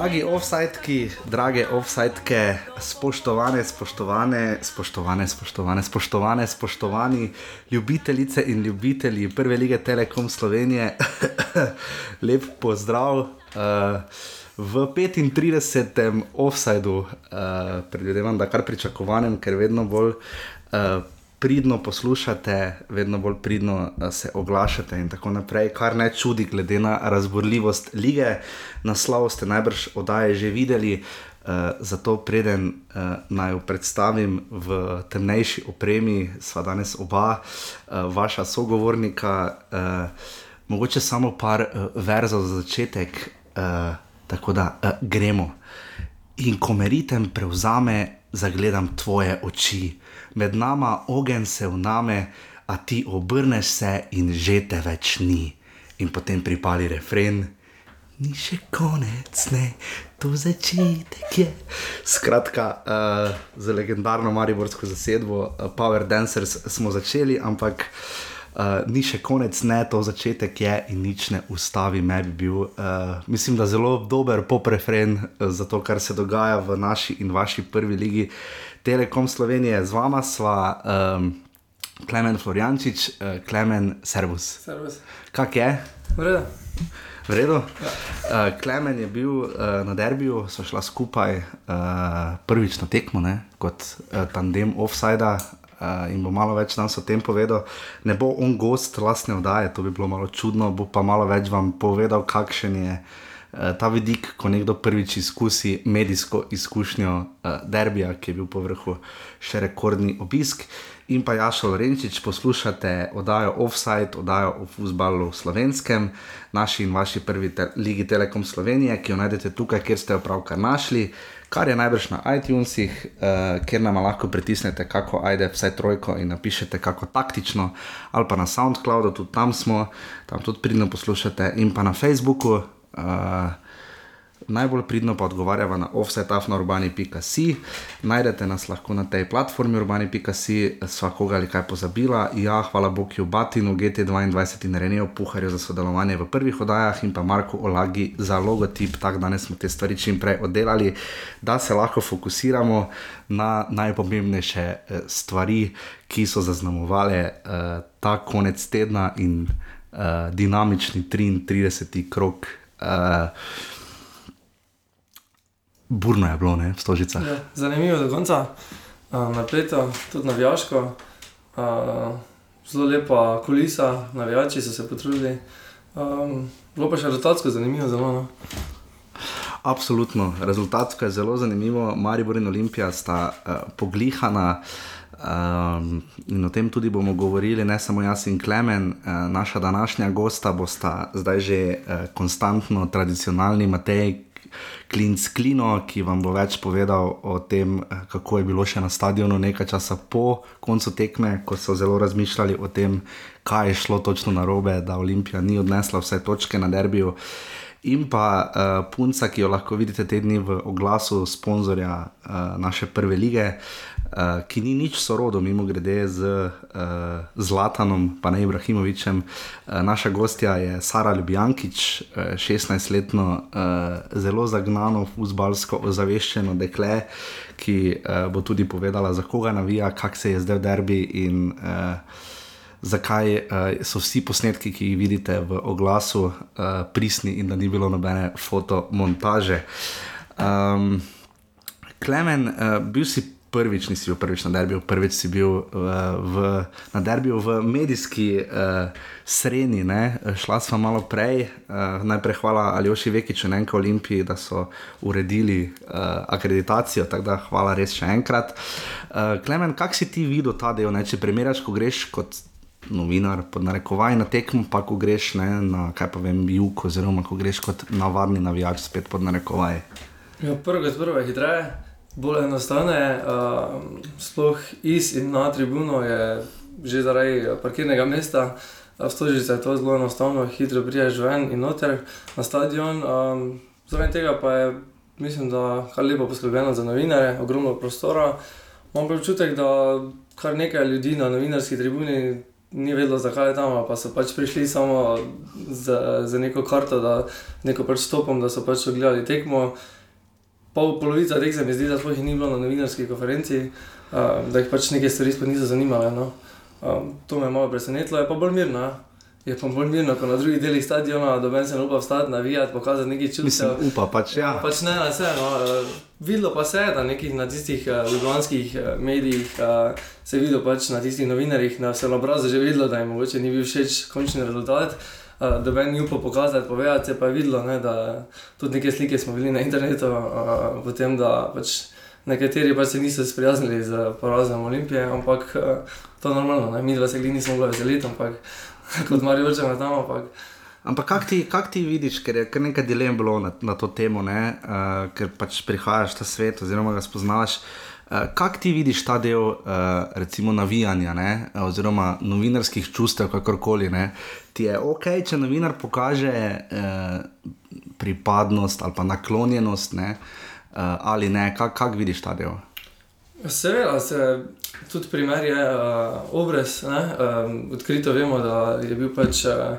dragi offsajtki, drage offsajtke, spoštovane, spoštovane, spoštovane, spoštovane, spoštovane, spoštovani ljubitelice in ljubitelji prve lige Telekom Slovenije, lep pozdrav. Uh, v 35. offsajdu, uh, predvidevam, da kar pričakovanem, ker vedno bolj. Uh, pridno poslušate, vedno bolj pridno se oglašate in tako naprej, kar ne čudi, glede na razborljivost lige. Naslov ste najbrž oddaje že videli, uh, zato preden uh, naj jo predstavim v temnejši opremi, sva danes oba, uh, vaša sogovornika. Uh, mogoče samo par uh, verzov za začetek, uh, tako da uh, gremo. In ko meritem prevzame, zagledam tvoje oči med nama ogen se vname, a ti obrneš se in že te več ni. In potem pripali refren. Ni še konec, ne, to začetek je. Skratka, uh, za legendarno Mariborsko zasedbo, uh, Power Dancers smo začeli, ampak uh, ni še konec, ne, to začetek je in nič ne ustavi me bi bil. Uh, mislim, da zelo dober poprefren uh, za to, kar se dogaja v naši in vaši prvi ligi. Uh, Telekom Slovenije, z vama sva um, Klemen Floriančič, uh, Klemen Servus. Servus. Kak je? V redu. V redu. Ja. Uh, Klemen je bil uh, na derbiju, so šla skupaj uh, prvič na tekmo, ne? kot uh, tandem offside. Uh, in bo malo več danes o tem povedal. Ne bo on gost lastne oddaje, to bi bilo malo čudno, bo pa malo več vam povedal, kakšen je uh, Eh, ta vidik, ko nekdo prvič izkusi medijsko izkušnjo uh, derbija, ki je bil po vrhu še rekordni obisk. In pa Jašo Lorenčič, poslušate oddajo Offside, oddajo o futbalu slovenskem, naši in vaši prvi te ligi Telekom Slovenije, ki jo najdete tukaj, kjer ste jo pravkar našli, kar je najbrž na iTunesih, uh, kjer nam lahko pritisnete, kako ajde vsaj trojko in napišete kako taktično, ali pa na SoundCloudu, tudi tam smo, tam tudi pridno poslušate, in pa na Facebooku. Najbolj pridno pa odgovarjava na offsetafnourbani.com. Najdete nas lahko na tej platformi urbani.com, sva koga ali kaj pozabila. Ja, hvala Bogu, Batinu, GT22 in Renejo Puharju za sodelovanje v prvih oddajah in pa Marku Olagi za logotip. Tako danes smo te stvari čim prej oddelali, da se lahko fokusiramo na najpomembnejše eh, stvari, ki so zaznamovale uh, ta konec tedna in uh, dinamični 33. krok uh, burno je bilo, ne, v stožicah. Ja, zanimivo do konca, uh, napleto, tudi navijaško, uh, zelo lepa kulisa, navijači so se potrudili. Um, bilo pa še rezultatsko zanimivo, zelo. No. Absolutno, rezultatsko je zelo zanimivo. Maribor in Olimpija sta uh, poglihana. Um, in o tem tudi bomo govorili, ne samo jaz in Klemen, uh, naša današnja gosta bosta zdaj že uh, konstantno tradicionalni Matej Klinc Klino, ki vam bo več povedal o tem, kako je bilo še na stadionu nekaj časa po koncu tekme, ko so zelo razmišljali o tem, kaj je šlo točno na robe, da Olimpija ni odnesla vse točke na derbiju. In pa uh, punca, ki jo lahko vidite te dni v oglasu sponzorja uh, naše prve lige, uh, ki ni nič sorodo, mimo grede z uh, Zlatanom, pa ne Ibrahimovičem. Uh, naša gostja je Sara Ljubljankič, uh, 16-letno, uh, zelo zagnano, fuzbalsko ozaveščeno dekle, ki uh, bo tudi povedala, za koga navija, kak se je zdaj v derbi in uh, zakaj uh, so vsi posnetki, ki jih vidite v oglasu, uh, pristni in da ni bilo nobene fotomontaže. Um, Klemen, uh, bil si prvič nisi bil prvič na derbiju, prvič si bil uh, v, na derbiju v medijski uh, sreni, ne? šla sva malo prej. Uh, najprej hvala Aljoši Vekiču in enka Olimpiji, da so uredili uh, akreditacijo, tako da hvala res še enkrat. Uh, Klemen, kak si ti videl ta del, ne? če primerjaš, ko greš kot. Novinar, pod narekovaj na tekmo, pa ko greš ne, na kaj pa vem, jug, oziroma ko greš kot navadni navijač, spet pod narekovaj. Ja, prvo, je hitreje bolj enostavno je, uh, sploh iz in na tribuno je že zaradi parkirnega mesta. V Stožici je to zelo enostavno, hitro priješ ven in noter na stadion. Um, zaradi tega pa je, mislim, da kar lepo poskrbljeno za novinare, ogromno prostora. Imam občutek, da kar nekaj ljudi na novinarski tribuni ni vedelo, zakaj je tam, pa so pač prišli samo za, neko karto, da neko pač stopom, da so pač ogledali tekmo. Pol polovica teh se mi zdi, da sploh ni bilo na novinarski konferenci, uh, da jih pač neke stvari sploh niso zanimale. No. Um, to me je malo presenetilo, je pa bolj mirno. ja. Je pa bolj mirno, ko na drugih delih stadiona, da ben se ne upa vstati, navijati, pokazati nekaj čustev. Upa pač, ja. Pač ne, ne, vse, no, videlo pa se je, da nekih na tistih uh, ljubljanskih uh, medijih uh, se je videlo, pač na tistih novinarjih, na vsem obrazu že videlo, da jim mogoče ni bil všeč končni rezultat. Uh, da ben ni upal pokazati, povedati, se pa je videlo, ne, da tudi neke slike smo bili na internetu, uh, potem da pač nekateri pač se niso sprijaznili z porazom Olimpije, ampak uh, to je normalno, ne, mi dva se glih nismo mogli veseliti, ampak kot Marijo Vrčeva tam, ampak. Ampak kako ti, kak ti vidiš, ker je kar nekaj dilem bilo na, na to temo, uh, ker pač prihajaš ta svet, oziroma ga spoznaš. Uh, kako ti vidiš ta del, uh, recimo, navijanja, ne? oziroma novinarskih čustev, kakorkoli? Ne? Ti je ok, če novinar pokaže uh, pripadnost ali pa naklonjenost, ne? uh, ali ne, kako kak vidiš ta del? Seveda, se, tudi primer je uh, obrez. Ne? Um, odkrito vemo, da je bil pač uh,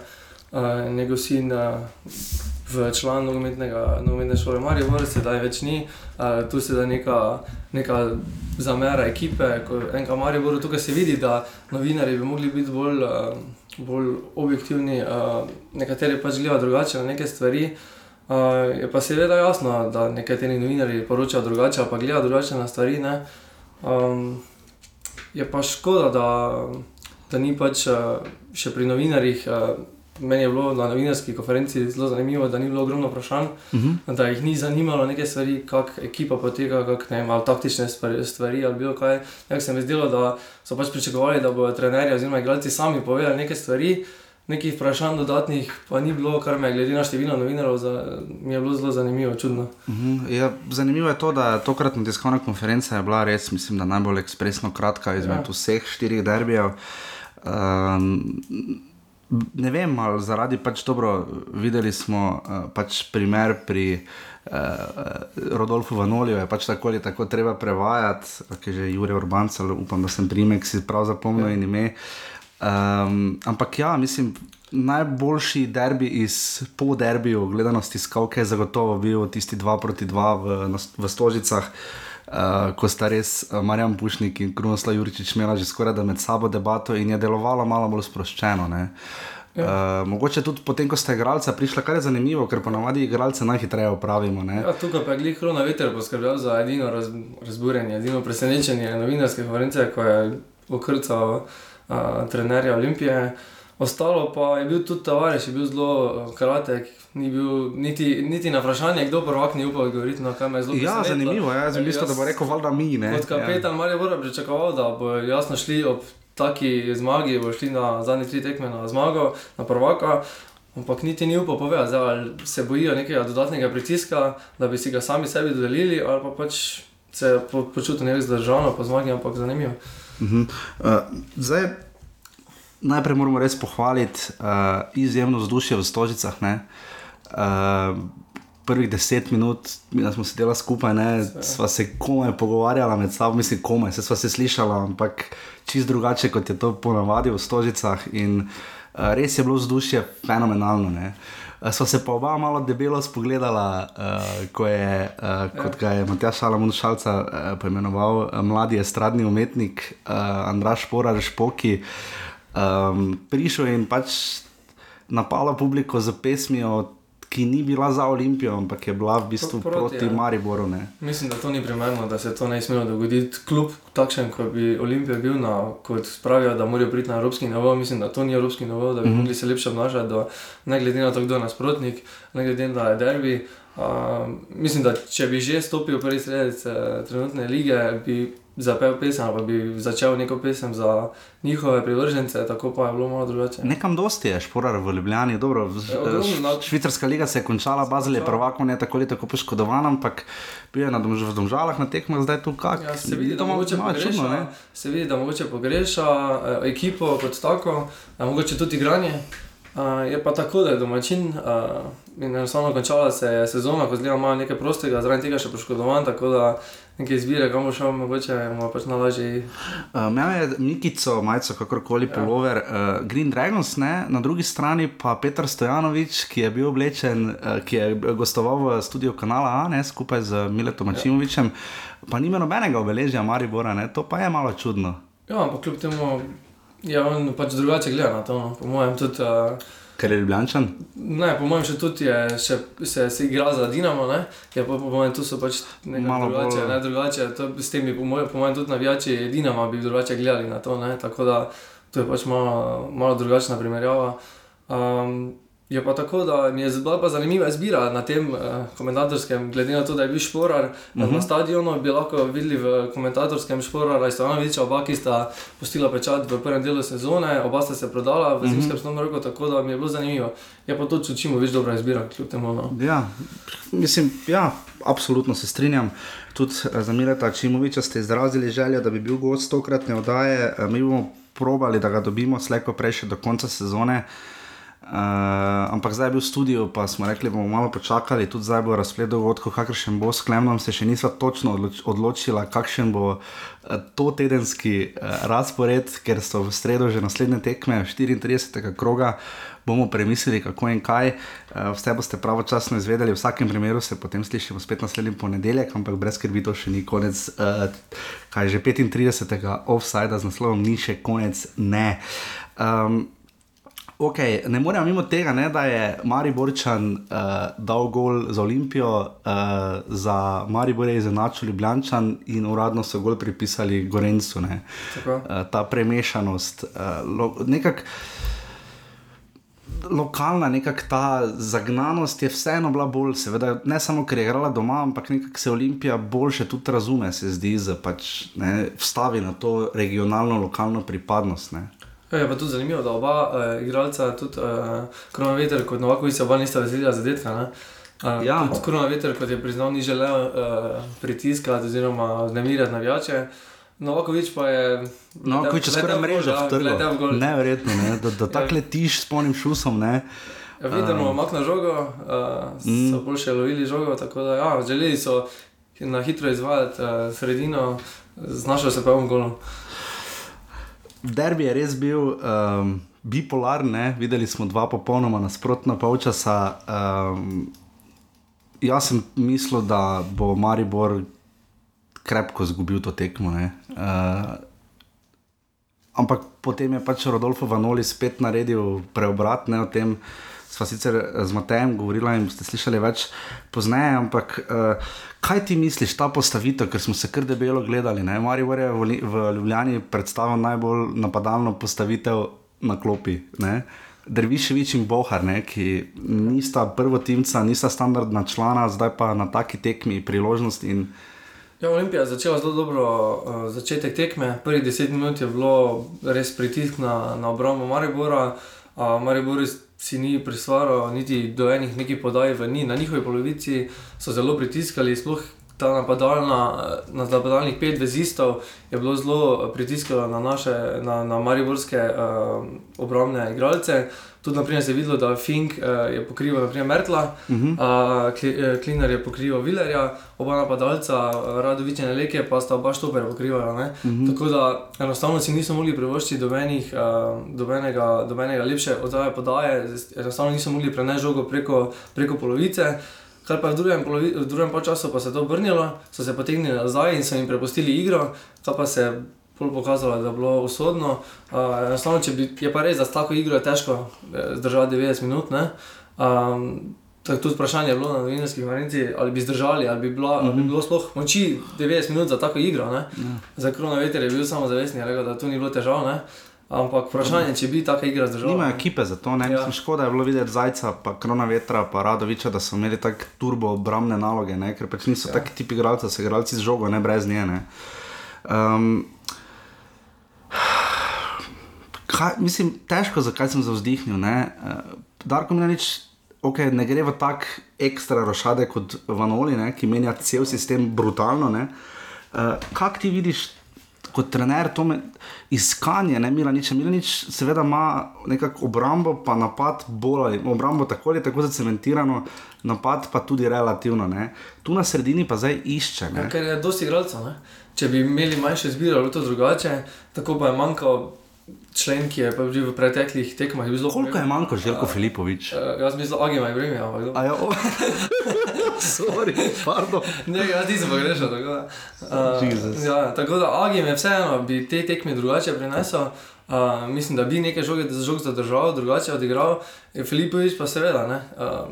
uh, njegov sin uh, v članu nogometne šole Marijo, sedaj več ni. Uh, tu se da neka, neka zamera ekipe, enka Marijo, tukaj se vidi, da novinari bi mogli biti bolj, uh, bolj objektivni, uh, nekateri pač gledajo drugače na neke stvari. Uh, je pa seveda jasno, da nekateri novinari poročajo drugače, pa gledajo drugače na stvari. Um, je pa škoda, da, da ni pač uh, še pri novinarjih. Uh, meni je bilo na novinarski konferenci zelo zanimivo, da ni bilo ogromno vprašanj, uh -huh. da jih ni zanimalo neke stvari, kako ekipa poteka, kako ne vem, ali taktične stvari, ali bilo kaj. Nek se mi zdelo, da so pač pričakovali, da bodo trenerji oziroma igralci sami povedali neke stvari. Nekih vprašanj dodatnih pa ni bilo, kar me je glede na število novinarjev, za, mi je bilo zelo zanimivo, čudno. Uh -huh. ja, zanimivo je to, da tokratna tiskovna konferenca je bila res, mislim, najbolj ekspresno kratka izmed ja. vseh štirih derbijev. Um, ne vem, ali zaradi pač dobro, videli smo uh, pač primer pri. Uh, Rodolfo Vanolijo je pač tako ali tako treba prevajati, ki je že Jurek Urbanc, ali upam, da sem primek si prav zapomnil ja. in ime. Um, ampak ja, mislim, najboljši derbi iz po derbiju, gledanosti skalke, je zagotovo bil tisti 2 proti 2 v, v Stožicah. Uh, ko sta res uh, Marjan Pušnik in Krunoslav Juričič imela že skoraj da med sabo debato in je delovalo malo bolj sproščeno. Ja. Uh, mogoče tudi potem, ko ste igralca prišli, kar je zanimivo, ker ponavadi igralce najhitreje opravimo. Ja, tukaj pa je glih Krona Veter poskrbel za edino raz, razburjenje, edino presenečenje novinarske konference, ko je okrcal trenerja Olimpije. Ostalo pa je bil tudi tovariš, je bil zelo kratek, ni bil niti, niti na vprašanje, kdo prvak ni upal odgovoriti na kamer zelo. Ja, zanimivo, ja, jaz mislim, da bo rekel, valjda mi. Ne? Kot kapetan ja. Marijo Bora pričakoval, da bo jasno šli ob taki zmagi, bo šli na zadnji tri tekme na zmago, na prvaka. Ampak niti ni upal povedati, ali se bojijo nekega dodatnega pritiska, da bi si ga sami sebi dodelili, ali pa pač se po, počutijo nekaj zdržano po zmagi, ampak zanimivo. Uh -huh. uh, zdaj, najprej moramo res pohvaliti uh, izjemno vzdušje v Stožicah. Uh, prvih deset minut, da smo sedeli skupaj, ne, sva se komaj pogovarjala med sabo, mislim, komaj, se sva se slišala, ampak čist drugače, kot je to ponavadi v Stožicah. In uh, res je bilo vzdušje fenomenalno. Ne. Sva se pa oba malo debelo spogledala, uh, ko je, uh, kot ga je Matjaš Šalamun Šalca uh, poimenoval, uh, mladi estradni umetnik uh, Andraš Porar Špoki. Um, prišel in pač napala publiko z pesmijo, ki ni bila za Olimpijo, ampak je bila v bistvu proti, proti ja. Mariboru. Ne. Mislim, da to ni primerno, da se to ne smelo dogoditi. Kljub takšen, kot bi Olimpija bil, na, kot pravijo, da morajo priti na evropski nivo, mislim, da to ni evropski nivo, da bi mm -hmm. mogli se lepše obnašati, ne glede na to, kdo je nasprotnik, ne glede na to, da je derbi. Uh, mislim, da če bi že stopil prvi sredec uh, trenutne lige, bi zapel pesem ali bi začel neko pesem za njihove privržence, tako pa je bilo malo drugače. Nekam dosti je šporar v Ljubljani, dobro. Ja, ogromno, švicarska liga se je končala, Bazel je prvako ne tako ali tako poškodovan, ampak bil je na domž v domžalah na tekmah, zdaj tu kak. Ja, se vidi, da mogoče pogreša, čudno, se vidi, da mogoče pogreša eh, ekipo kot tako, eh, mogoče tudi igranje. Uh, je pa tako, da je domačin uh, in enostavno končala se je sezona, ko zelo malo nekaj prostega, zaradi tega še poškodovan, tako da nekaj izbire, kam bo šel, mogoče mu pač nalažje. Uh, Imel je Nikico, majico, kakorkoli ja. polover, uh, Green Dragons, ne? na drugi strani pa Petr Stojanovič, ki je bil oblečen, uh, ki je gostoval v studiu kanala A, ne? skupaj z Miletom Mačimovičem, ja. pa nima nobenega obeležja Maribora, ne? to pa je malo čudno. Ja, ampak kljub temu. Ja, on pač drugače gleda na to. No. Po mojem, tudi. Uh, Ker je ljubljančan? Ne, po mojem, še tudi je, še, se, se igra za Dinamo. Ja, po, po mojem, tu so pač malo drugače. Bolj... Ne, drugače to, s tem bi, po mojem, po mojem tudi navijači Dinama bi drugače gledali na to. Ne. Tako da to je pač malo, malo drugačna primerjava. Um, Je pa tako, da mi je bila zanimiva izbira na tem uh, komentatorskem, glede na to, da je bil šporar uh -huh. na mhm. stadionu, bi lahko videli v komentatorskem šporaru, da sta Viča oba, ki sta postila pečat v prvem delu sezone, oba sta se prodala v zimskem uh -huh. roku, tako da mi je bilo zanimivo. Je pa to, če čimo več dobra izbira, kljub temu. No. Ja, mislim, ja, absolutno se strinjam. Tudi eh, za Mileta Čimoviča ste izrazili željo, da bi bil gost tokratne oddaje. Eh, mi bomo probali, da ga dobimo slejko prej še do konca sezone. Uh, ampak zdaj je bil v studiu, pa smo rekli, bomo malo počakali, tudi zdaj bo razplet dogodkov, kakšen bo s Klemnom, se še nismo točno odloč odločili, kakšen bo uh, to tedenski uh, razpored, ker so v sredo že naslednje tekme, 34. kroga, bomo premislili, kako in kaj. Uh, vse boste pravočasno izvedeli, v vsakem primeru se potem slišimo spet naslednji ponedeljek, ampak brez skrbi to še ni konec, uh, kaj že 35. offside z naslovom ni še konec, ne. Um, Okay, ne moremo mimo tega, ne, da je Mariborčan uh, dal gol za Olimpijo, uh, za Maribor je izenačil Ljubljančan in uradno so gol pripisali Gorencu. Uh, ta premešanost, uh, lo, nekak, lokalna, nekak ta zagnanost je vseeno bila bolj, seveda, ne samo ker je igrala doma, ampak nekako se Olimpija boljše tudi razume, se zdi, da pač, vstavi na to regionalno, lokalno pripadnost. Ne. Ja, je pa tudi zanimivo, da oba uh, igralca, tudi uh, Koronaveter, kot Novakovič, oba nista veselila zadetka. Uh, ja. Koronaveter, kot je priznal, ni želel uh, pritiskati oziroma znemirjati navijače. Novakovič pa je. Novakovič je skoraj mreža vtrgal. Neverjetno, ne? da, da tako letiš s polnim šusom. Ne? Ja, vidimo, uh, mak na žogo, uh, mm. so boljše lovili žogo, tako da ja, želeli so na hitro izvajati uh, sredino, znašel se pa v golu. Derbi je res bil um, bipolaren, videli smo dva popolnoma nasprotna polčasa. Um, jaz sem mislil, da bo Maribor krepko izgubil to tekmo. Uh, ampak potem je pač Rodolfo Vanoli spet naredil preobrat ne, o tem sva sicer z Matejem govorila in ste slišali več pozneje, ampak uh, kaj ti misliš, ta postavitev, ker smo se kar debelo gledali, ne? Marijo je v, Ljubljani predstavil najbolj napadalno postavitev na klopi. Ne? Drviševič in Bohar, ne, ki nista prvo timca, nista standardna člana, zdaj pa na taki tekmi priložnost. In... Ja, Olimpija je začela zelo dobro uh, začetek tekme. Prvih deset minut je bilo res pritisk na, na obrambo Maribora. Uh, Maribor si ni prisvaril, niti do enih nekih podaj v ni. Na njihovi polovici so zelo pritiskali, sploh ta napadalna, na napadalnih pet vezistov je bilo zelo pritiskalo na naše, na, na mariborske uh, obrambne igralce. Tudi naprimer, se je videlo, da Fink uh, je pokrival naprimer, Mertla, uh -huh. uh, Kliner je pokrival Villerja, oba napadalca, Radovič in Leke, pa sta oba štoper pokrivala. Uh mhm. -huh. Tako da enostavno si nismo mogli privoščiti dobenih, uh, dobenega, dobenega lepše oddaje podaje, enostavno nismo mogli prenesti žogo preko, preko polovice. Kar pa v drugem, polovi, v drugem času pa se je to obrnilo, so se potegnili nazaj in so jim prepustili igro, ta pa se je pokazalo, da je bilo usodno. Uh, bi, je pa res, da s tako igro je težko eh, zdržati 90 minut. Um, To je tudi vprašanje bilo na novinarskih vrnicah, ali bi zdržali, ali bi, bila, mm -hmm. ali bi mhm. bilo sploh moči 90 minut za tako igro. Mm -hmm. Za korona veter je bil samo zavestni, rekel, da tu ni bilo težav. Ne? Ampak vprašanje je, če bi taka igra zdržala. Nima ekipe za to, ne ja. mislim, škoda je bilo videti zajca, pa krona vetra, pa radoviča, da so imeli tako turbo obramne naloge, ne? ker pač niso ja. taki tipi igralcev, so igralci z žogo, ne brez nje. Ne? Um, kaj, mislim, težko, zakaj sem zavzdihnil. Uh, Darko mi reče, okay, ne gre v tak ekstra rošade kot Vanoli, ne, ki menja cel sistem brutalno. Uh, kaj ti vidiš? Kot trener to me, iskanje, ne Milanič. Milanič seveda ima nekako obrambo, pa napad bolj, obrambo tako ali tako zacementirano, napad pa tudi relativno. Ne. Tu na sredini pa zdaj išče. Ja, ker je dosti igralcev. Če bi imeli manjše zbire, ali to drugače, tako pa je manjkalo člen, ki je že v preteklih tekmah zelo dolgo. Koliko je manjko, Željko Filipovič? Uh, jaz mislim, da Agima je vreme, ampak? Ja. Sorry, pardon. Ne, jaz nisem pogrešal. Tako da, uh, ja, tako da Agim je vseeno, bi te tekme drugače prinesel. Uh, mislim, da bi nekaj žoge za žog zadržal, drugače odigral. Filipovič pa seveda. Ne, uh,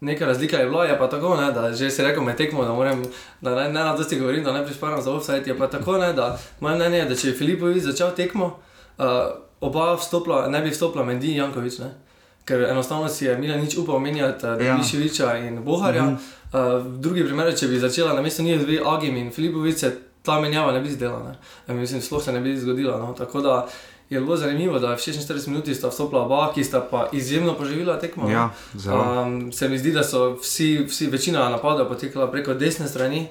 Neka razlika je bila, je pa tako, ne, da že si rekel, me tekmo, da, moram, da ne, ne na to si govorim, da ne prišparam za offside. Je pa tako, ne, da moje mnenje je, da če je Filipovič začel tekmo, uh, oba vstopla, ne bi vstopila Mendi in Jankovič. Ne? Ker enostavno si je Mila nič upal omenjati, da je Miševiča in Boharja. Uh -huh. uh, drugi primer, če bi začela na mestu njih dve Agim in Filipovič, se ta menjava ne bi zdela. Ne? Mislim, sploh se ne bi zgodila. No? Tako da je bilo zanimivo, da v 46 minutah sta vstopila oba, ki sta pa izjemno poživila tekmo. Ja, um, se mi zdi, da so vsi, vsi večina napadov potekala preko desne strani.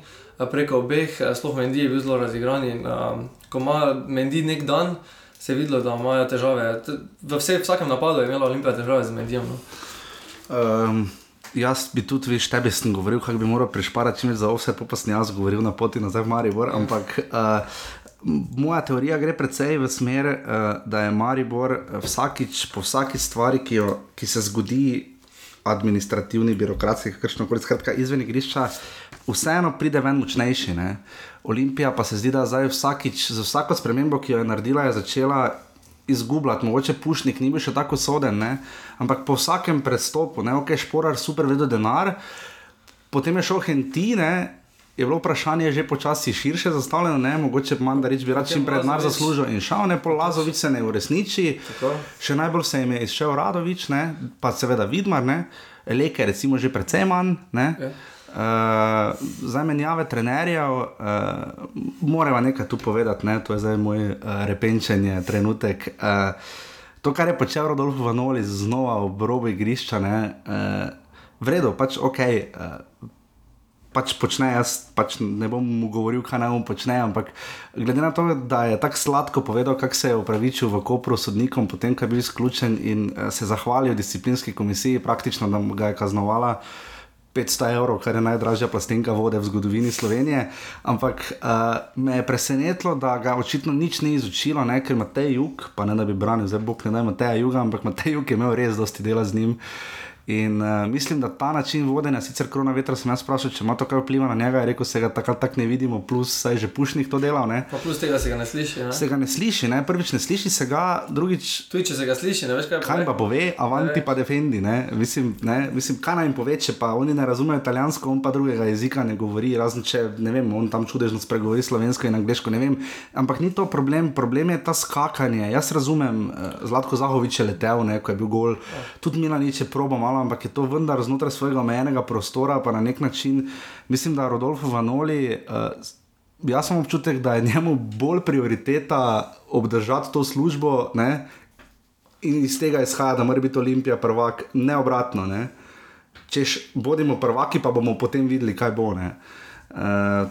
Preko obeh, sploh Mendi je bil zelo razigran. In, um, ko ima Mendi nek dan, uh, se je videlo, da imajo težave. V vse, vsakem napadu je imela Olimpija težave z medijem. No? Um, jaz bi tudi, veš, tebi sem govoril, kako bi moral prešparati, če mi za vse popasni jaz govoril na poti nazaj v Maribor. Ampak uh, moja teorija gre precej v smer, uh, da je Maribor vsakič, po vsaki stvari, ki, jo, ki se zgodi, administrativni, birokratski, kakšno koli, skratka, izven igrišča, vseeno pride ven močnejši. Ne? Olimpija pa se zdi, da zdaj vsakič, za vsako spremembo, ki jo je naredila, je začela izgubljati. Mogoče pušnik ni bil še tako soden, ne? ampak po vsakem prestopu, ne ok, šporar super vedo denar, potem je šel Hentine. Je bilo vprašanje že počasi širše zastavljeno, ne? mogoče manj, da reči, bi rad čim prej denar zaslužil in šel, ne pa Lazovič se ne uresniči. Še najbolj se jim je izšel Radovič, ne? pa seveda Vidmar, Leke recimo že precej manj. Uh, zdaj menjave trenerjev, uh, moramo nekaj tu povedati, ne? to je zdaj moj uh, repenčenje, trenutek. Uh, to, kar je počel Rodolf Vanoli, znova ob robu igrišča, ne, uh, vredno, pač ok. Uh, Pač počne, jaz pač ne bom mu govoril, kaj naj mu počne, ampak glede na to, da je tako sladko povedal, kako se je upravičil v Kopru sodnikom, potem, ko je bil izključen in se zahvalil disciplinski komisiji, praktično, da ga je kaznovala, uh, 500 evrov, kar je najdražja plastenka vode v zgodovini Slovenije. Ampak uh, me je presenetilo, da ga očitno nič ni izučilo, ne? ker ima te jug, pa ne da bi branil, zdaj bo ne da ima te juga, ampak ima te jug, ki je imel res dosti dela z njim. Uh, In uh, mislim, da ta način vodenja, sicer korona vetra, sem jaz vprašal, če ima to kaj vpliva na njega, je rekel, se ga tako tak ne vidimo, plus saj že pušnih to dela. Plus tega se ga ne sliši. Ne? Se ga ne sliši, ne? prvič ne sliši se ga, drugič. Tudi če se ga sliši, ne veš kaj. Kaj pa pove, avanti pa defendi, ne? Mislim, ne? mislim, kaj naj jim pove, če pa oni ne razumejo italijansko, on pa drugega jezika ne govori, razen če ne vem, on tam čudežno spregovori slovensko in angliško, ne vem. Ampak ni to problem, problem je ta skakanje. Jaz razumem, uh, Zlatko Zahovič je letel, ne? ko je bil gol, ja. tudi Milanič je probo malo malo, ampak je to vendar znotraj svojega omejenega prostora, pa na nek način mislim, da Rodolfo Vanoli. Uh, Jaz sem občutek, da je njemu bolj prioriteta obdržati to službo, ne? in iz tega izhaja, da mora biti Olimpija prvak, ne obratno. Ne? Češ, bodimo prvaki, pa bomo potem videli, kaj bo. Ne? Uh,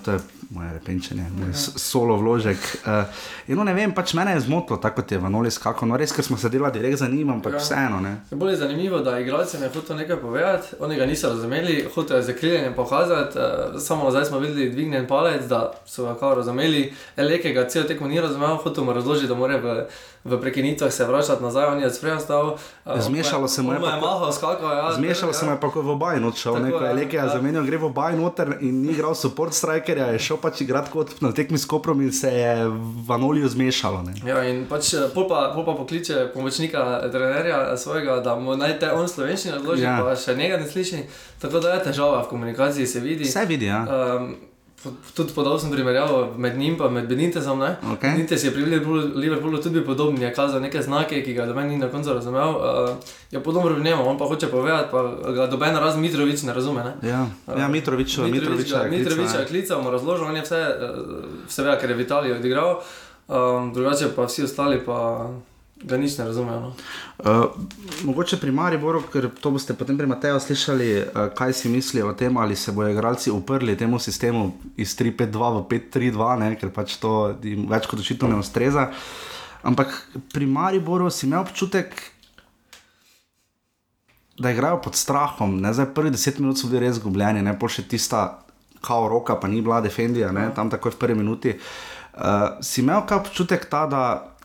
to je moje repenčenje, moj ja. solo vložek. Uh, no, ne vem, pač mene je zmotilo, tako kot je Vanoli skakal. No, res, ker smo se delali direkt za njim, ampak ja. vseeno. Je bolj zanimivo, da igralci ne hočejo nekaj povedati, oni ga niso razumeli, hočejo zakriljenje pokazati. Uh, samo zdaj smo videli dvignjen palec, da so ga kao razumeli. Eleke ga cel tekmo ni razumel, hočejo mu razložiti, da mora v, v prekinitvah se vračati nazaj, on je sprejastal. Uh, zmešalo se mu je, je malo skakal. Ja, zmešalo se mu je pa v obaj nočal, neko je ja. zamenjal, gre v obaj noter in ni igral support strikerja, je šel pač igrati kot na tekmi s Koprom in se je v Anoliju zmešalo. Ne. Ja, in pač eh, pol pa, pol pa pokliče pomočnika trenerja svojega, da mu naj te on slovenščino odloži, ja. pa še njega ne sliši. Tako da je težava v komunikaciji, se vidi. Se vidi, ja. Um, Tudi podal sem primerjavo med njim in med Benitezom. Okay. Benitez je pri Liverpoolu tudi podoben, je kazal neke znake, ki ga do meni ni na koncu razumel. Uh, je podobno v njemu, on pa hoče povedati, pa ga doben raz Mitrovic ne razume. Ne? Ja, ja Mitrovič, Mitrovič, Mitrovič je klical, mu razložil, on je vse, vse ve, ker je Vitalij odigral, um, drugače pa vsi ostali pa ga nič ne razumejo. No. Uh, mogoče pri Mariboru, ker to boste potem pri Mateju slišali, uh, kaj si mislijo o tem, ali se bodo igralci uprli temu sistemu iz 3-5-2 v 5-3-2, ker pač to jim več kot očitno ne ustreza. Ampak pri Mariboru si imel občutek, da igrajo pod strahom. Ne? Zdaj, prvi deset minut so bili res zgubljeni, ne pa še tista kao roka, pa ni bila defendija, ne? tam takoj v prvi minuti. Uh, si imel kaj občutek ta, da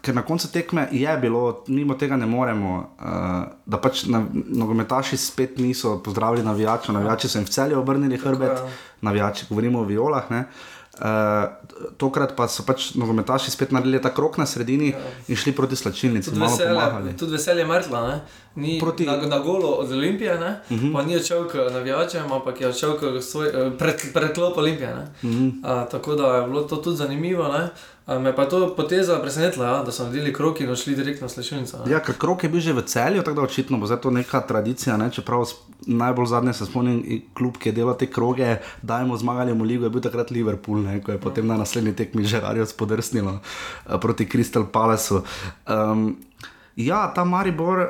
ker na koncu tekme je bilo, mimo tega ne moremo, uh, da pač na, nogometaši spet niso pozdravili navijačev, navijači so jim v celju obrnili hrbet, navijači, govorimo o violah. Ne? Uh, tokrat pa so pač nogometaši spet naredili ta krok na sredini ja. in šli proti slačilnici. Tudi veselje, tudi veselje mrtva, ni proti... na, na golo od Olimpije, uh mhm. -huh. pa ni odšel k navijačem, ampak je odšel eh, pred, pred klop Olimpije. Uh -huh. uh, tako da je bilo to tudi zanimivo. Ne? Me pa je to poteza presenetila, ja, da so naredili krok in odšli direktno v slešilnico. Ja, ker krok je bil že v celju, tako da očitno bo to neka tradicija. Ne? Čeprav najbolj zadnje se spomnim, klub, ki je delal te kroge, da jemo zmagali v Ligu, je bil takrat Liverpool, ne? ko je potem na naslednji tekmi že Arijo spodrsnilo uh, proti Crystal Palaceu. Um, ja, ta Maribor, uh,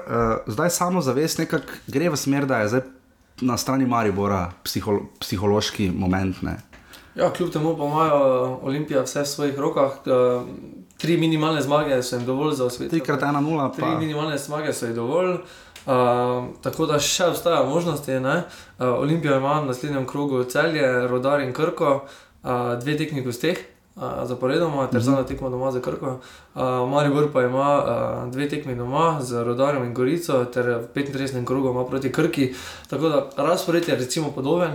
zdaj samo zavest nekako gre v smer, da je zdaj na strani Maribora psiholo psihološki moment. Ne? Ja, kljub temu pa imajo Olimpija vse v svojih rokah. Tri minimalne zmage so jim dovolj za svet. Tri krat ena nula. Tri minimalne zmage so jim dovolj. Uh, tako da še obstajajo možnosti. Uh, Olimpija ima v naslednjem krogu celje, rodar in krko, uh, dve tekmi gosteh zaporedoma, ter zadnja tekma doma za Krko. Uh, Maribor pa ima dve tekmi doma z Rodarjem in Gorico, ter 35 krogov ima proti Krki. Tako da razpored je recimo podoben.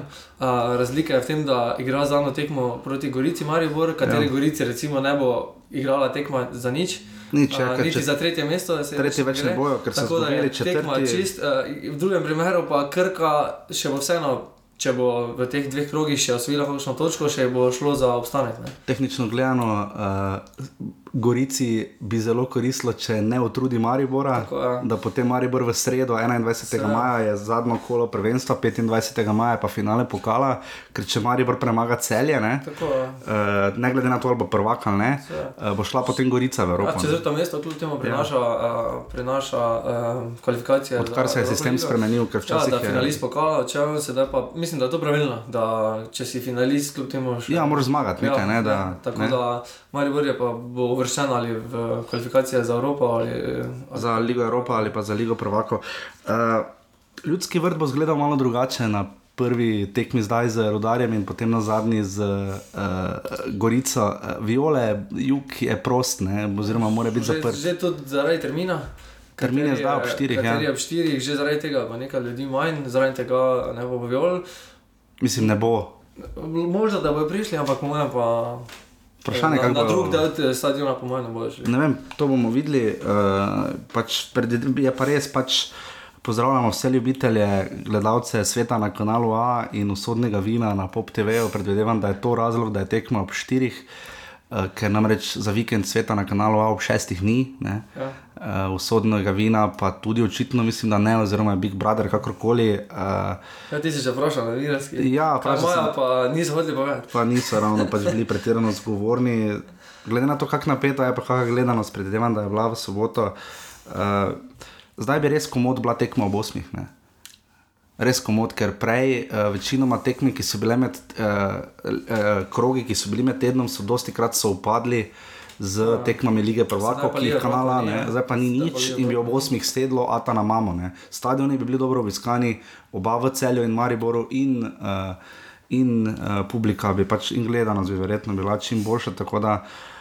Razlika je v tem, da igra zadnjo tekmo proti Gorici Maribor, kateri ja. Gorici recimo ne bo igrala tekma za nič. Nič, ja, uh, niti za tretje mesto, da se tretje več ne bojo, ker so zgubili četrti. Čist, uh, v drugem primeru pa Krka še bo vseeno če bo v teh dveh krogih še osvojila kakšno točko, še bo šlo za obstanek. Ne? Tehnično gledano, uh, Gorici bi zelo koristilo, če ne utrudi Maribora, Tako, ja. da potem Maribor v sredo, 21. Se. maja, je zadnjo kolo prvenstva, 25. maja pa finale pokala, ker če Maribor premaga celje, ne, Tako, ja. uh, ne glede na to, ali bo prvak ali ne, uh, bo šla potem Gorica v Evropo. Če se to mesto kljub temu prinaša, ja. uh, prinaša uh, kvalifikacije. Odkar se je sistem spremenil, ker včasih. Ja, da finalist pokala, če sedaj pa mislim, da je to pravilno, da če si finalist kljub temu. Še, ja, moraš zmagati nekaj, ja, ne, da. Ja, tako ne. da Maribor je pa bo uvrščen ali v kvalifikacije za Evropo. Ali, ali... Za Ligo Evropa ali pa za Ligo Prvako. Uh, ljudski vrt bo izgledal malo drugače na prvi tekmi zdaj z Rudarjem in potem na zadnji z uh, Gorico. Viole, jug je prost, ne? oziroma mora biti zaprt. Že tudi zaradi termina. Termin je zdaj ob štirih. Ja. Je ob štirih, že zaradi tega bo nekaj ljudi manj, zaradi tega ne bo viol. Mislim, ne bo. Možda, da bojo prišli, ampak moja pa. Vprašanje, kako bo. Na drug del stadiona, po mojem, bo že. Ne vem, to bomo videli. Uh, pač pred, je pa res, pač pozdravljamo vse ljubitelje, gledalce sveta na kanalu A in usodnega vina na Pop TV. Predvidevam, da je to razlog, da je tekmo ob štirih. Uh, ker namreč za vikend sveta na kanalu A ob šestih ni, ja. uh, usodnega vina pa tudi očitno mislim, da ne, oziroma Big Brother, kakorkoli. Uh, ja, ti si že vprašal, vidiš, kaj je. Ja, pa moja, pa niso hodili povedati. Pa niso ravno pač bili pretirano zgovorni. Glede na to, kako napeta je, pa kakšna gledanost, predvidevam, da je bila v soboto. Uh, zdaj bi res komod bila tekma ob osmih. Ne? Res komod, ker prej uh, večinoma tekmi, ki so bile med uh, uh, krogi, ki so bili med tednom, so dosti krat so upadli. Z ja. tekmami lige prvakov, ki jih kanala, ne, zdaj pa ni nič in bi ob osmih sedlo, a ta na mamo. Ne. Stadioni bi bili dobro obiskani, oba v celju in Mariboru in, uh, in uh, publika bi pač in gledanost bi verjetno bila čim boljša. Tako da uh,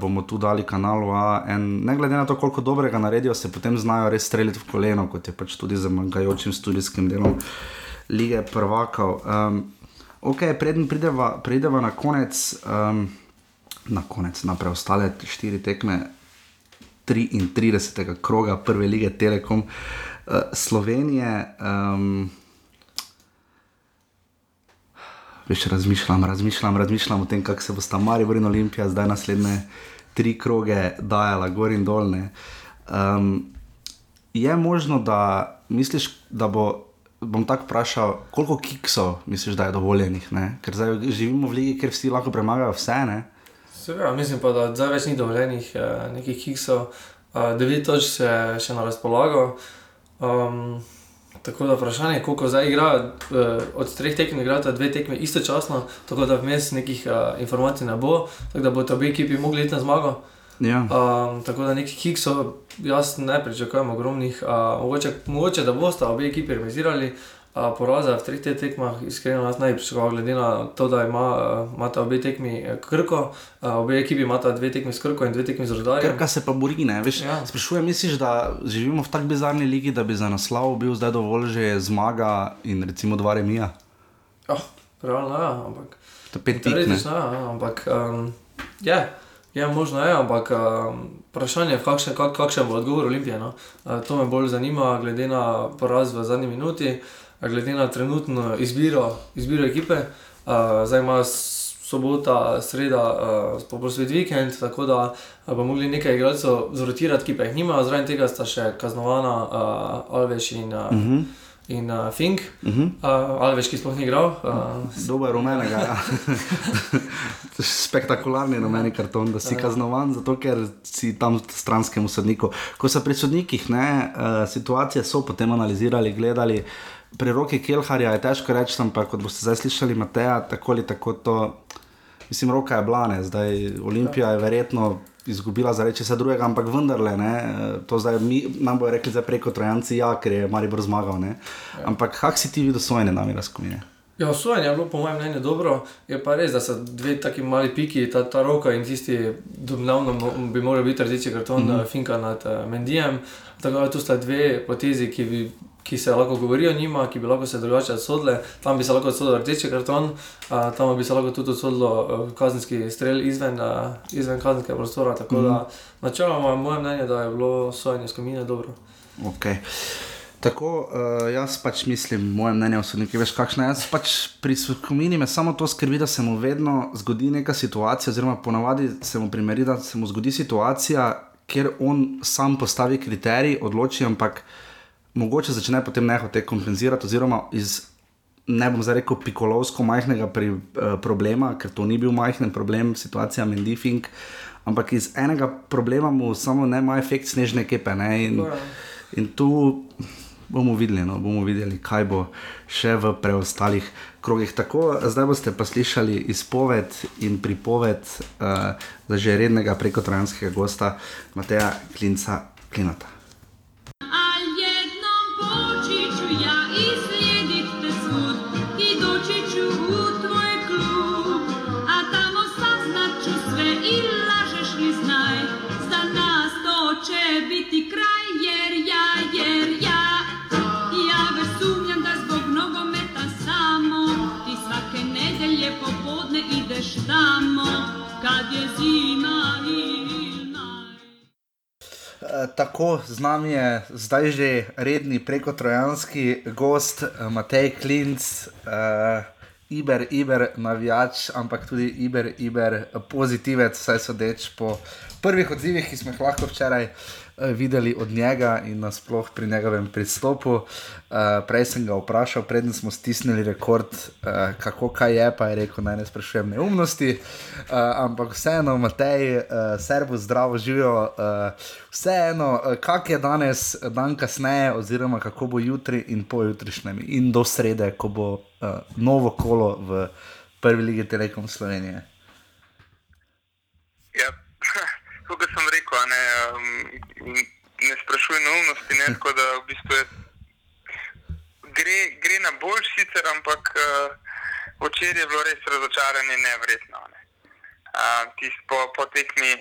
bomo tu dali kanalu A. En, ne glede na to, koliko dobrega naredijo, se potem znajo res streljati v koleno, kot je pač tudi z manjkajočim studijskim delom lige prvakov. Um, ok, preden prideva, prideva na konec. Um, na konec, na preostale štiri tekme 33. kroga prve lige Telekom uh, Slovenije. Um, Veš, razmišljam, razmišljam, razmišljam o tem, kako se bo sta Marijo in Olimpija zdaj naslednje tri kroge dajala, gor in dolne. Um, je možno, da misliš, da bo, bom tako vprašal, koliko kiksov misliš, da je dovoljenih? Ne? Ker zdaj živimo v lige, kjer vsi lahko premagajo vse. Ne? Seveda, mislim pa, da zdaj več ni dovoljenih eh, nekih kiksov. uh, devet točk se še na razpolago. Um, tako da vprašanje je, koliko zdaj igra, uh, od treh tekem igrata dve tekme istočasno, tako da vmes nekih uh, informacij ne bo, tako da bodo obe ekipi mogli iti na zmago. Ja. Um, tako da nekih kiksov jaz ne pričakujem ogromnih. Uh, mogoče, mogoče da boste obe ekipi remisirali. Uh, poraza v treh teh tekmah, iskreno, jaz ne bi pričakoval, glede na to, da ima, uh, imata obe tekmi eh, krko, uh, obe ekipi imata dve tekmi s krko in dve tekmi z rodarjem. Krka se pa bori, ne veš. Ja. Sprašujem, misliš, da živimo v tako bizarni ligi, da bi za naslov bil zdaj dovolj že zmaga in recimo dva remija? Oh, realno je, ja, ampak. To je pet? Teoretično je, ja, ampak um, je, je možno je, ampak um, vprašanje je, kakšen, kak, kakšen bo odgovor Olimpije. No? Uh, to me bolj zanima, glede na poraz v zadnji minuti, a glede na trenutno izbiro, izbiro ekipe. Uh, zdaj ima sobota, sreda, uh, poprosvit vikend, tako da uh, bomo mogli nekaj igralcev zrotirati, ki pa jih nimajo. Zraven tega sta še kaznovana uh, Alveš in, uh, uh Mhm. -huh. in uh, Fink. Uh -huh. Uh, Alveš, ki sploh ni igral. Uh, Dober rumenega. Ja. To je Spektakularni rumeni karton, da si kaznovan, zato ker si tam stranskemu sodniku. Ko so pri sodnikih, ne, uh, situacije so potem analizirali, gledali. Pri roki Kelharja je težko reči, ampak kot boste zdaj slišali, Mateja, tako ali tako to. Mislim, roka je blane, zdaj Olimpija je verjetno izgubila za reči vse drugega, ampak vendarle, ne, eh, to zdaj mi, nam bojo rekli zdaj preko Trojanci, ja, ker je Maribor zmagal, ne. Ampak kak si ti videl svoje nami razkomine? Ja, sojenje je bilo po mojem mnenju dobro, je pa res, da so dve taki mali piki, ta, ta roka in tisti, domnevno bi moral biti rdeči karton mm -hmm. Finka nad uh, Mendijem. Tako da tu sta dve potezi, ki, bi, ki se lahko govorijo o njima, ki bi lahko se drugače odsodile. Tam bi se lahko odsodil rdeči karton, uh, tam bi se lahko tudi odsodilo uh, kazenski strel izven, uh, izven kazenskega prostora. Tako mm -hmm. da načeloma je moje mnenje, da je bilo sojenje skomine dobro. Okay. Tako, uh, jaz pač mislim, moje mnenje o sodnikih, veš, kakšno je. Jaz pač pri Svrkomini me samo to skrbi, da se mu vedno zgodi neka situacija, oziroma ponavadi se mu primeri, da se mu zgodi situacija, kjer on sam postavi kriterij, odloči, ampak mogoče začne potem nehote kompenzirati, oziroma iz, ne bom zdaj rekel, pikolovsko majhnega pri, uh, problema, ker to ni bil majhen problem, situacija Mendy Fink, ampak iz enega problema mu samo ne ima efekt snežne kepe. Ne, in. In tu bomo videli, no, bomo videli, kaj bo še v preostalih krogih. Tako, zdaj boste pa slišali izpoved in pripoved uh, za že rednega prekotrojanskega gosta Mateja Klinca Klinata. Tako z nami je zdaj že redni prekotrojanski gost eh, Matej Klinc, uh, Iber, Iber, navijač, ampak tudi Iber, Iber, pozitivec, vsaj sodeč po prvih odzivih, ki smo jih lahko včeraj uh, videli od njega in nasploh pri njegovem pristopu. Uh, prej sem ga vprašal, preden smo stisnili rekord, uh, kako kaj je, pa je rekel, naj ne sprašujem neumnosti. Uh, ampak vseeno, Matej, uh, servo, zdravo živijo. Uh, vseeno, uh, kak je danes, dan kasneje, oziroma kako bo jutri in pojutrišnjem, in do srede, ko bo uh, novo kolo v prvi ligi Telekom Slovenije. Ja, kot sem rekel, ne, um, ne sprašuj neumnosti, ne, tako da v bistvu je, gre, gre na boljš sicer, ampak uh, včeraj je bilo res razočaranje nevrjetno. Ne. Uh, tist po, po tekmi,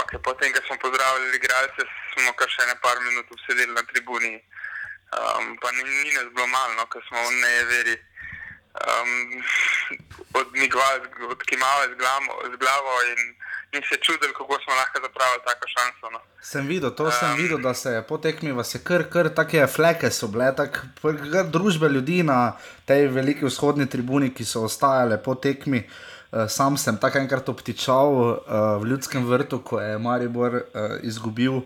okay, potem, ko smo pozdravili igralce, smo kar še ne par minut sedeli na tribuni. Um, pa ni, ni nas bilo malo, no, ker smo v nejeveri um, odmigovali, odkimali z, glamo, z glavo in, in se čudili, kako smo lahko zapravili tako šanso. No. Sem videl, to sem videl, da se je po tekmi, vas je kar, kar take fleke so bile, tako družbe ljudi na tej veliki vzhodni tribuni, ki so ostajale po tekmi. Uh, sam sem tako enkrat obtičal uh, v ljudskem vrtu, ko je Maribor uh, izgubil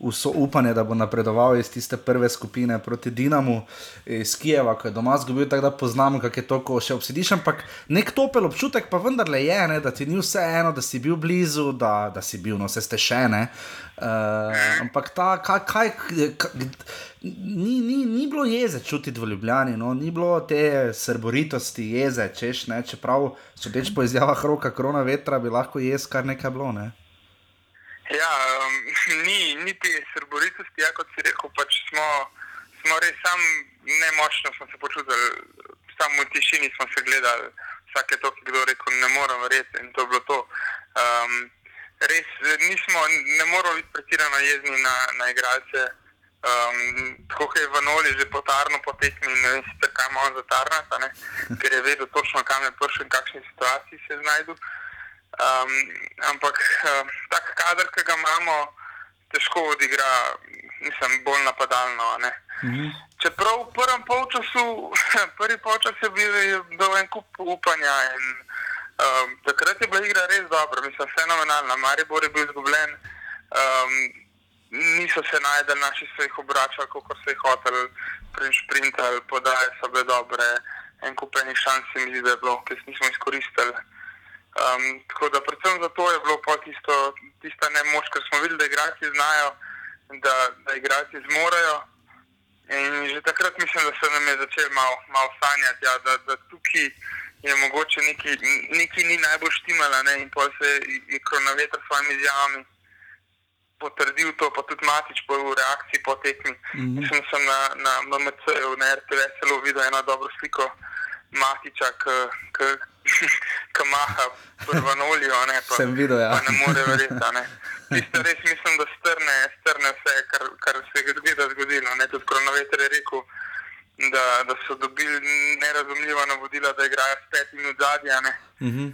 vso upanje, da bo napredoval iz tiste prve skupine proti Dinamu iz Kijeva, ko je doma zgubil, tako da poznamo, kako je to, ko še obsediš. Ampak nek topel občutek pa vendarle je, ne, da ti ni vse eno, da si bil blizu, da, da si bil, no, vse ste še ne. Uh, ampak ta, kaj, kaj, kaj ni, ni, ni bilo jeze čutiti v Ljubljani, no? ni bilo te srboritosti, jeze, češ ne, čeprav sodeč po izjavah roka, krona vetra, bi lahko jez kar nekaj bilo. Ne? Ja, um, ni, ni te srboritosti, ja, kot si rekel, pač smo, smo res sam nemočno smo se počutili, samo v tišini smo se gledali, vsake to, ki kdo rekel, ne morem verjeti in to je bilo to. Um, res nismo, ne moramo biti pretirano jezni na, na igralce. Um, tako je v Noli že potarno potekmi, ne vem, kaj ima on za tarnata, ne? ker je vedel točno, kam je prišel in v kakšni situaciji se znajdu. Um, ampak uh, tak kader, ki ga imamo, težko odigra, nisem bolj napadalno. ne. Čeprav v prvem polčasu, prvi polčas je bil je bil en kup upanja in um, takrat je bila igra res dobra, mislim, fenomenalna. Maribor je bil izgubljen, um, niso se najdel, naši so jih obračali, kot so jih hoteli, sprintali, podaje so bile dobre, en kup enih šans mi zdi, da je bilo, ki jih nismo izkoristili. Um, tako da predvsem zato je bilo pa tisto, tista nemoč, ker smo videli, da igrači znajo, da, da igrači zmorejo. In že takrat mislim, da se nam je začelo malo mal sanjati, ja, da, da tukaj je mogoče nekaj, ni najbolj štimala ne, in pa se je, je kronometer s svojimi izjavami potrdil to, pa tudi Matič po reakciji po tekmi. Mm -hmm. Mislim, sem na, na MMC-u, na RTV celo videl eno dobro sliko Matiča, ki maha prvo nolijo, ne, pa, Sem videl, ja. pa ne more verjeti. Tisto res mislim, da strne, strne vse, kar, kar se je zgodilo. zgodilo ne. Tudi kronometer je rekel, da, da so dobili nerazumljiva navodila, da igrajo s petimi od zadnja. Mhm.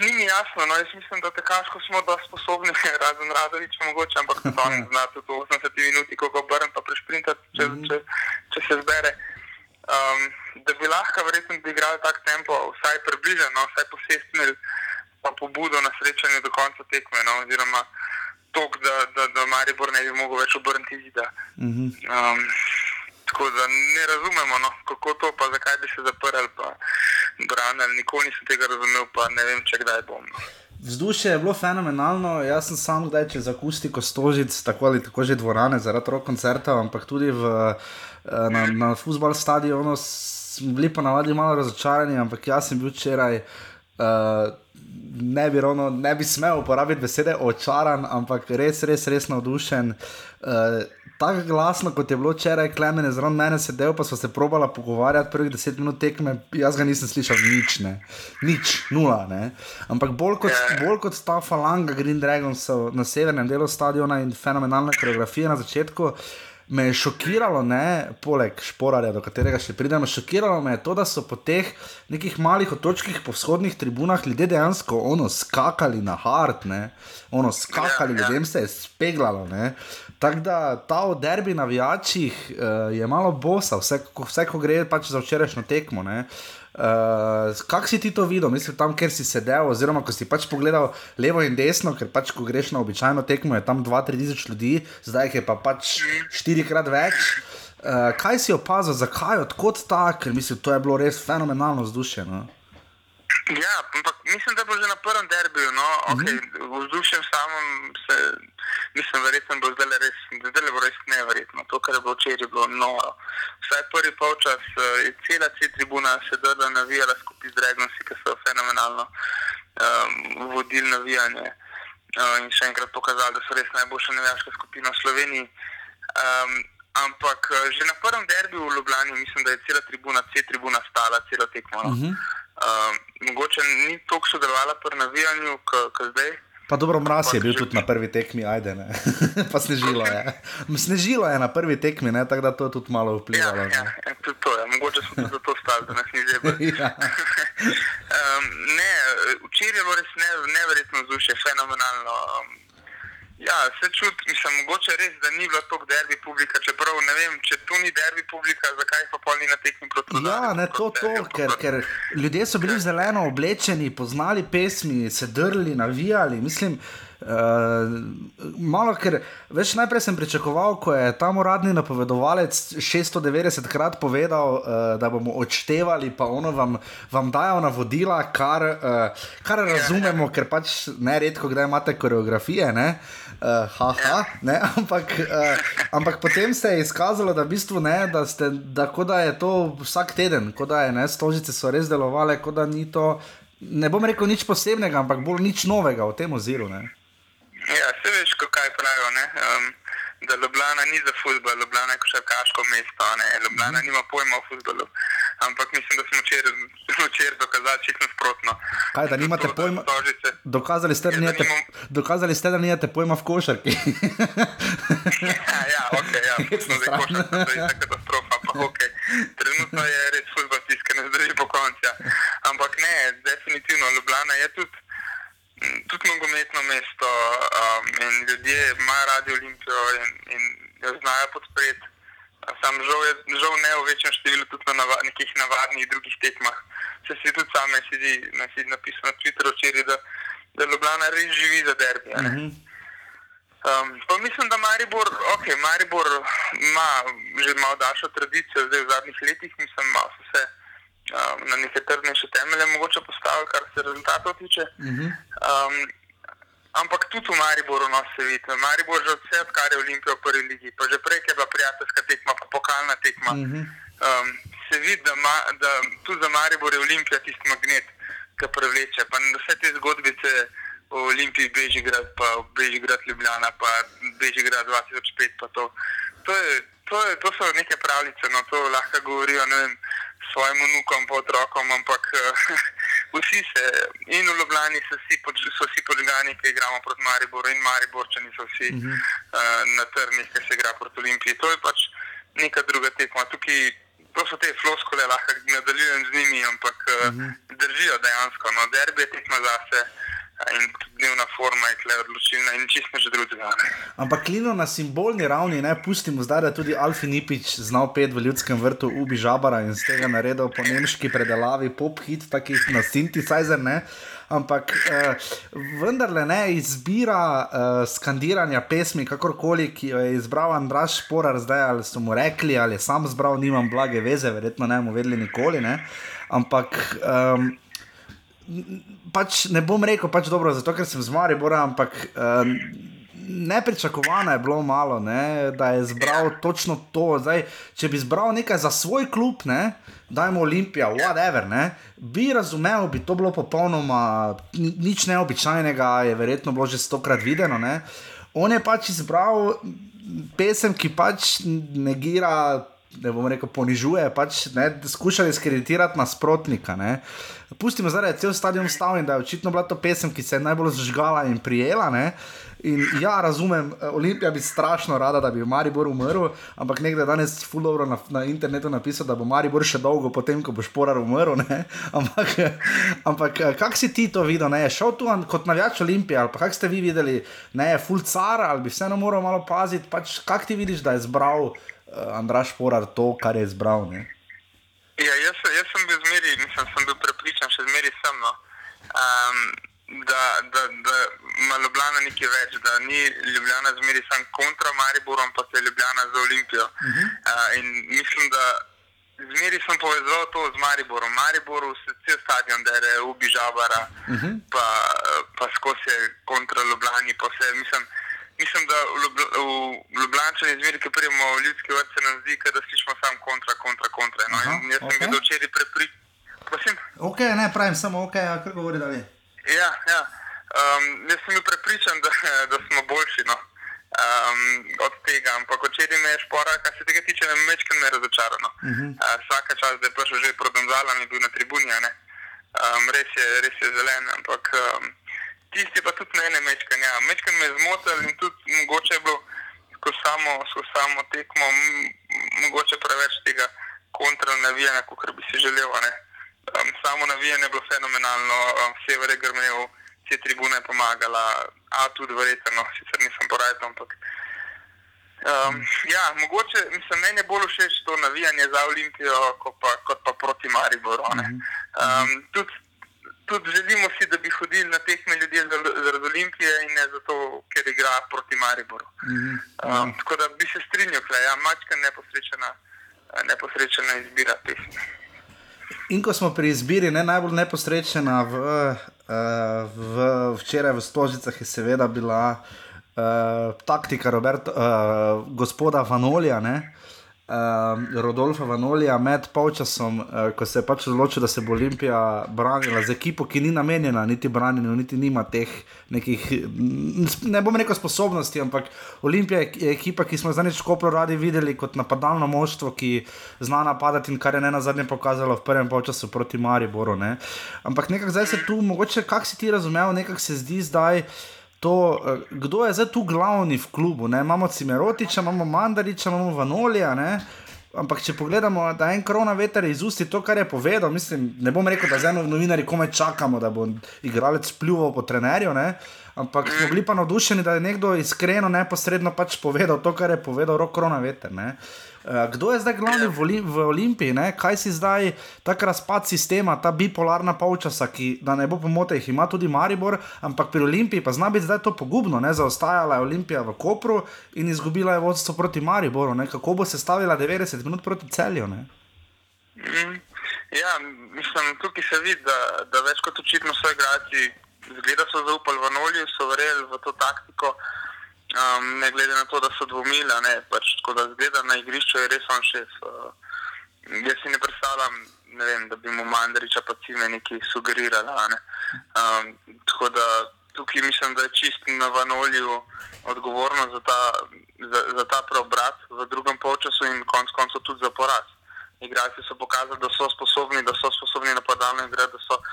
Ni mi jasno, no, jaz mislim, da tekaško smo dosti sposobni, razen Radoviča mogoče, ampak to on zna tudi v 80 minuti, ko ga obrnem pa prešprintati, če, če, če se zbere. Um, da bi lahko verjetno igrali tak tempo, vsaj približno, vsaj posestnili pa pobudo na srečanju do konca tekme, no, oziroma tok, da, da, da Maribor ne bi mogel več obrniti zida. Mhm. Um, tako da ne razumemo, no, kako to, pa zakaj bi se zaprli, pa branili. Nikoli nisem tega razumel, pa ne vem, če kdaj bom. no. Vzdušje je bilo fenomenalno, jaz sem sam kdaj čez akustiko stožic, tako ali tako že dvorane zaradi rock koncertov, ampak tudi v, eh, na, na futbol stadionu smo bili ponavadi malo razočarani, ampak jaz sem bil včeraj. Uh, ne bi, ravno, ne bi smel uporabiti besede očaran, ampak res, res, res navdušen. Uh, tako glasno, kot je bilo včeraj, klemen je zraven mene sedel, pa smo se probala pogovarjati prvih deset minut tekme, jaz ga nisem slišal nič, ne. nič, nula. Ne. Ampak bolj kot, bolj kot ta falanga Green Dragonsov na severnem delu stadiona in fenomenalna koreografija na začetku. Me je šokiralo, ne, poleg šporarja, do katerega še pridemo, šokiralo me je to, da so po teh nekih malih otočkih po vzhodnih tribunah ljudje dejansko ono skakali na hard, ne, ono skakali, Ja, ja. ljudem se je speglalo. ne. Tako da ta v derbi navijačih uh, je malo bosa, vse, vse ko gre pač za včerajšnjo tekmo. ne. Uh, Kako si ti to videl, mislim, tam, kjer si sedel, oziroma ko si pač pogledal levo in desno, ker pač, ko greš na običajno tekmo, je tam 2-3 tisoč ljudi, zdaj je pa pač štirikrat več. Uh, kaj si opazil, zakaj, odkot ta, ker mislim, to je bilo res fenomenalno vzdušje. No? Ja, ampak mislim, da bo že na prvem derbiju, no, okay, vzdušjem samem se, mislim, verjetno bo zdaj res, zdaj bo res neverjetno. To, kar je bilo včeraj, je bilo noro. Vsaj prvi polčas eh, je cela C tribuna se drla navijala skupaj z Dragonsi, ki so fenomenalno um, vodili navijanje uh, in še enkrat pokazali, da so res najboljša navijaška skupina v Sloveniji. Um, ampak eh, že na prvem derbiju v Ljubljani mislim, da je cela tribuna, C tribuna stala celo tekmo. No. Uh -huh. Uh, mogoče ni toliko sodelovala pri navijanju, kot zdaj. Pa dobro, mraz je bil tudi na prvi tekmi, ajde ne. pa snežilo je. Snežilo je na prvi tekmi, ne, tako da to je tudi malo Ja, vplivalo. ja, ne. ja, tudi to je. Mogoče smo tudi zato stali, da nas ni zebra. Ja. um, ne, včeraj je bilo res ne, neverjetno vzdušje, fenomenalno. Um, ja, se čuti, mislim, mogoče res, da ni bilo toliko derbi publika, čeprav ne vem, če tu ni derbi publika, zakaj pa pol ni na tekmi proti Ja, Rudarju, ne, to, to, derbi, ker, ker ljudje so bili zeleno oblečeni, poznali pesmi, se drli, navijali. Mislim, Uh, malo, ker veš, najprej sem pričakoval, ko je tam uradni napovedovalec 690 krat povedal, uh, da bomo odštevali, pa ono vam, vam dajo navodila, kar, uh, kar razumemo, ker pač ne redko, kdaj imate koreografije. Ne? Uh, haha, ne, ampak, uh, ampak potem se je izkazalo, da, v bistvu ne, da, ste, da, da je to vsak teden, da je ne, stožice so res delovale, da ni to, ne bom rekel nič posebnega, ampak bolj nič novega v tem oziru. Ne. Ja, se veš, kaj pravijo. Um, da Ljubljana ni za futbol, Ljubljana je košarkaško mesto, ne? Ljubljana nima pojma o futbolu. Ampak mislim, da smo včeraj dokazali čisto nasprotno. Kaj, da nimate pojma? Dokazali ste, ja, nijete, nimam... dokazali ste, da nimate pojma v košarki. ja, ja, ok, ja, smo zdaj košarki, to je katastrofa. Pa, okay. Trenutno je res futbol tiskal, ne zdrži po koncu. Ampak ne, definitivno Ljubljana je tudi tudi nogometno mesto um, in ljudje imajo radi Olimpijo in, in jo znajo podpreti. Sam žal, je, žal ne v večjem številu, tudi na nava, nekih navadnih drugih tekmah. Se si tudi sam sedi, sedi napisal na Twitteru včeraj, da, da Ljubljana res živi za derbi. Mm -hmm. um, mislim, da Maribor, okay, Maribor ima že malo daljšo tradicijo, zdaj v zadnjih letih, mislim, malo so se um, na neke trdnejše temelje mogoče postaviti, kar se rezultatov tiče. Uh -huh. um, ampak tudi v Mariboru nas se vidi. Maribor že vse, kar je Olimpija v prvi ligi, pa že prej je bila prijateljska tekma, pa pokalna tekma. Uh -huh. um, se vidi, da, ma, da tudi za Maribor je Olimpija tisti magnet, ki prevleče. Pa vse te zgodbice o Olimpiji, Bežigrad, pa Bežigrad, Ljubljana, pa Bežigrad 2005. Pa to. To, je, to, je, to so neke pravice, no to lahko govorijo. Vem, svojim unukom, pa otrokom, ampak uh, vsi se, in v Ljubljani so vsi, pod, so vsi podžgani, ki igramo proti Mariboru, in Mariborčani so vsi uh -huh. uh, na trnih, ki se igra proti Olimpiji. To je pač neka druga tekma. Tukaj, to so te floskole, lahko nadaljujem z njimi, ampak uh, uh -huh. držijo dejansko. No, derbi je tekma zase. In dnevna forma je tukaj odločilna, in čisto že drugega. Ampak klino na simbolni ravni, ne pustimo zdaj, da tudi Alfi Nipič znal pet v ljudskem vrtu Ubi Žabara in z tega naredil po nemški predelavi pop hit, takih na synthesizer. Ne? Ampak eh, vendarle ne izbira eh, skandiranja pesmi, kakorkoli, ki jo je izbral Andraš Šporar, zdaj ali so mu rekli, ali sam zbral, nimam blage veze, verjetno ne bomo vedeli nikoli. Ne? Ampak. Eh, pač ne bom rekel, pač dobro, zato ker sem z Maribora, ampak um, nepričakovano je bilo malo, ne, da je zbral točno to. Zdaj, če bi zbral nekaj za svoj klub, ne, dajmo Olimpija, whatever, ne, bi razumel, bi to bilo popolnoma nič neobičajnega, je verjetno bilo že stokrat videno. Ne. On je pač izbral pesem, ki pač negira ne bom rekel, ponižuje, pač ne, skušali skreditirati nasprotnika. Ne. Pustimo zdaj, da je cel stadion stavljen, da je očitno bila to pesem, ki se je najbolj zažgala in prijela. Ne. In ja, razumem, Olimpija bi strašno rada, da bi Maribor umrl, ampak nekdo je danes fuldobro na, na internetu napisal, da bo Maribor še dolgo potem, ko bo Šporar umrl. Ne? Ampak, ampak kak si ti to videl? Ne? Je šel tu kot navijač Olimpije ali kak ste vi videli, ne je full car ali bi vseeno moral malo paziti, pač kak ti vidiš, da je zbral Andraš Porar to, kar je izbral. Ne? Ja, jaz, jaz sem bil zmeri, nisem sem bil prepričan, še zmeri sem. No. Um, da, da, da ima Ljubljana nekaj več, da ni Ljubljana zmeri samo kontra Mariboru, ampak je Ljubljana za Olimpijo. Uh -huh. uh, in mislim, da zmeri sem povezal to z Mariborom. Mariboru se cel stadion, da je ubi žabara, uh -huh. pa, pa skozi kontra Ljubljani, pa vse. Mislim, mislim, da v, v Ljubljani, zmeri, ki prijemo v ljudski vrt, se nam zdi, da slišimo samo kontra, kontra, kontra. No? Aha, jaz sem okay. bil včeraj prepričan. Ok, ne pravim, samo ok, a kar govori, da vi. Ja, ja. Um, jaz sem bil prepričan, da, da smo boljši no? um, od tega, ampak včeraj me je špora, kar se tega tiče, me večkrat me razočarano. Uh -huh. uh, vsaka čas, da je prišel že prodomzala, mi je bil na tribuni, um, res, je, res je zelen, ampak um, tisti pa tudi mene mečkan. Ja. Mečkan me je zmotil in tudi mogoče je bilo ko samo, ko samo tekmo, mogoče preveč tega kontra navijanja, kot bi si želel. Um, samo navijanje je bilo fenomenalno, um, sever je grmel, vse tribune je pomagala, a tudi verjetno, sicer nisem porajal, ampak. Um, ja, mogoče mislim, meni je bolj všeč to navijanje za Olimpijo, kot pa, kot pa proti Mariboru. Um, tudi tudi želimo si, da bi hodili na tekme ljudje zar- zaradi Olimpije in ne zato, ker igra proti Mariboru. Mhm. Um, tako da bi se strinjal, da je ja, mačka neposrečena, eh, neposrečena izbira pesmi. In ko smo pri izbiri, ne, najbolj neposrečena v, uh, v, včeraj v Stožicah je seveda bila uh, taktika Roberta, uh, gospoda Vanolija. Ne? Uh, Rodolfa Vanolija med polčasom, uh, ko se je pač odločil, da se bo Olimpija branila z ekipo, ki ni namenjena niti branjenju, niti nima teh nekih, ne bom rekel sposobnosti, ampak Olimpija je je ekipa, ki smo zdaj skopro radi videli kot napadalno moštvo, ki zna napadati in kar je ne na zadnje pokazalo v prvem polčasu proti Mariboru. Ne? Ampak nekako zdaj se tu, mogoče, kak si ti razumel, nekako se zdi zdaj. To, eh, kdo je zdaj tu glavni v klubu? Ne? Imamo Cimerotiča, imamo Mandariča, imamo Vanolija. Ne? Ampak če pogledamo, da en korona veter iz usti to, kar je povedal, mislim, ne bom rekel, da zdaj novinari komaj čakamo, da bo igralec pljuval po trenerju. Ne? Ampak smo bili pa navdušeni, da je nekdo iskreno, neposredno pač povedal to, kar je povedal rok korona veter. Eh, Kdo je zdaj glavni v, Olim v Olimpiji? Ne? Kaj si zdaj, tak razpad sistema, ta bipolarna polčasa, ki da ne bo pomote, jih ima tudi Maribor, ampak pri Olimpiji pa zna biti zdaj to pogubno. Ne? Zaostajala je Olimpija v Kopru in izgubila je vodstvo proti Mariboru. Ne? Kako bo se stavila 90 minut proti celju? Ne? Mm. Ja, mislim, tukaj se vidi, da, da več kot očitno so igralci, zgleda so zaupali v Nolju, so verjeli v to taktiko, um, ne glede na to, da so dvomili, a ne, pač, tako da zgleda na igrišču je res on šef. Uh, jaz si ne predstavljam, ne vem, da bi mu Mandariča pa cime nekaj sugerirala. ne. Um, tako da tukaj mislim, da je čist na Vanolju odgovorno za ta, za, za ta preobrat v drugem polčasu in konec koncev tudi za poraz. Igralci so pokazali, da so sposobni, da so sposobni napadalno igrati, da so uh,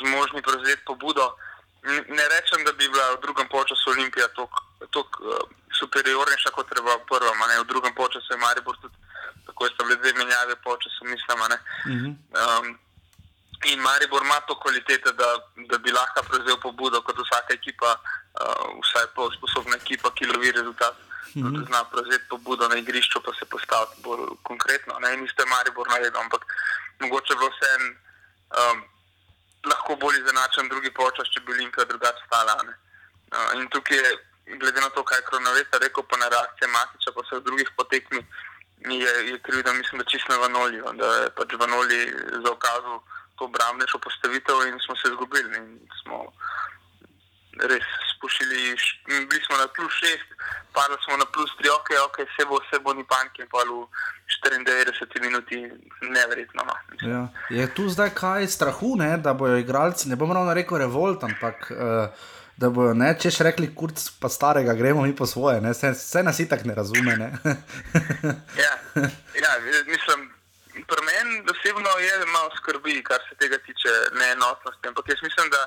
zmožni prevzeti pobudo. Ne rečem, da bi bila v drugem polčasu Olimpija tako uh, superiornejša kot treba v prvem. ne. V drugem polčasu je Maribor tudi, tako so bile dve menjave polčasu, mislim. a ne. Um, in Maribor ima to kvalitete, da, da bi lahko prevzel pobudo kot vsaka ekipa, uh, vsaj pol sposobna ekipa, ki lovi rezultat. Mm -hmm. Zna prevzeti pobudo na igrišču, pa se postaviti bolj konkretno. Ne, in isto je Maribor naredil, ampak mogoče bo vse um, lahko bolj izenačen drugi počas, če bi Olimpija drugače stala. ne. Uh, in tukaj je, glede na to, kaj je Kronoveta rekel, pa na reakcije Matiča, pa vseh drugih potekmi, je, je krivda, mislim, da čisto na Vanoliju, da je pač Vanoli zaukazal to obrambnejšo postavitev in smo se izgubili. In smo res spušili, bili smo na plus šest, padli smo na plus tri, ok, ok, vse bo, vse bo ni panke, pa v 94 minuti, neverjetno. No. Ja. Je tu zdaj kaj strahu, ne? da bojo igralci, ne bom ravno rekel revolt, ampak uh, da bojo, ne, češ rekli, kurc pa starega, gremo mi po svoje, ne? vse, vse nas itak ne razume. Ne? Ja, ja, mislim, pri meni osebno je malo skrbi, kar se tega tiče neenotnosti. Ampak jaz mislim, da,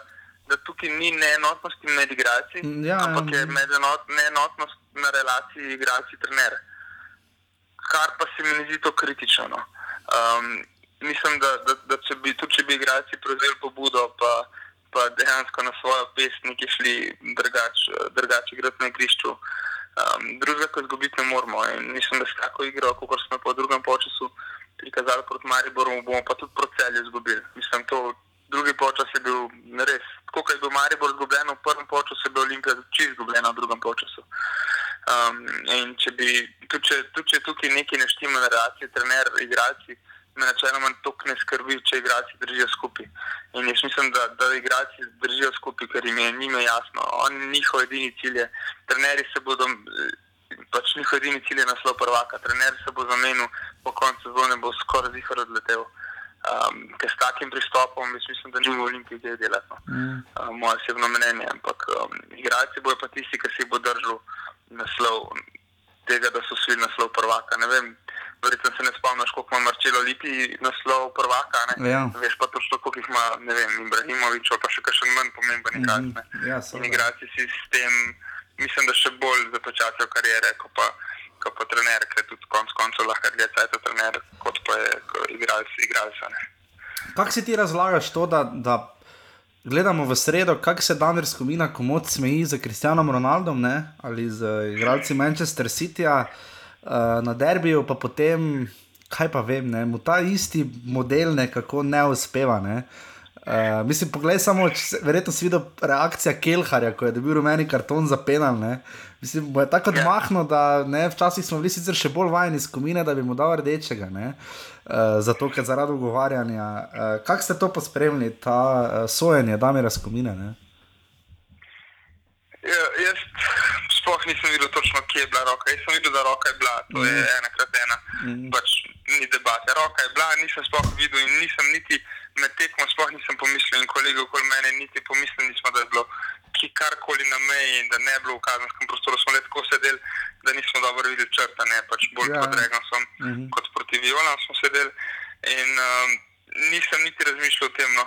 da tukaj ni neenotnosti med igralci, Ja, ampak je ja. med enot, neenotnost na relaciji igralci-trener. Kar pa se mi ne zdi to kritično. No. Um, mislim, da, da, da če bi, tudi če bi igralci prevzeli pobudo, pa, pa dejansko na svojo pesem neki šli drugače drugač igrati na igrišču. Um, drugega, kot izgubiti, ne moramo. In mislim, da s tako igro, kot smo po drugem času prikazali proti Mariboru, bomo pa tudi proti celju izgubili. Mislim, to drugi počas je bil res. Tako kot je bil Maribor izgubljen v prvem času, je bil Olimpija čisto izgubljena v drugem času. Um, in če bi, tudi če, tudi če je tukaj neki neštima na relaciji, trener, igralci, me načeloma to ne skrbi, če igralci držijo skupaj. In jaz mislim, da, da igralci držijo skupaj, ker jim je njime jasno. On, njihov edini cilj je, trenerji se bodo, pač njihov edini cilj je naslov prvaka. Trener se bo zamenil, po koncu sezone bo skoraj zihar odletel. Um, ker s takim pristopom, jaz mislim, da ni v Olimpiji kaj delati. No. Uh, moje osebno mnenje, ampak um, igralci bojo pa tisti, ki si bo držal naslov tega, da so svi naslov prvaka. Ne vem, verjetno se ne spomniš, koliko ima Marčelo Lipi naslov prvaka. Ja. Veš pa točno, koliko jih ima, ne vem, Ibrahimovič, pa še kakšen manj pomemben igralec. ne. Ja, In igralci si s tem, mislim, da še bolj započasijo kariere, kot pa, kot pa trener, ker tudi konec koncev lahko dlje cajt trener, kot pa je ko igralec, igralec. Kako si ti razlagaš to, da, da gledamo v sredo, kako se Daniel Skomina komod smeji z Kristjanom Ronaldom ne? ali z igralci Manchester Cityja uh, na derbiju, pa potem, kaj pa vem, ne? mu ta isti model nekako ne uspeva. Ne? Uh, mislim, poglej samo, če se- verjetno si videl reakcijo Kelharja, ko je dobil rumeni karton za penal. Ne? Mislim, bo je tako odmahno, da ne, včasih smo bili sicer še bolj vajeni skupine, da bi mu dal rdečega. ne. Uh, zato, ker zaradi ugovarjanja. Uh, Kako ste to pospremljali, ta uh, sojenje, da mi razkomine? Ne? Ja, jaz sploh nisem videl točno, kje je bila roka. Jaz sem videl, da roka je bila, to je ena krat ena. Pač ni debate. Roka je bila, nisem sploh videl in nisem niti med tekmo sploh nisem pomislil in kolegi okoli mene niti pomislili nismo, da je bilo ki karkoli na meji in da ne je bilo v kazenskem prostoru. Smo le tako sedeli, da nismo dobro videli črta, ne pač bolj Ja. pod Regansom Mhm. kot proti Violam smo sedeli. In um, nisem niti razmišljal o tem. No.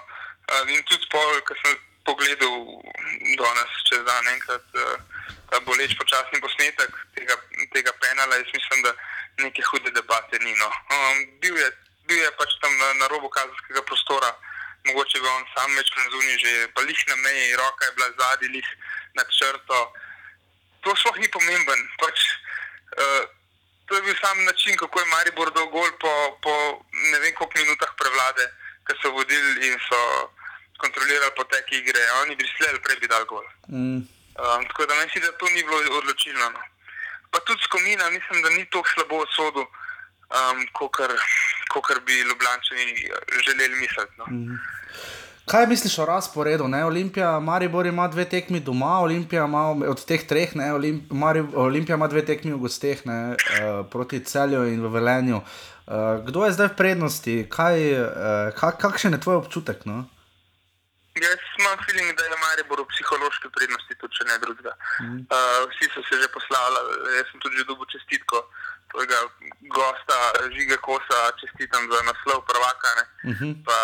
Uh, in tudi pol, ko sem pogledal danes čez dan enkrat uh, ta boleč počasni posnetek tega, tega penala, jaz mislim, da neke hude debate ni. No. Um, bil, je, bil je pač tam na, na robu kazenskega prostora, mogoče bi on sam večkrat zunaj že, pa lih na meji, roka je bila zadnji, lih nad črto. To sploh ni pomemben. Pač, uh, to je bil sam način, kako je Maribor dal gol po, po ne vem koliko minutah prevlade, ki so vodili in so kontrolirali potek igre. Oni bi sleli, prej bi dal gol. Mm. Um, tako da mislim, da to ni bilo odločilno. No. Pa tudi skomina, mislim, da ni tako slabo odsodu, um, kot bi Ljubljani želeli misliti. No. Kaj misliš o razporedu? Ne? Olimpija, Maribor ima dve tekmi doma, Olimpija ima od teh treh, ne? Olimp, Marib, Olimpija ima dve tekmi v gosteh, ne? uh, proti celju in v Velenju. Uh, kdo je zdaj v prednosti? Kaj, uh, kak, kakšen je tvoj občutek? No? Jaz imam feeling, da je Maribor v psihološki prednosti, tudi če ne drugega. Mm. Uh, vsi so se že poslavljali, jaz sem tudi že dobil čestitko tvojega gosta, Žiga Kosa, čestitam za naslov prvaka. Uh -huh. pa,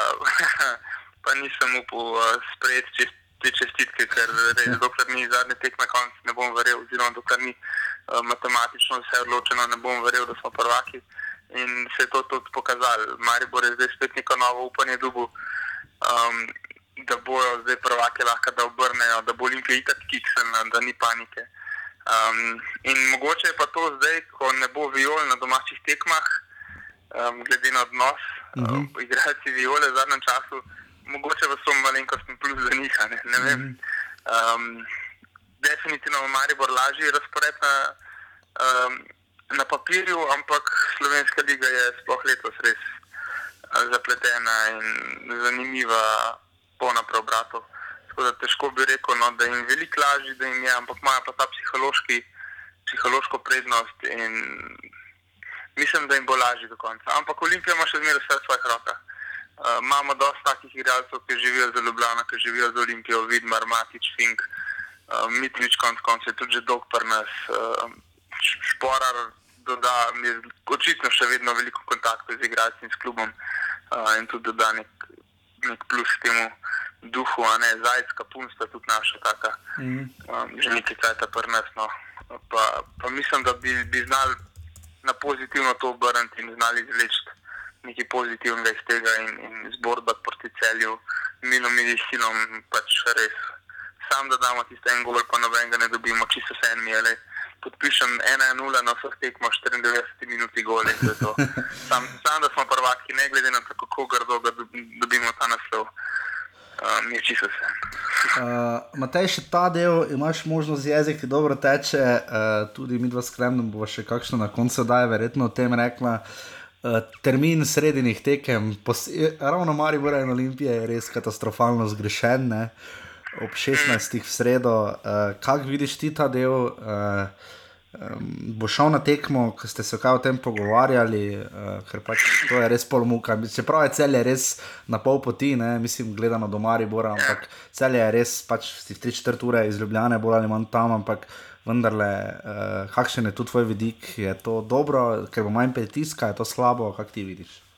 pa nisem upal uh, sprejeti čest, te čestitke, ker res, dokler ni zadnji tek na koncu, ne bom verjel, oziroma dokler ni uh, matematično vse odločeno, ne bom verjel, da smo prvaki. In se je to tudi pokazalo. Maribor je zdaj spet neko novo upanje dubu. Um, da bojo zdaj prvake lahko da obrnejo, da bo Olimpija itak kikselna, da ni panike. Um, in mogoče je pa to zdaj, ko ne bo viol na domačih tekmah, um, glede na odnos, uh -huh. uh, igralci viole v zadnjem času, mogoče pa so malenkostni plus za njih. Ne, ne vem. Um, definitivno ima Maribor lažji razpored na, um, na papirju, ampak Slovenska liga je sploh letos res uh, zapletena in zanimiva polna preobratov. Tako da težko bi rekel, no, da jim je veliko lažje, da jim je, ampak imajo pa ta psihološki, psihološko prednost in mislim, da jim bo lažje do konca. Ampak Olimpija ima še zmeraj vse v svojih rokah. Uh, imamo dosta takih igralcev, ki živijo za Ljubljano, ki živijo za Olimpijo, Vidmar, Matič, Fink, uh, Mitvič, konc koncev, tudi že dolg pri nas, uh, Šporar, doda, je očitno še vedno veliko kontaktov z igralci in s klubom uh, in tudi doda nek plus temu duhu, a ne zajska, punsta tudi naša taka, mm. um, že nekaj cajta pri nas. No. Pa, pa mislim, da bi, bi znali na pozitivno to obrniti in znali izleči nekaj pozitivnega iz tega in, in zborbati proti celju, milom in silom, pač res. Sam da damo tiste en gol, pa nobenega ne dobimo, čisto se en mi je. Podpišem 1-0 na vseh tekmah, 94 minut gol in to je to. Sam, sam, da smo prvaki, ne glede na to, kako grdo dobimo ta naslov. Um, je čisto vse. Uh, Matej, še ta del, imaš možnost jezik, ki dobro teče, uh, tudi mi dva skromno bo še kakšno na koncu daj, verjetno o tem rekla. Uh, termin sredinih tekem, ravno Maribor in Olimpija je res katastrofalno zgrešen, ne? Ob 16. v sredo. Uh, Kaj vidiš ti ta del? Uh, um, bo šel na tekmo, ko ste se kaj o tem pogovarjali, uh, ker pač to je res pol muka. Čeprav je cel je res na pol poti, ne? mislim, gledano do Maribora, ampak cel je res pač v 3-4 ure iz Ljubljane, bolj ali manj tam, ampak vendarle, uh, kakšen je tu tvoj vidik, je to dobro, ker bo manj pritiska, je to slabo, kak ti vidiš?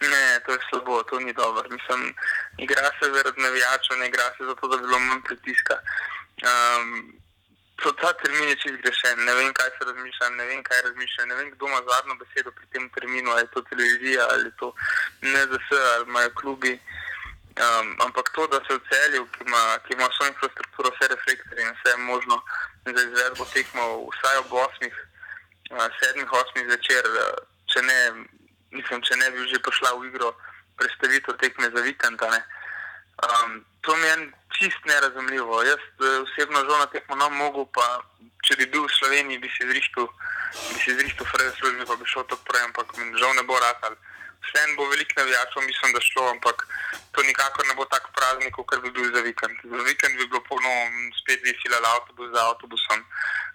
Ne, to je slabo, to ni dobro. Mislim, igra se zaradi navijačev, ne igra se zato, da bi bilo manj pritiska. Um, so ta termin je čist grešen, ne vem, kaj se razmišlja, ne vem, kaj razmišlja, ne vem, kdo ima zadnjo besedo pri tem terminu, ali je to televizija, ali je to NZS, ali imajo klubi. Um, ampak to, da se v celju, ki ima, ki ima vso infrastrukturo, vse reflektorje in vse možno za izvedbo tekmo, vsaj ob 8, 7, 8 zvečer, eh, če ne, mislim, če ne bi že prišla v igro predstavitev tekme za vikend, Um, to mi je čist nerazumljivo. Jaz eh, osebno žal na tekmo ne mogu, pa če bi bil v Sloveniji, bi si zrihtel, bi si zrihtel fraj službi, pa bi šel to prej, ampak žal ne bo ratal. Vseeno bo veliko navijačev, mislim, da šlo, ampak to nikakor ne bo tak praznik, kot bi bil za vikend. Za vikend bi bilo polno, spet bi filali avtobus za avtobusom,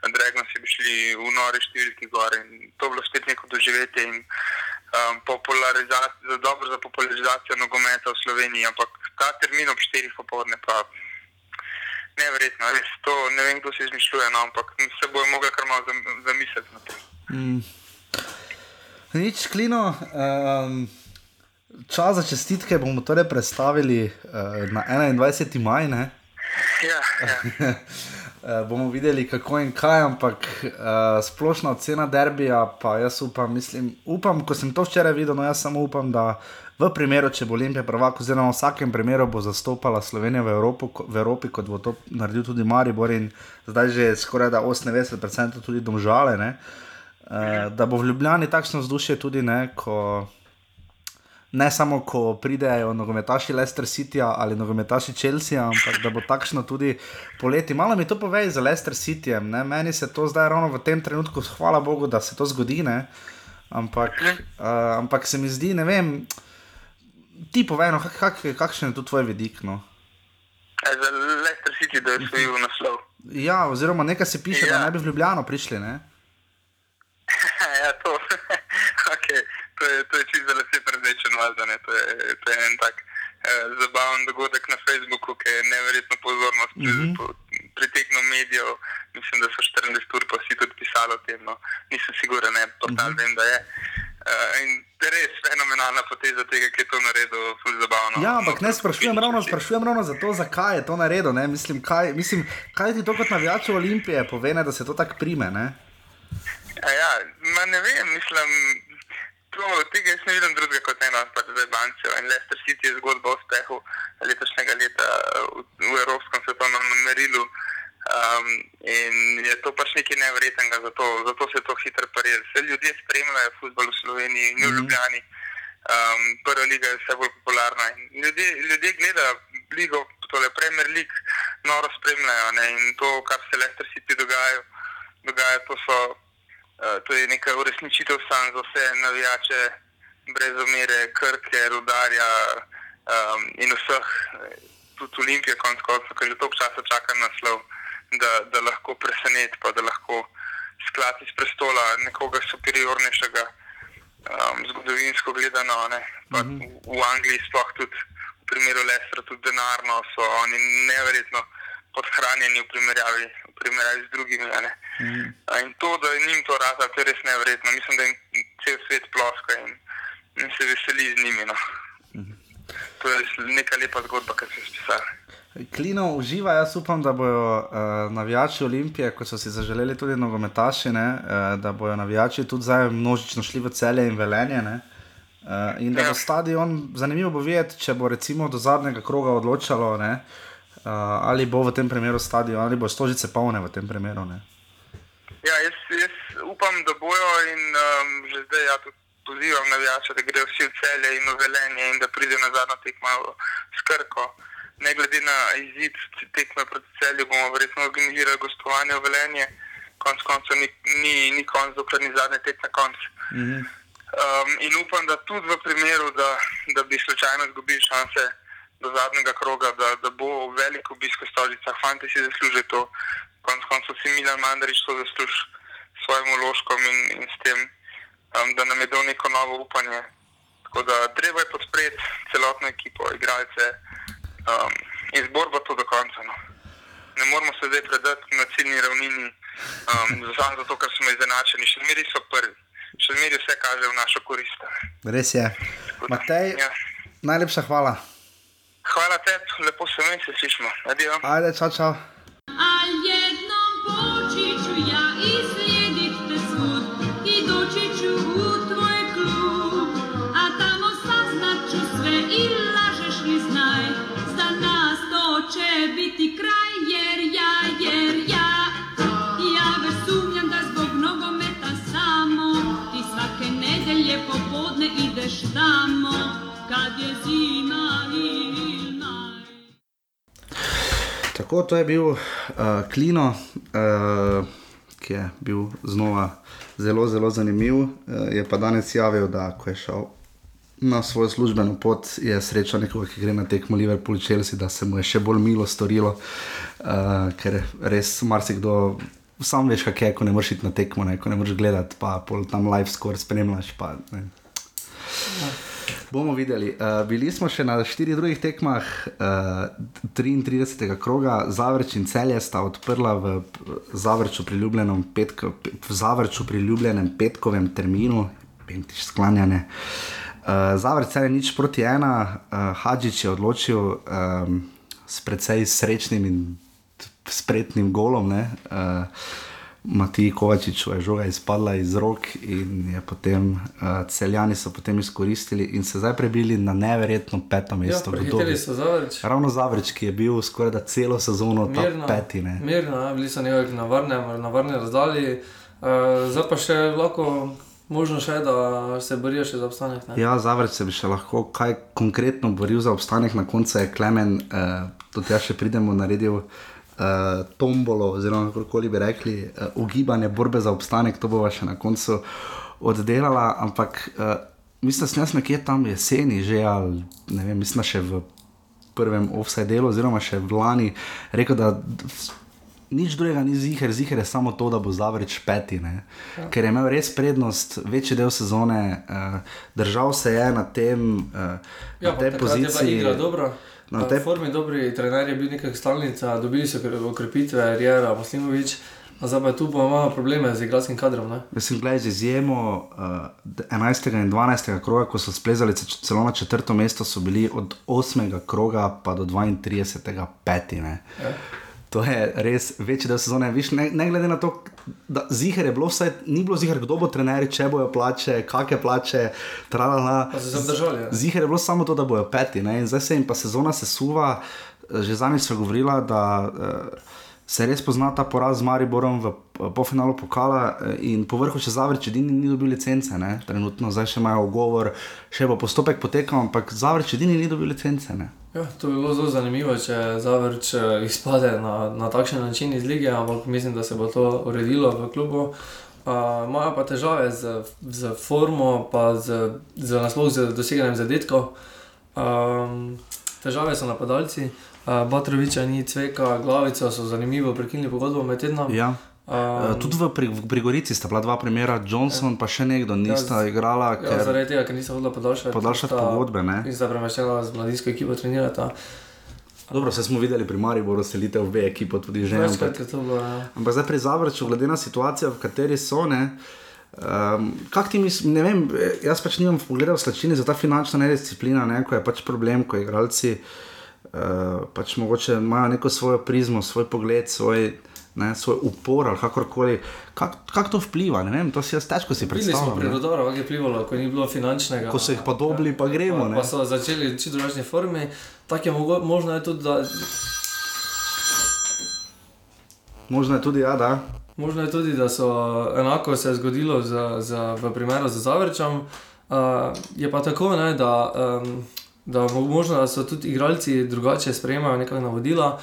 Dregno si bi šli v nore številki gor in to bi bilo spet neko doživetje in um, popularizacija, dobro za popularizacijo nogometa v Sloveniji, ampak ta termin ob 4 popovdne pa neverjetno, res to ne vem, kdo si izmišljuje, no, ampak se bojo mogli kar malo zam- zamisliti na tem. Mm. Nič, klino. Um, čas za čestitke bomo torej predstavili uh, na 21. maj. Ne? Ja, ja. Eh, bomo videli, kako in kaj, ampak uh, splošna ocena derbija, pa jaz upam, mislim, upam, ko sem to včeraj videl, no jaz samo upam, da v primeru, če bo Olimpija prvak, oziroma v vsakem primeru bo zastopala Slovenijo v, Evropu, ko- v Evropi, kot bo to naredil tudi Maribor in zdaj že skoraj da 98% tudi domžale, ne, uh, da bo v Ljubljani takšno vzdušje tudi ne, ko. Ne samo, ko pridejo nogometaši Leicester City ali nogometaši Chelsea, ampak da bo takšno tudi poleti. Malo mi to povej za Leicester City. Ne? Meni se to zdaj ravno v tem trenutku, hvala Bogu, da se to zgodi. Ne? Ampak, uh, ampak se mi zdi, ne vem, ti povej, no, kak, kak, kakšen je tu tvoj vidik. No? E, Za Leicester City, da je osvojil naslov. Ja, oziroma nekaj se piše, ja. da ne bi v Ljubljano prišli. Ne? Ja, to, okay. to je, to je čisto lase predvečen, valjda, ne, to je, to je en tak eh, zabaven dogodek na Facebooku, ki je neverjetno pozornost mm -hmm. pritegnil medijev. Mislim, da so 14 ur pa vsi tudi pisali o tem, no. nisem siguren, ne, portal mm -hmm. vem, da je. Uh, in res fenomenalna poteza tega, ki je to naredil, ful zabavno. Ja, ampak ne sprašujem ravno, sprašujem ravno zato, zakaj je to naredil. ne. Mislim, kaj, mislim, kaj ti to kot navijač Olimpije pove, ne, da se to tako prime. Ne? A Ja, ma ne vem, mislim, to, tega jaz ne vidim drugega kot eno, pač zdaj bančijo. In Leicester City je zgodba o uspehu letošnjega leta v, v Evropskem svetovnem merilu. Um, in je to pač nekaj nevrednega, zato, zato se to hitro parira. Vse ljudje spremljajo futbol v Sloveniji in v Ljubljani. Um, prva liga je vse bolj popularna. In Ljudje, ljudje gledajo ligo, tole Premier League, noro spremljajo. Ne? In to, kar se Leicester City dogaja, dogaja to so to je neka uresničitev sanj za vse navijače, brez omere, krke, rudarja um, in vseh, eh, tudi Olimpije, konc koncev, ki že toliko časa čaka na naslov, da, da lahko preseneti, pa da lahko sklati z prestola nekoga superiornejšega, um, zgodovinsko gledano. Ne. Pa Mhm. v, v Angliji, sploh tudi v primeru Lestra, tudi denarno so oni neverjetno podhranjeni v primerjavi, v primerjavi z drugimi. A In to, da jim to rata, to je res nevrjetno. Mislim, da jim cel svet ploska in, in se veseli z njimi. No. To je neka lepa zgodba, ki se je spisala. Klino uživa, jaz upam, da bodo uh, navijači Olimpije, kot so si zaželeli tudi nogometaši, ne, uh, da bodo navijači tudi zdaj množično šli v celje in velenje. Ne, uh, in da bo Ja. stadion, zanimivo bo videti, če bo recimo do zadnjega kroga odločalo, ne, ali bo v tem primeru stadion, ali bo stožice polne v tem primeru. Ne. Ja, jaz, jaz upam, da bojo in um, že zdaj ja, tudi pozivam navijače, da grejo vsi v celje in v velenje in da pride na zadnjo tekmo s Krko. Ne glede na izid tekme proti celju, bomo verjetno organizirali gostovanje v velenje. Konec koncev ni, ni, ni konc, dokler ni zadnji tek na koncu. Mhm. Um, in upam, da tudi v primeru, da, da bi slučajno izgubili šanse do zadnjega kroga, da, da bo velik obisk v Stožicah. Fanti si zaslužijo to, konec koncev si Milan Mandarič to zasluži s svojim uložkom in, in s tem, um, da nam je dal neko novo upanje. Tako da treba je podpreti celotno ekipo, igralce um, in zbor bo to do konca. No. Ne moramo se zdaj predati na ciljni ravnini, um, samo zato, ker smo izenačeni, še zmeraj so prvi, še zmeraj vse kaže v našo korist. Res je. Matej, Ja. najlepša hvala. Hvala tebi, lepo se mi se slišmo. Adijo. Ajde, čau, čau. A jednom poći ću ja i slijedit te svud I doći ću u tvoj klub A tamo saznat ću sve i lažeš li znaj Za nas to će biti kraj jer ja, jer ja Ja već sumnjam da zbog nogometa samo Ti svake nedelje popodne ideš tamo tako, to je bil uh, Klino, uh, ki je bil znova zelo, zelo zanimiv. Uh, je pa danes javil, da ko je šel na svojo službeno pot, je srečal nekoga, ki gre na tekmo Liverpool Chelsea, da se mu je še bolj milo storilo, uh, ker res marsikdo. Sam veš, kaj je, ko ne moreš iti na tekmo, ne, ko ne moreš gledati, pa tam live score spremljaš. Pa, ne. Bomo videli. Uh, bili smo še na štirih drugih tekmah, uh, 33. kroga, Zavrč in Celje sta odprla v Zavrču priljubljenem, petko, v Zavrču priljubljenem petkovem terminu, pentiš sklanjane. Uh, Zavrč Celje nič proti ena, uh, Hadžič je odločil um, s precej srečnim in spretnim golom. Ne, uh, Matiji Kovačiču je žoga izpadla iz rok in je potem uh, celjani so potem izkoristili in se zdaj prebili na neverjetno peto mesto. Ja, Gotovo. prehiteli so Zavrč. Ravno Zavreč, ki je bil skoraj da celo sezono ta Mirno, peti. Ne. mirno, ja, bili so nekako na varnem, na varni razdalji. Uh, zdaj pa še lahko možno še, da se borijo še za obstanek. Ne? Ja, Zavreč se bi še lahko kaj konkretno boril za obstanek, na koncu je Klemen, uh, tudi jaz še pridemo, naredil uh, tombolo, oziroma kako bi rekli, uh, ugibanje borbe za obstanek, to bova še na koncu oddelala, ampak uh, mislim, da sem jaz nekje tam jeseni že, ali ne vem, mislim, še v prvem offside delu, oziroma še v lani, rekel, da nič drugega ni ziger, ziger je samo to, da bo Zavreč peti, ne? ker je imel res prednost večji del sezone, uh, držal se je na tem, uh, Ja, na tej takrat je bila poziciji. igra dobra. Na tej- formi dobri trener je bil nekaj stalnica, dobili so okrepitve, Rjera, Maslimovič, a zdaj pa tu pa imamo probleme z igralskim kadrom. Ne? Jaz sem gledal z izjemo uh, 11. in 12. kroga, ko so splezali ce- celo na četrto mesto, so bili od 8. kroga pa do 32. peti. Ne. Ja. To je res večji del sezone. Viš, ne, ne glede na to, da ziger je bilo vse, ni bilo ziger, kdo bo trener, če bojo plače, kakšne plače, tralala. So se obdržali, ja. Ziger je bilo samo to, da bojo peti. Ne? In zdaj se jim pa sezona sesuva. Eh, Že zadnjič sva govorila, da uh, se res pozna ta poraz z Mariborom v eh, polfinalu pokala eh, in po vrhu še Zavrč edini ni dobil licence. Ne? Trenutno zdaj še imajo ogovor, še bo postopek potekal, ampak Zavrč edini ni dobil licence. Ne? Ja, to bi bilo zelo zanimivo, če Zavrč eh, izpade na, na takšen način iz lige, ampak mislim, da se bo to uredilo v klubu. Uh, Imajo pa težave z, z formo, pa z, z nasploh z doseganjem zadetkov. Um, težave so napadalci, uh, Batroviča ni cveka, glavica so zanimivo prekinili pogodbo med tednom. Ja. Um, Uh, tudi v, pri, v Prigorici sta bila dva primera, Johnson pa še nekdo, nista Ja, igrala, ja, ker zaradi tega, ker niso hodila podaljšati, podaljšati pogodbe. Ne? In sta premeščena z mladinsko ekipo trenirata. Dobro, vse smo videli pri Mariboru, selitev v B ekipo tudi že. Večkrat Ampak, bilo. Ja. ampak zdaj pri Zavrču, glede na situacijo, v kateri so, ne. Um, Kaj ti misliš, ne vem, jaz pač nimam pogleda v slačini za ta finančna nedisciplina, ne, ko je pač problem, ko igralci uh, pač mogoče imajo neko svojo prizmo, svoj pogled, svoj, ne, svoj upor ali kakorkoli. Kako kak to vpliva, ne vem, to si jaz težko si Videli smo predstavljam. pri. Rodoru, kako je plivalo, ko ni bilo finančnega. Ko so jih pa dobili, pa gremo. ne. Pa so začeli čisto drugačni formi. Tako je mogo, možno je tudi, da, Možno je tudi, ja, da. možno je tudi, da so enako se je zgodilo z, z, v primeru z Zavrčem. Uh, je pa tako, ne, da, um, da mo- možno da so tudi igralci drugače sprejemajo neka navodila. Uh,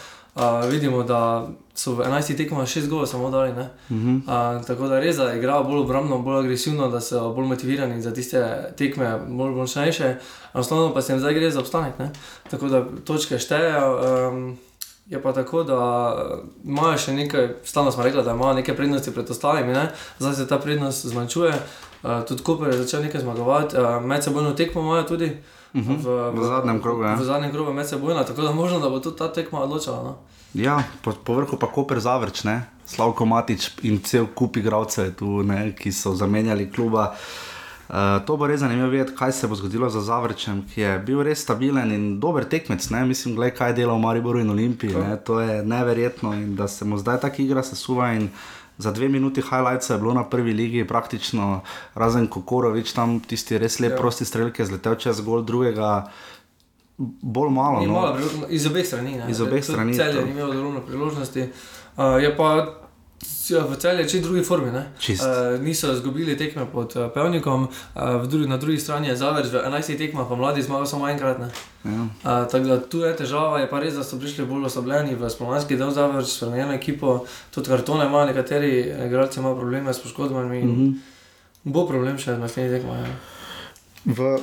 vidimo, da so v 11 tekmah 6 golov samo dali. Uh -huh. uh, tako da res, da igrajo bolj obrambno, bolj agresivno, da so bolj motivirani za tiste tekme, bolj močnejše. Enostavno pa se jim zdaj gre za obstanek. Ne? Tako da točke štejejo. Um, je pa tako, da imajo še nekaj, stalno smo rekli, da imajo nekaj prednosti pred ostalimi, ne? zdaj se ta prednost zmanjšuje. Uh, tudi Koper je začel nekaj zmagovati, uh, medsebojno tekmo imajo tudi. Uh -huh. v, V zadnjem krogu, ja. V zadnjem krogu medsebojno, tako da možno, da bo tudi ta tekma odločala. No? Ja, po, po vrhu pa Koper Zavrč, ne? Slavko Matič in cel kup igralcev je tu, ne? ki so zamenjali kluba. Uh, to bo res zanimivo videti, kaj se bo zgodilo za Zavrčem, ki je bil res stabilen in dober tekmec. Ne? Mislim, gledaj, kaj dela v Mariboru in Olimpiji. Ne? To je neverjetno in da se mu zdaj tako igra sesuva. in Za dve minuti highlightsa je bilo na prvi ligi, praktično razen Kokorovič, tam tisti res lep, ja. prosti strelke, zletel čez gol drugega, bolj malo. Ni No. malo Iz obeh strani. Ne? Iz obeh Tudi strani, Celje ni imelo ogromno priložnosti. Uh, je pa v celju čisto drugi formi. Eh, niso izgubili tekme pod uh, Pevnikom, uh, v drugi, na drugi strani je Zavrč, v 11 tekmah pa mladi zmagal samo enkrat. ne. Ja. Uh, tako da tu je težava, je pa res, da so prišli bolj oslabljeni v spomladanski del Zavrč, spremenjeno ekipo, tudi kartone imajo, nekateri igralci imajo probleme s poškodbami mm -hmm. bo problem še na naslednjih tekmah. ja. V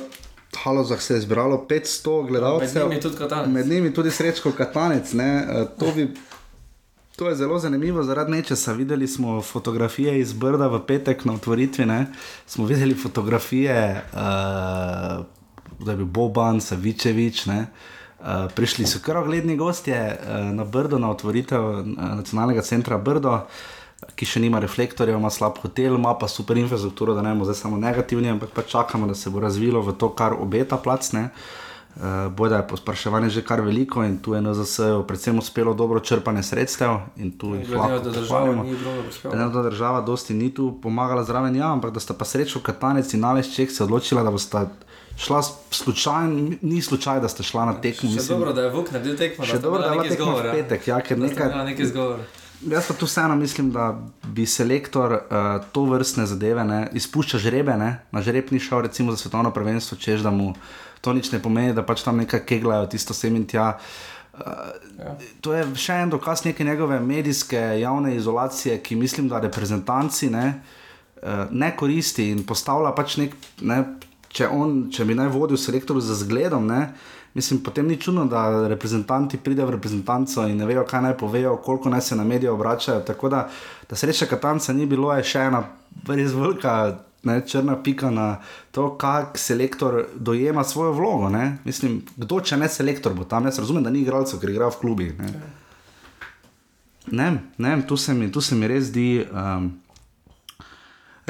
Halozah se je zbralo 500 Med gledalcev. njimi tudi Katanec. Med njimi tudi srečko Katanec. Ne? eh, To, bi, to je zelo zanimivo zaradi nečesa. Videli smo fotografije iz Brda v petek na otvoritvi. Ne? Smo videli fotografije, uh, da je bil Boban, Savičevič. Ne? Uh, prišli so kar ogledni gostje uh, na Brdo, na otvoritev uh, nacionalnega centra Brdo. Ki še nima reflektorjev, ima slab hotel, ima pa super infrastrukturo, da ne bomo zdaj samo negativni, ampak pa čakamo, da se bo razvilo v to, kar obeta placne. Uh, Bojda je pospraševanje že kar veliko in tu je NZS predvsem uspelo dobro črpanje sredstev jih Glede na to, da država ni bilo Glede na to, da država dosti ni tu pomagala zraven, ja, ampak da sta pa srečo Katanec in Alešček se odločila, da bosta šla slučajno, ni slučaj, da sta šla na tekmo. Še mislim. dobro, da je Vuk naredil tekmo. Še dobro, da je bila tekma v petek, ja, ker nekaj-. Nekaj izgovor. Jaz pa tu vseeno mislim, da bi selektor uh, to vrstne zadeve ne, izpušča žrebe, ne, na žreb ni šel recimo za svetovno prvenstvo, češ da mu to nič ne pomeni, da pač tam nekaj keglajo tisto sem in tja. Uh, Ja. To je še en dokaz neke njegove medijske javne izolacije, ki mislim, da reprezentanci ne, uh, ne koristi in postavlja pač nek, ne, če, on, če bi naj vodil selektor za zgledom, ne, mislim, potem ni čudno, da reprezentanti pridejo v reprezentanco in ne vejo, kaj naj povejo, koliko naj se na medije obračajo. Tako da, da sreče Katanca ni bilo, je še ena res velika. Ne, črna pika na to, kako selektor dojema svojo vlogo. Ne. Mislim, kdo, če ne selektor, bo tam. Jaz razumem, da ni igralcev, ker igrajo v klubih. Ne. Ne, ne, tu se mi, tu se mi res zdi. Um,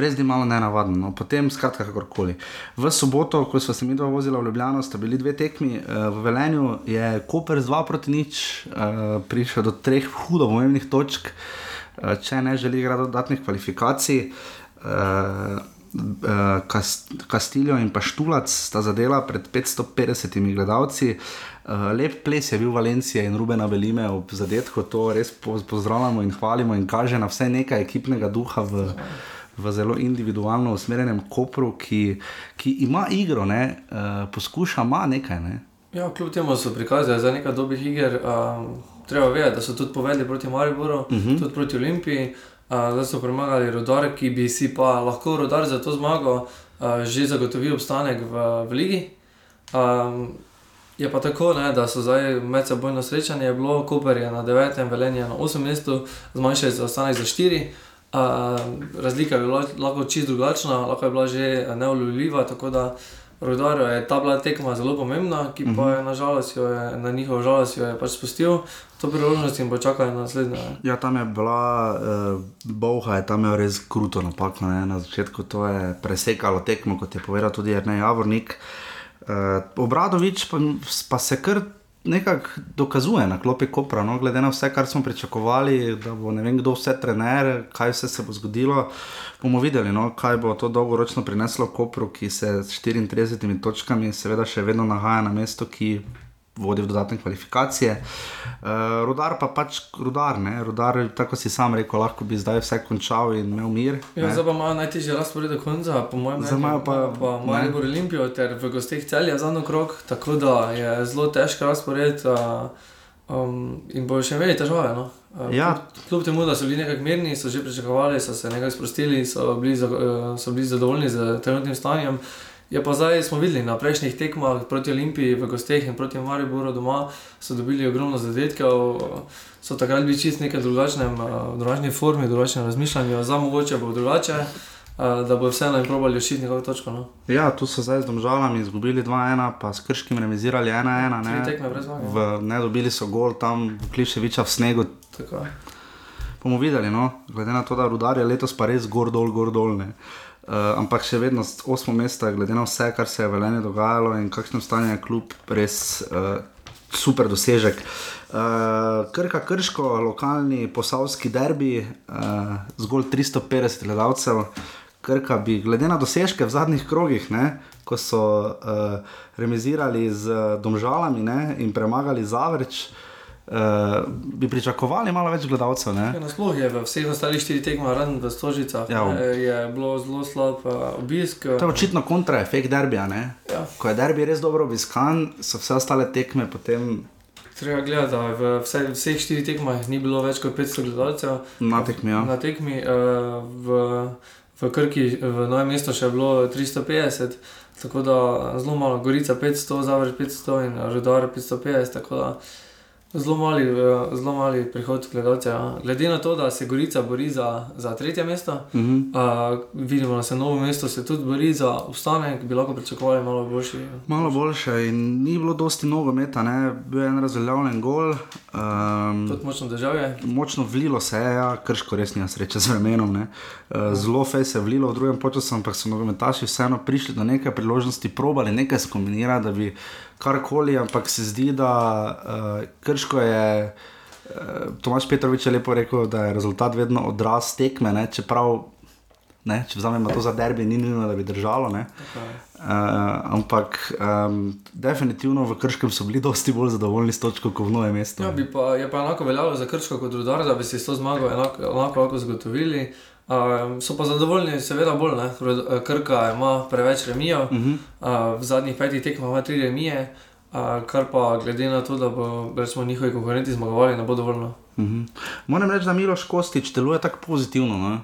Res je malo nenavadno, no. potem skratka, kakorkoli. V soboto, ko smo se mi dva vozila v Ljubljano, sta bili dve tekmi, eh, v Velenju je Koper z 2 proti nič eh, prišel do treh hudo pomembnih točk, eh, če ne želi igrati dodatnih kvalifikacij. Kas- Kastiljo in pa Štulac sta zadela pred 550 gledalci. Uh, lep ples je bil Valencija in Rubena Velime ob zadetku, to res po- pozdravljamo in hvalimo in kaže na vse nekaj ekipnega duha v, v zelo individualno usmerjenem kopru, ki, ki ima igro, ne, uh, poskuša, ima nekaj. Ne. Ja, kljub temu so prikazali za nekaj dobrih iger. Um, treba vedeti, da so tudi povedali proti Mariboru, uh Mhm. -huh. tudi proti Olimpiji, uh, da so premagali rodar, ki bi si pa lahko rodar za to zmago že zagotovil obstanek v, v ligi. Je pa tako, ne, da so zdaj medsebojno srečanje je bilo, Koper je na 9. velenje na 8. mestu, zmanjšali za ostanek za 4. Uh, razlika bi bila lahko čisto drugačna, lahko je bila že neulovljiva, tako da Rodarju je ta bila tekma zelo pomembna, ki pa je nažalost jo je, na njihovo žalost jo je pač spustil to priložnost in bo čakal na naslednjo. Ja, tam je bila, uh, Bovha je tam imel res kruto napako. Ne? Na začetku to je presekalo tekmo, kot je povedal tudi Jrnej Javornik. Uh, Obradovič pa, pa se kar nekako dokazuje na klopi Kopra, no? glede na vse, kar smo pričakovali, da bo ne vem kdo vse trener, kaj vse se bo zgodilo. Bomo videli, no? kaj bo to dolgoročno prineslo Kopru, ki se s 34 točkami seveda še vedno nahaja na mestu, ki vodi v dodatne kvalifikacije. Uh, rudar pa pač rudar, ne? rudar, tako si sam rekel, lahko bi zdaj vse končal in imel mir. Ja, zdaj pa imajo najtežji razpored do konca, po mojem Zdaj imajo pa- pa. Maribor Olimpijo ter v gostih celja za eno krok, tako da je zelo težko razpored uh, um, in bojo še imeli težave. No? Uh, Ja. kljub, kljub temu, da so bili nekako mirni, so že pričakovali, so se nekaj sprostili, so bili, za, uh, so bili zadovoljni z trenutnim stanjem. Je pa zdaj smo videli na prejšnjih tekmah proti Olimpiji v gosteh in proti Mariboru doma, so dobili ogromno zadetkov, so takrat bili čist nekaj drugačnem, uh, drugačni formi, drugačnem razmišljanju, za mogoče bo drugače, uh, da bo vseeno jim probali rešiti njegovo točko. No. Ja, tu so zdaj z domžalami izgubili 2-1, pa s krškim remizirali 1-1. Tri Ne, tekme brez zmage. v, ne dobili so gol tam Kliševiča v snegu. Tako. Bomo videli, no? glede na to, da rudar je letos pa res gor dol, gor dol. ne. Uh, ampak še vedno s- osmo mesto, glede na vse, kar se je v Velenju dogajalo in kakšno stanje je kljub, res uh, super dosežek. Uh, Krka Krško, lokalni posavski derbi, uh, zgolj 350 gledalcev. Krka bi, glede na dosežke v zadnjih krogih, ne, ko so uh, remizirali z Domžalami ne, in premagali Zavrč, uh, bi pričakovali malo več gledalcev. Ja, Nasploh je v vseh ostalih štirih tekmah, razen v Stožicah, Ja. je bilo zelo slab uh, obisk. To je očitno kontraefekt derbija. Ne? Ja. Ko je derbi res dobro obiskan, so vse ostale tekme potem Treba gledati, da v vse, vseh štirih tekmah ni bilo več kot 500 gledalcev. na tekmi. Ja. Na tekmi uh, v, v Krki, v Novem mestu še je bilo 350, tako da zelo malo, Gorica 500, Zavrč 500 in Rudar 550, tako da zelo mali, zelo mali prihod gledalcev. Ja. Glede na to, da se Gorica bori za, za tretje mesto, Mhm. uh, vidimo, da se Novo mesto se tudi bori za obstanek, bi lahko pričakovali malo boljši. Malo boljše in ni bilo dosti nogometa, ne? bil je en razveljavljen gol. Um, Tudi močno države. Močno vlilo se je, ja, krško res nima sreče z vremenom. ne. Eh, Zelo fej se je vlilo v drugem času, ampak so nogometaši vseeno prišli do neke priložnosti, probali nekaj skombinirati, da bi karkoli, ampak se zdi, da uh, krško je. Uh, Tomaš Petrovič je lepo rekel, da je rezultat vedno odraz tekme, ne, čeprav. Ne, če vzamemo to za derbi, ni nujno, da bi držalo. Ne. Uh, ampak um, definitivno v Krškem so bili dosti bolj zadovoljni s točko, kot v novem mestu. Ja, pa, je pa enako veljalo za Krško kot Rudar, da bi si s to zmago enako, enako lahko zagotovili. Um, so pa zadovoljni, seveda bolj. Ne? Rud- eh, Krka ima preveč remijev, uh -huh. uh, v zadnjih petih tekmah ima tri remije, uh, kar pa glede na to, da bo recimo, njihovi konkurenti zmagovali, ne bo dovoljno. Mhm. Moram reči, da Miloš Kostič deluje tako pozitivno. Ne?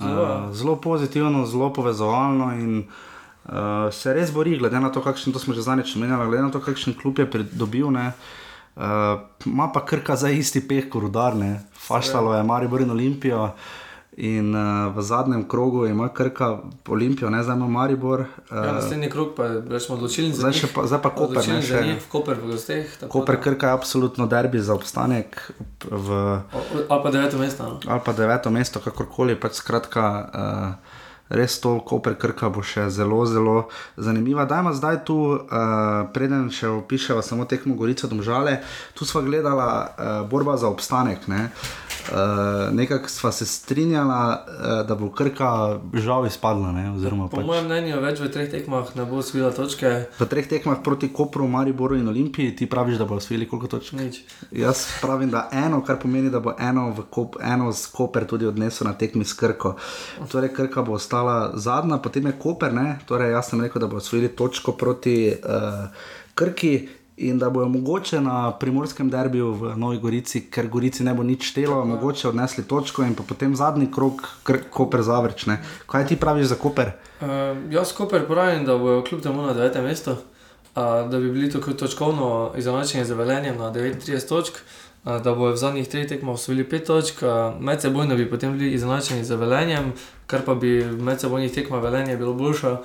Zelo. Uh, zelo pozitivno, zelo povezovalno in uh, se res bori, glede na to, kakšen, to smo že zadnjič omenjali, glede na to, kakšen klub je pridobil. Ne? Uh, ima pa krka za isti peh, kot udarne. Faštalo je Maribor in Olimpijo. In uh, v zadnjem krogu ima krka Olimpijo, ne zdaj ima Maribor. Uh, Ja, naslednji krok pa je rečemo, odločilen za njih. pa- zdaj pa Koper, Odločilen ne, še- njih, Koper v gosteh. Koper da- krka je absolutno derbi za obstanek. V, O- Ali pa deveto mesto. No. ali pa deveto mesto, kakorkoli. Pač skratka, uh, res to, Koper Krka bo še zelo, zelo zanimiva. Dajmo zdaj tu, uh, preden še opišemo samo tekmo Gorica Domžale, tu sva gledala uh, borba za obstanek. Ne? Uh, Nekako sva se strinjala, uh, da bo Krka žal izpadla. Ne? Oziroma, Po pač, mojem mnenju več v treh tekmah ne bo osvojila točke, v treh tekmah proti Kopru, Mariboru in Olimpiji, ti praviš, da bo osvojili koliko točk? nič. Jaz pravim, da eno, kar pomeni, da bo eno, kop, eno z Koper tudi odnesel na tekmi s Krko. Torej, Krka bo ostala zadnja, potem je Koper, ne? torej jaz sem rekel, da bo osvojili točko proti uh, Krki. In da bojo mogoče na primorskem derbiju v Novi Gorici, ker Gorici ne bo nič štelo, mogoče odnesli točko in pa potem zadnji krok, Kr- Koper zavrčne. Kaj ti praviš za Koper? Uh, jaz Koper pravim, da bojo kljub temu na devetem mestu, uh, da bi bili tako točkovno izenačeni z velenjem na 39 točk, uh, da bojo v zadnjih treh tekmah osvojili 5 točk, medsebojno bi potem bili izenačeni z velenjem, kar pa bi v medsebojnih tekmah velenje bilo boljše.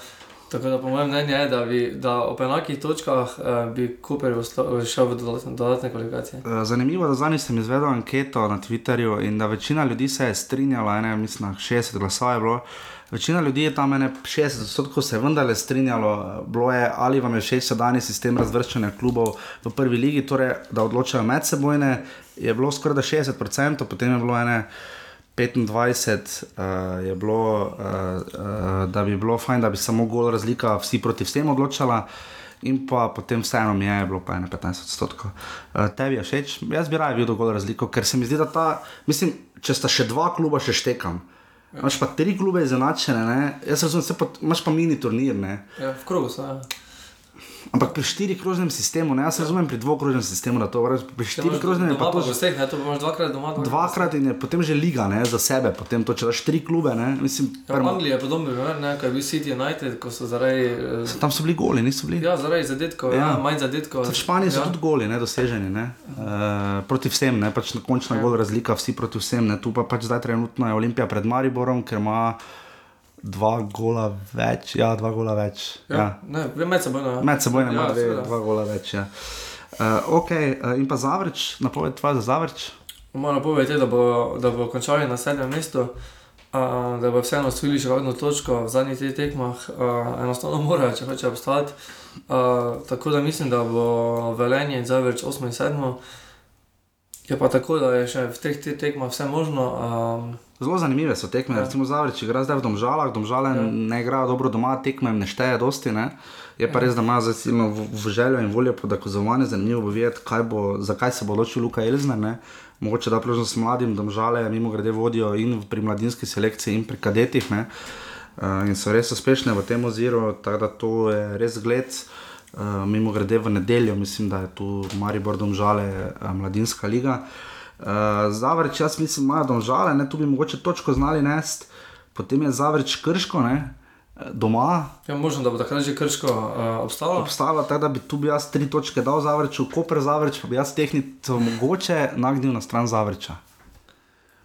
Tako da po mojem mnenju je, da, da ob enakih točkah uh, bi ostal- šel v dodatne, dodatne kvalifikacije. Eh, Zanimivo, da zadnjič sem izvedel anketo na Twitterju in da večina ljudi se je strinjala, ene, mislim, na 60 glasov je bilo. Večina ljudi je tam, ene 60 odstotkov se je vendarle strinjalo, bilo je ali vam je všeč sedanji sistem razvrščanja klubov v prvi ligi, torej da odločajo medsebojne, je bilo skoraj da 60%, potem je bilo ene. 25 uh, je bilo, uh, uh, da bi bilo fajn, da bi samo gol razlika vsi proti vsem odločala. In pa potem vseeno mi je bilo pa 15 odstotkov. Uh, tebi je všeč, jaz bi raje videl gol razliko, ker se mi zdi, da ta, mislim, če sta še dva kluba, še štekam. Imaš pa tri klube izenačene, ne? jaz razumem, pa, imaš pa mini turnir, ne? Ja, v krogu so. Ja. Ampak pri štirikrožnem sistemu, ne? jaz razumem pri dvokrožnem sistemu, da to vrš, pri štirikrožnem je pa to pa v gosteh, ne, to imaš dvakrat doma. dvakrat in je potem že liga ne? za sebe, potem to če daš tri klube, ne? mislim, Ja, v perma- Angliji je podobno, ne, ko je bil City United, ko so zaradi, eh, tam so bili goli, niso bili. ja, zaradi zadetkov, Ja. ja. Ja, manj zadetkov. V Španiji so ja. tudi goli, ne, doseženi, ne, uh, proti vsem, ne, pač končna Ja. gol razlika, vsi proti vsem, ne, tu pa pač zdaj trenutno je Olimpija pred Mariborom, ker ima dva gola več, ja, dva gola več. Ja. Ja, ne, med seboj. Ja. Med seboj ima Ja, dve, seveda. dva gola več. Ja. Uh, ok, uh, in pa Zavrč, napoved tvoja za Zavrč. Moram povedati, da bo, da bo končali na sedmem mestu, uh, da bo vseeno osvojili še kakšno točko v zadnjih treh tekmah, uh, enostavno morajo, če hoče obstati. Uh, tako da mislim, da bo Velenje in Zavrč 8 in 7. Je pa tako, da je še v teh te- tekmah vse možno. Um, Zelo zanimive so tekme, ja. recimo Zavrič igra zdaj v Domžalah, Domžale ja. ne igrajo dobro doma, tekme ne šteje dosti. Ne? Je pa res, da ima zdaj v, v željo in voljo po dokazovanju, zanimivo bo videti, kaj bo, zakaj se bo odločil Luka Elzner. Ne? Mogoče da priložnost mladim, Domžale mimo grede vodijo in pri mladinski selekciji in pri kadetih. Ne? Uh, in so res uspešne v tem oziru, tako da to je res zgled. Uh, mimo grede v nedeljo, mislim, da je tu Maribor Domžale, uh, mladinska liga. Uh, Zavrč, jaz mislim, imajo domžale, ne, tu bi mogoče točko znali nest, potem je Zavrč krško, ne, eh, doma, je možno, da bo takrat že krško uh, obstalo. obstala, tako da bi tu bi jaz tri točke dal Zavrču, Koper Zavrč, pa bi jaz tehnico mogoče nagnil na stran Zavrča.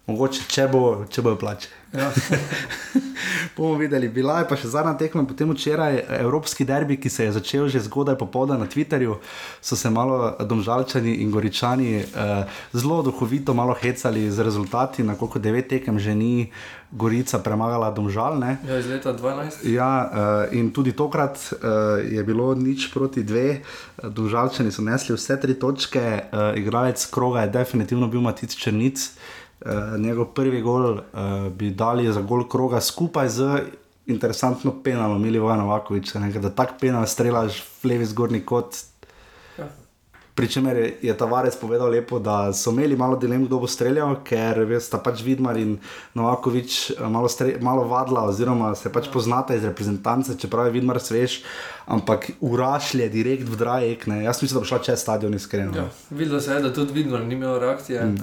Mogoče, če bo, če bojo plače. Ja. Bomo videli, bila je pa še zadnja tekma, potem včeraj Evropski derbi, ki se je začel že zgodaj popoldan na Twitterju, so se malo domžalčani in goričani eh, zelo duhovito malo hecali z rezultati, na koliko devet tekem že ni Gorica premagala domžalne. ja, iz leta 12. Ja, uh, in tudi tokrat uh, je bilo nič proti dve, Dužalčani so nesli vse tri točke, uh, igralec kroga je definitivno bil Matic Črnic. Uh, njegov prvi gol uh, bi dali za gol kroga skupaj z interesantno penalom Milivoja Novakoviča, ne, da tak penal strelaš v levi zgornji kot. Ja. Pričemer je, Tavares povedal lepo, da so imeli malo dilem, kdo bo streljal, ker sta pač Vidmar in Novakovič eh, malo, malo vadla, oziroma se pač poznata iz reprezentance, čeprav je Vidmar svež, ampak urašlje direkt v drajek. Ne. Jaz mislim, da bo šla čez stadion iskreno. Ja. Videlo se je, da tudi vidno ni imel reakcije. Mm.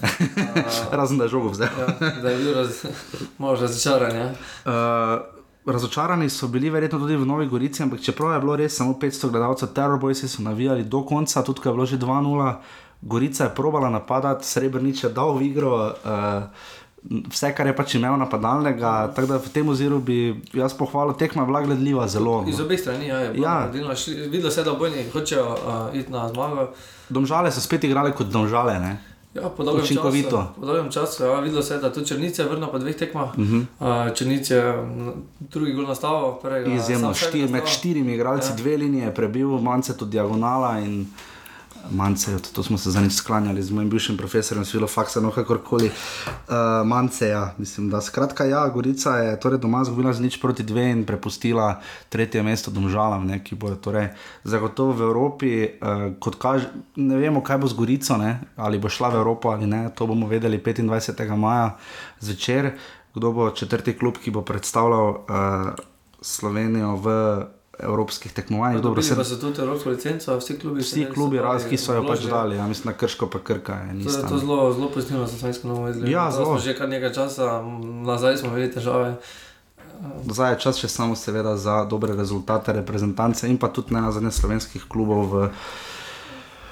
Razen da je žogo vzel. ja, da je bil raz, malo razočaran. Ja. Uh, razočarani so bili verjetno tudi v Novi Gorici, ampak čeprav je bilo res samo 500 gledalcev, Terrorboysi so navijali do konca, tudi ko je bilo že 2-0, Gorica je probala napadati, Srebrnič je dal v igro. Uh, Vse, kar je pač imel napadalnega, tako da v tem oziru bi jaz pohvalil, tekma je bila gledljiva zelo. Iz obeh strani ja, je bilo Ja. Videlo se da obojni hočejo uh, iti na zmago. Domžale so spet igrali kot domžale. Ne? Ja, po dolgem Učinkovito. času, po dolgem času ja, videlo se je, da tudi Črnice vrna po dveh tekmah. Uh. -huh. uh, Črnice je drugi gol nastavil, prvega Izjemno, sam sebi štir, med štirimi igralci, ja. dve linije, prebil manjce tudi diagonala in manjce, to smo se za nič sklanjali z mojim bivšim profesorjem, svilo faksa, no kakorkoli. Uh, manjce, ja, mislim, da skratka, ja, Gorica je torej doma zgubila z nič proti dve in prepustila tretje mesto domžalam, ne, ki bojo torej zagotovo v Evropi, uh, kot kaže, ne vemo, kaj bo z Gorico, ne, ali bo šla v Evropo ali ne, to bomo vedeli 25. maja zvečer, kdo bo četrti klub, ki bo predstavljal uh, Slovenijo v evropskih tekmovanjih. Dobro, se, so tudi evropsko licenco, vsi klubi. vsi klubi, raz, ki so jo pač dali, ja, mislim, na krško pa krka. Je, To je nista, to zelo, zelo pozitivno za slovensko izgled. Ja, zelo. Že kar nekaj časa, nazaj smo imeli težave. Zdaj je čas še samo seveda za dobre rezultate reprezentance in pa tudi ne na zadnje slovenskih klubov v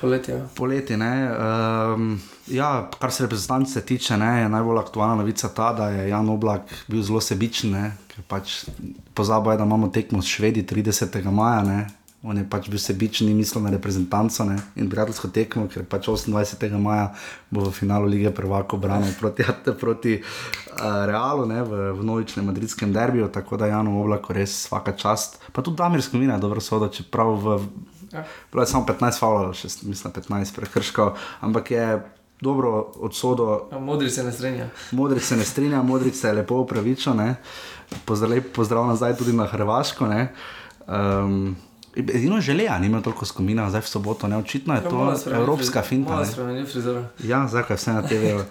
Poletje. poleti. Um, ja, kar se reprezentance tiče, ne, je najbolj aktualna novica ta, da je Jan Oblak bil zelo sebičen, ne, ker pač pozabo je, da imamo tekmo s Švedi 30. maja. Ne. On je pač bil sebičen in mislil na reprezentanco ne, in prijateljsko tekmo, ker pač 28. maja bo v finalu lige prvako branil proti, proti uh, Realu ne, v, v novičnem madridskem derbiju, tako da Janu Oblaku res vsaka čast. Pa tudi Damir Skomina je dobro sodo, čeprav v, Ja. bilo je samo 15 faulov, še mislim 15 prekrškov, ampak je dobro odsodo. Ja, modri se ne strinja. Modric se ne strinja, Modric se je lepo upravičil, ne. Pozdrav, pozdrav nazaj tudi na Hrvaško. ne. Um, Edino želja, ni imel toliko skomina, zdaj v soboto, ne očitno je Ja, to spremeni evropska finta. Ne. spremeni frizuro. Ja, zakaj vse na TV-ju. Uh,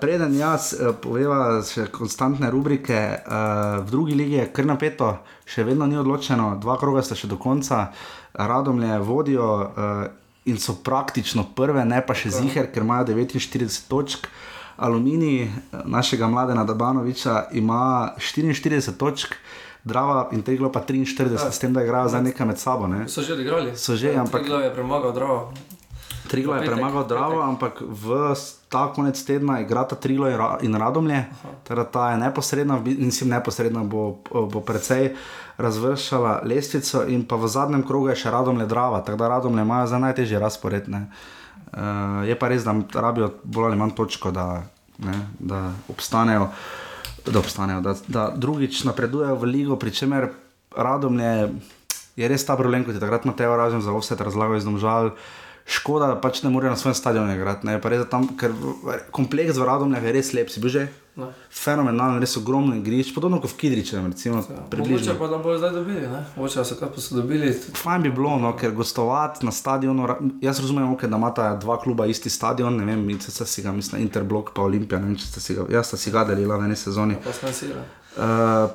preden jaz uh, poveva še konstantne rubrike, uh, v drugi ligi je kar napeto, še vedno ni odločeno, dva kroga sta še do konca, radomlje vodijo uh, in so praktično prve, ne pa še ziger, ker imajo 49 točk. Aluminij eh, našega mladega Dabanoviča ima 44 točk, Drava in Triglo pa 43, Ja. s tem, da igrajo zdaj nekaj med sabo. Ne? So že odigrali? So že, ampak- Triglav je premagal Dravo. Triglo je premagal Dravo, petek. ampak v ta konec tedna igrata Triglo in Ra- in Radomlje. Teda ta je neposredna, mislim, neposredna bo, bo precej razvršala lestvico, in pa v zadnjem krogu je še Radomlje Drava, tako da Radomlje imajo za najtežje razpored. ne. Uh, je pa res, da rabijo bolj ali manj točko, da, ne, da obstanejo. Da, obstanejo da, da drugič napredujejo v ligo, pri čemer Radomlje je res ta problem, kot je takrat Mateo Ražen za vse razlagal iz domžal. škoda, da pač ne morejo na svojem stadionu igrati. ne, res, Tam, ker kompleks v Radomljah je res lep, si bil že No. fenomenalen, res ogromno igrišč, podobno kot v Kidričevem, recimo, Mogoče pa da bojo zdaj dobili, ne? Mogoče da so kaj posodobili. Fajn bi bilo, no, ker gostovati na stadionu, jaz razumem, okay, da imata dva kluba isti stadion, ne vem, če si ga, mislim, Interblok pa Olimpija, ne vem, če ste si ga, jaz sta si ga delila v eni sezoni. Pa sem sira. Uh,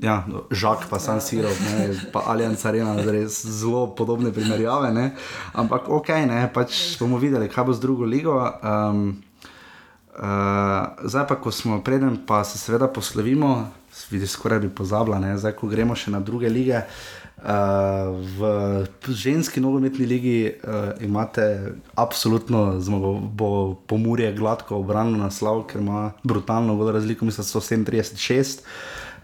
ja, no, Žak pa San Siro, ne, pa Allianz Arena, res zelo podobne primerjave, ne. ampak ok, ne, pač bomo videli, kaj bo z drugo ligo. Um, zdaj pa, ko smo preden, pa se seveda poslovimo, vidiš, skoraj bi pozabila, ne, zdaj ko gremo še na druge lige. Uh, v ženski nogometni ligi uh, imate absolutno zmago, bo pomurje gladko obranilo naslov, ker ima brutalno razliko, mislim, da so 37-6.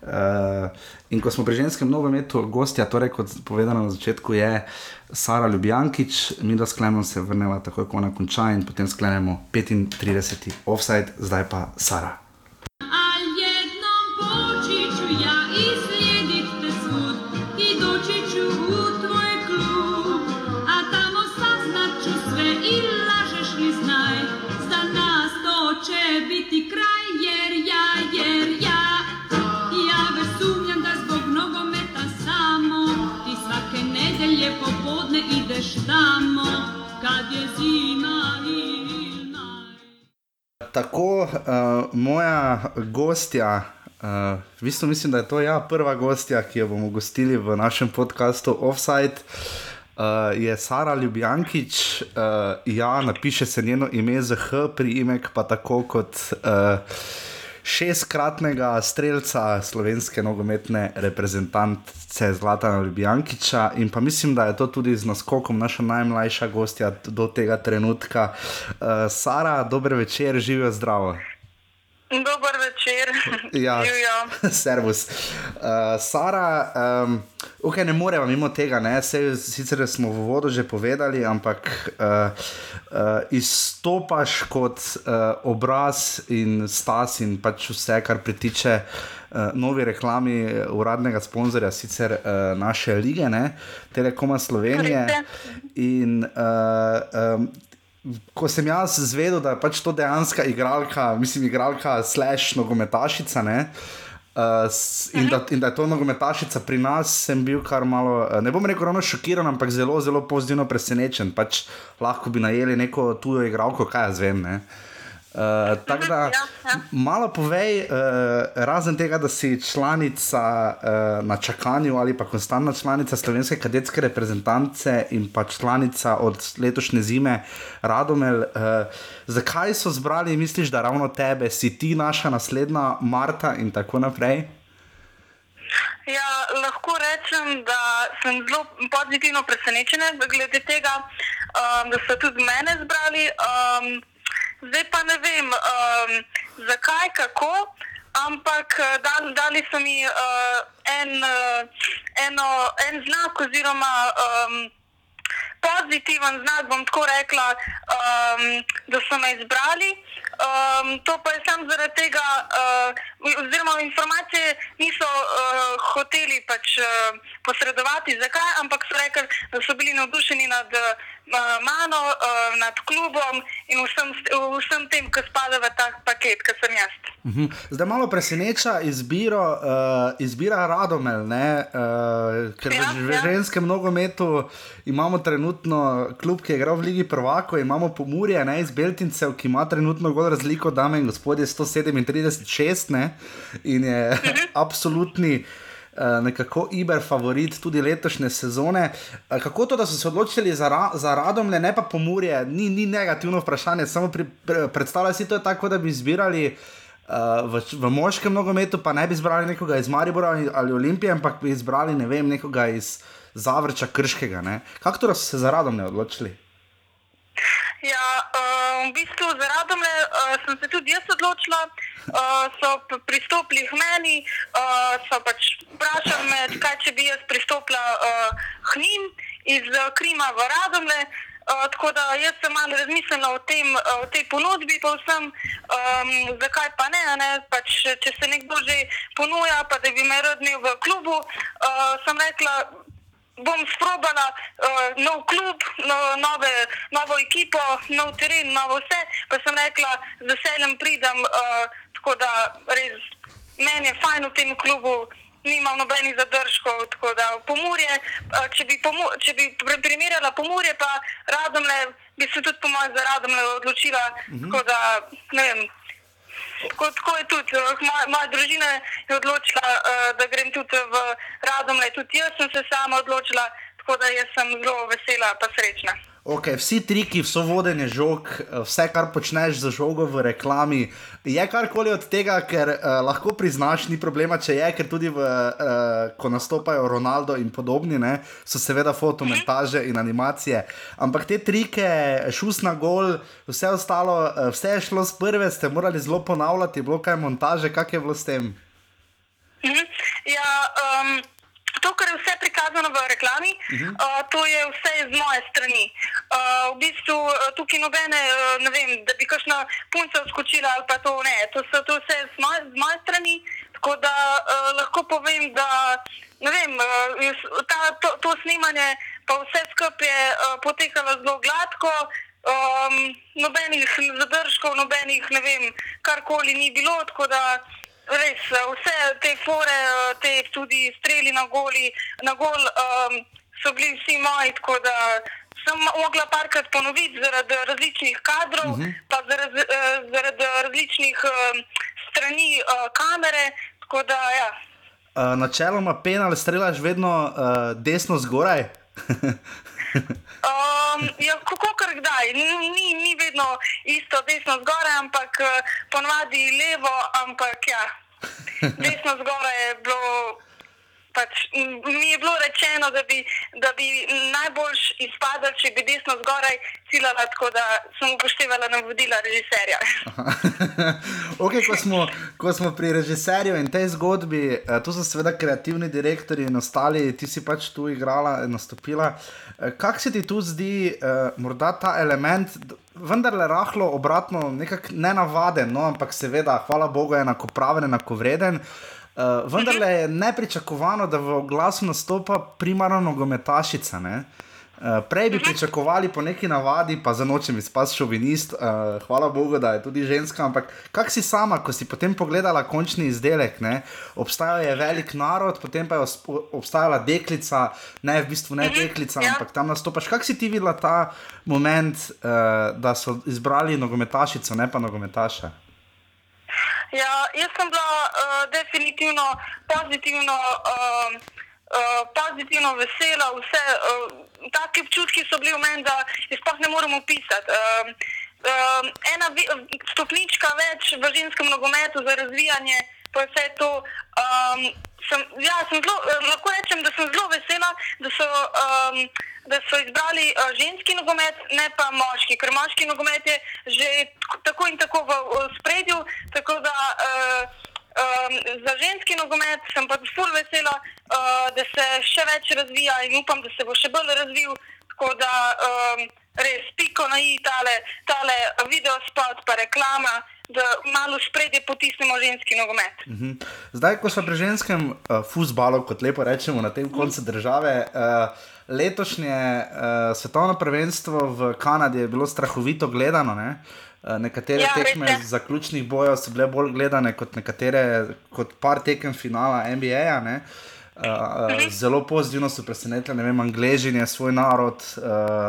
Uh, in ko smo pri ženskem nogometu, gostja, torej kot povedano na začetku, je Sara Ljubljankič, mi da sklenemo se vrnemo takoj, ko ona konča in potem sklenemo 35. offside, zdaj pa Sara. Tamo Kad je zima ili maj Tako, uh, moja gostja, uh, v bistvu mislim, da je to ja, prva gostja, ki jo bomo gostili v našem podkastu Offside. Uh, je Sara Ljubljankič, uh, ja, napiše se njeno ime z H, priimek pa tako kot uh, šestkratnega streljca slovenske nogometne reprezentance Zlatana Ljubljankiča in pa mislim, da je to tudi z naskokom naša najmlajša gostja do tega trenutka. Uh, Sara, dober večer, živijo zdravo. Dober večer. Ja, servus. Uh, Sara, um, okay, ne moremo mimo tega, ne? Sej, sicer smo v vodu že povedali, ampak uh, uh, izstopaš kot uh, obraz in stas in pač vse, kar pritiče uh, novi reklami eh, uradnega sponzorja, sicer uh, naše lige, ne? Telekoma Slovenije. Res In uh, um, ko sem jaz zvedel, da je pač to dejansko igralka, mislim, igralka slash nogometašica. Ne? Uh, in, da, in da je to nogometašica pri nas, sem bil kar malo, eh, ne bom rekel, ravno šokiran, ampak zelo, zelo pozitivno presenečen. Pač lahko bi najeli neko tujo igralko, kaj jaz vem. Ne? Uh, tako da, Ja, ja. malo povej, uh, razen tega, da si članica uh, na čakanju ali pa konstantna članica slovenske kadetske reprezentance in pa članica od letošnje zime Radomel. Uh, zakaj so zbrali, misliš, da ravno tebe, si ti naša naslednja Marta in tako naprej? Ja, lahko rečem, da sem zelo pozitivno presenečena glede tega, um, da so tudi mene zbrali. Um, zdaj pa ne vem, um, zakaj, kako, ampak eh, dali, dali so mi uh, en, uh, eno, en znak oziroma um, pozitiven znak, bom tako rekla, um, da so me izbrali. Um, to pa je samo zaradi tega, uh, oziroma informacije niso uh, hoteli pač, uh, posredovati, zakaj, ampak so rekli, da so bili navdušeni nad uh, mano, uh, nad klubom in vsem, vsem tem, kar spada v ta paket, ki sem jaz. Mhm. Zdaj malo preseneča izbiro, uh, izbira Radomel, ne, uh, ker Ja, v, ja. ženskem nogometu imamo trenutno klub, ki je igral v Ligi Prvako, imamo Pomurje, ne, iz Beltincev, ki ima trenutno gol razliko, dame in gospodje, 137-6 ne, in je Mhm. absolutni. eh, Nekako Iber favorit tudi letošnje sezone. Eh, Kako to, da so se odločili za, ra, za Radomlje, ne pa Pomurje, ni, ni negativno vprašanje, samo pri, pre, predstavljaj si to tako, da bi izbirali Uh, v, v moškem nogometu pa ne bi izbrali nekoga iz Maribora ali, ali Olimpije, ampak bi izbrali ne vem, nekoga iz Zavrča Krškega. ne. Kako to, so se za radom ne odločili? Ja, uh, v bistvu za Radomle uh, sem se tudi jaz odločila. Uh, so pristopili k meni, uh, so pač vprašali me, kaj če bi jaz pristopila uh, k njim iz Krima v Radomle. Uh, tako da jaz sem malo razmislila o, tem, uh, o tej ponudbi, povsem, um, zakaj pa ne, ne? Pač, če se nekdo že ponuja, pa da bi me rad imel v klubu, uh, sem rekla, bom sprobala uh, nov klub, no, nove, novo ekipo, nov teren, novo vse. Pa sem rekla, z veseljem pridem, uh, tako da res meni je fajn v tem klubu. Nimam nobenih zadržkov, tako da pomorje, uh, če bi, pomo če bi primerjala pomorje, pa radomle, bi se tudi po mojem za radomle odločila. Mm -hmm. Tako da, ne vem, Tako, tako je tudi. eh, Moja, moja družina je odločila, uh, da grem tudi v Radomlje. Tudi jaz sem se sama odločila, tako da jaz sem zelo vesela in srečna. Okay, vsi triki, vso vodenje žog, eh, vse, kar počneš za žogo v reklami, je karkoli od tega, ker uh, lahko priznaš, ni problema, če je, ker tudi, v, uh, ko nastopajo Ronaldo in podobni, ne, so seveda fotomontaže in animacije. Ampak te trike, šus na gol, vse ostalo, uh, vse je šlo z prve, ste morali zelo ponavljati, bilo kaj montaže, kak je bilo s tem? Mhm. Ja, um, to, kar je vse prikazano v reklami, uh -huh. uh, to je vse z moje strani. Uh, v bistvu uh, tukaj nobene, uh, ne vem, da bi kakšna punca skočila ali pa to ne. To so to vse z moje, z moje strani. Tako da uh, lahko povem, da vem, uh, ta, to, to snemanje, pa vse skupaj je uh, potekalo zelo gladko. Um, nobenih zadržkov, nobenih, ne vem, karkoli ni bilo, tako da res eh, vse te fore, eh, te tudi streli na, goli, na gol um, so bili vsi moji, tako da sem mogla parkrat ponoviti zaradi različnih kadrov, uh -huh. pa zaradi, eh, zaradi različnih um, strani uh, kamere, da ja. Uh, načeloma penal strelaš vedno uh, desno zgoraj. Um, ja, kako kar kdaj, ni, ni, vedno isto, desno zgoraj, ampak eh, ponavadi levo, ampak ja, desno zgoraj je bilo. Pač, mi je bilo rečeno, da bi, da bi najbolj izpadal, če bi desno zgoraj ciljala, tako da sem upoštevala navodila režiserja. okay, ko, smo, ko smo pri režiserju in tej zgodbi, eh, tu so seveda kreativni direktori in ostali, ti si pač tu igrala, nastopila. Eh, Kak se ti tu zdi, eh, morda ta element, d- vendarle rahlo obratno, nekako nenavaden, no, ampak seveda, hvala Bogu, je enakopraven, enakovreden. Uh, vendarle je nepričakovano, da v oglasu nastopa primarno nogometašica. Ne? Uh, prej bi pričakovali po neki navadi, pa za nočem izpasti šovinist, uh, hvala Bogu, da je tudi ženska. Ampak kak si sama, ko si potem pogledala končni izdelek? Ne? Obstajal je velik narod, potem pa je obstajala deklica, ne v bistvu ne deklica, ja. ampak tam nastopaš. Kak si ti videla ta moment, uh, da so izbrali nogometašico, ne pa nogometaša? Ja, jaz sem bila uh, definitivno pozitivno, uh, uh, pozitivno vesela. Vse, uh, taki občutki so bili v meni, da jih sploh ne moremo opisati. Uh, uh, ena vi- stopnička več v ženskem nogometu za razvijanje, pa vse to. Um, sem, ja, sem zelo, eh, lahko rečem, da sem zelo vesela, da so. Um, Da so izbrali uh, ženski nogomet, ne pa moški, ker moški nogomet je že tako in tako v, v spredju. Tako da uh, um, za ženski nogomet sem pa zelo vesela, uh, da se še več razvija in upam, da se bo še bolj razvil. Tako da um, res piko na i tale, tale video spot, pa reklama, da malo v spredje potisnemo ženski nogomet. Mhm. Zdaj, ko smo pri ženskem uh, futbalu, kot lepo rečemo, na tem koncu države, uh, letošnje uh, svetovno prvenstvo v Kanadi je bilo strahovito gledano. Uh, nekatere Ja, tekme je. zaključnih bojev so bile bolj gledane kot nekatere, kot par tekem finala NBA. -ja, Uh, uh, zelo pozitivno so presenetili, ne vem, Angležin je svoj narod, uh,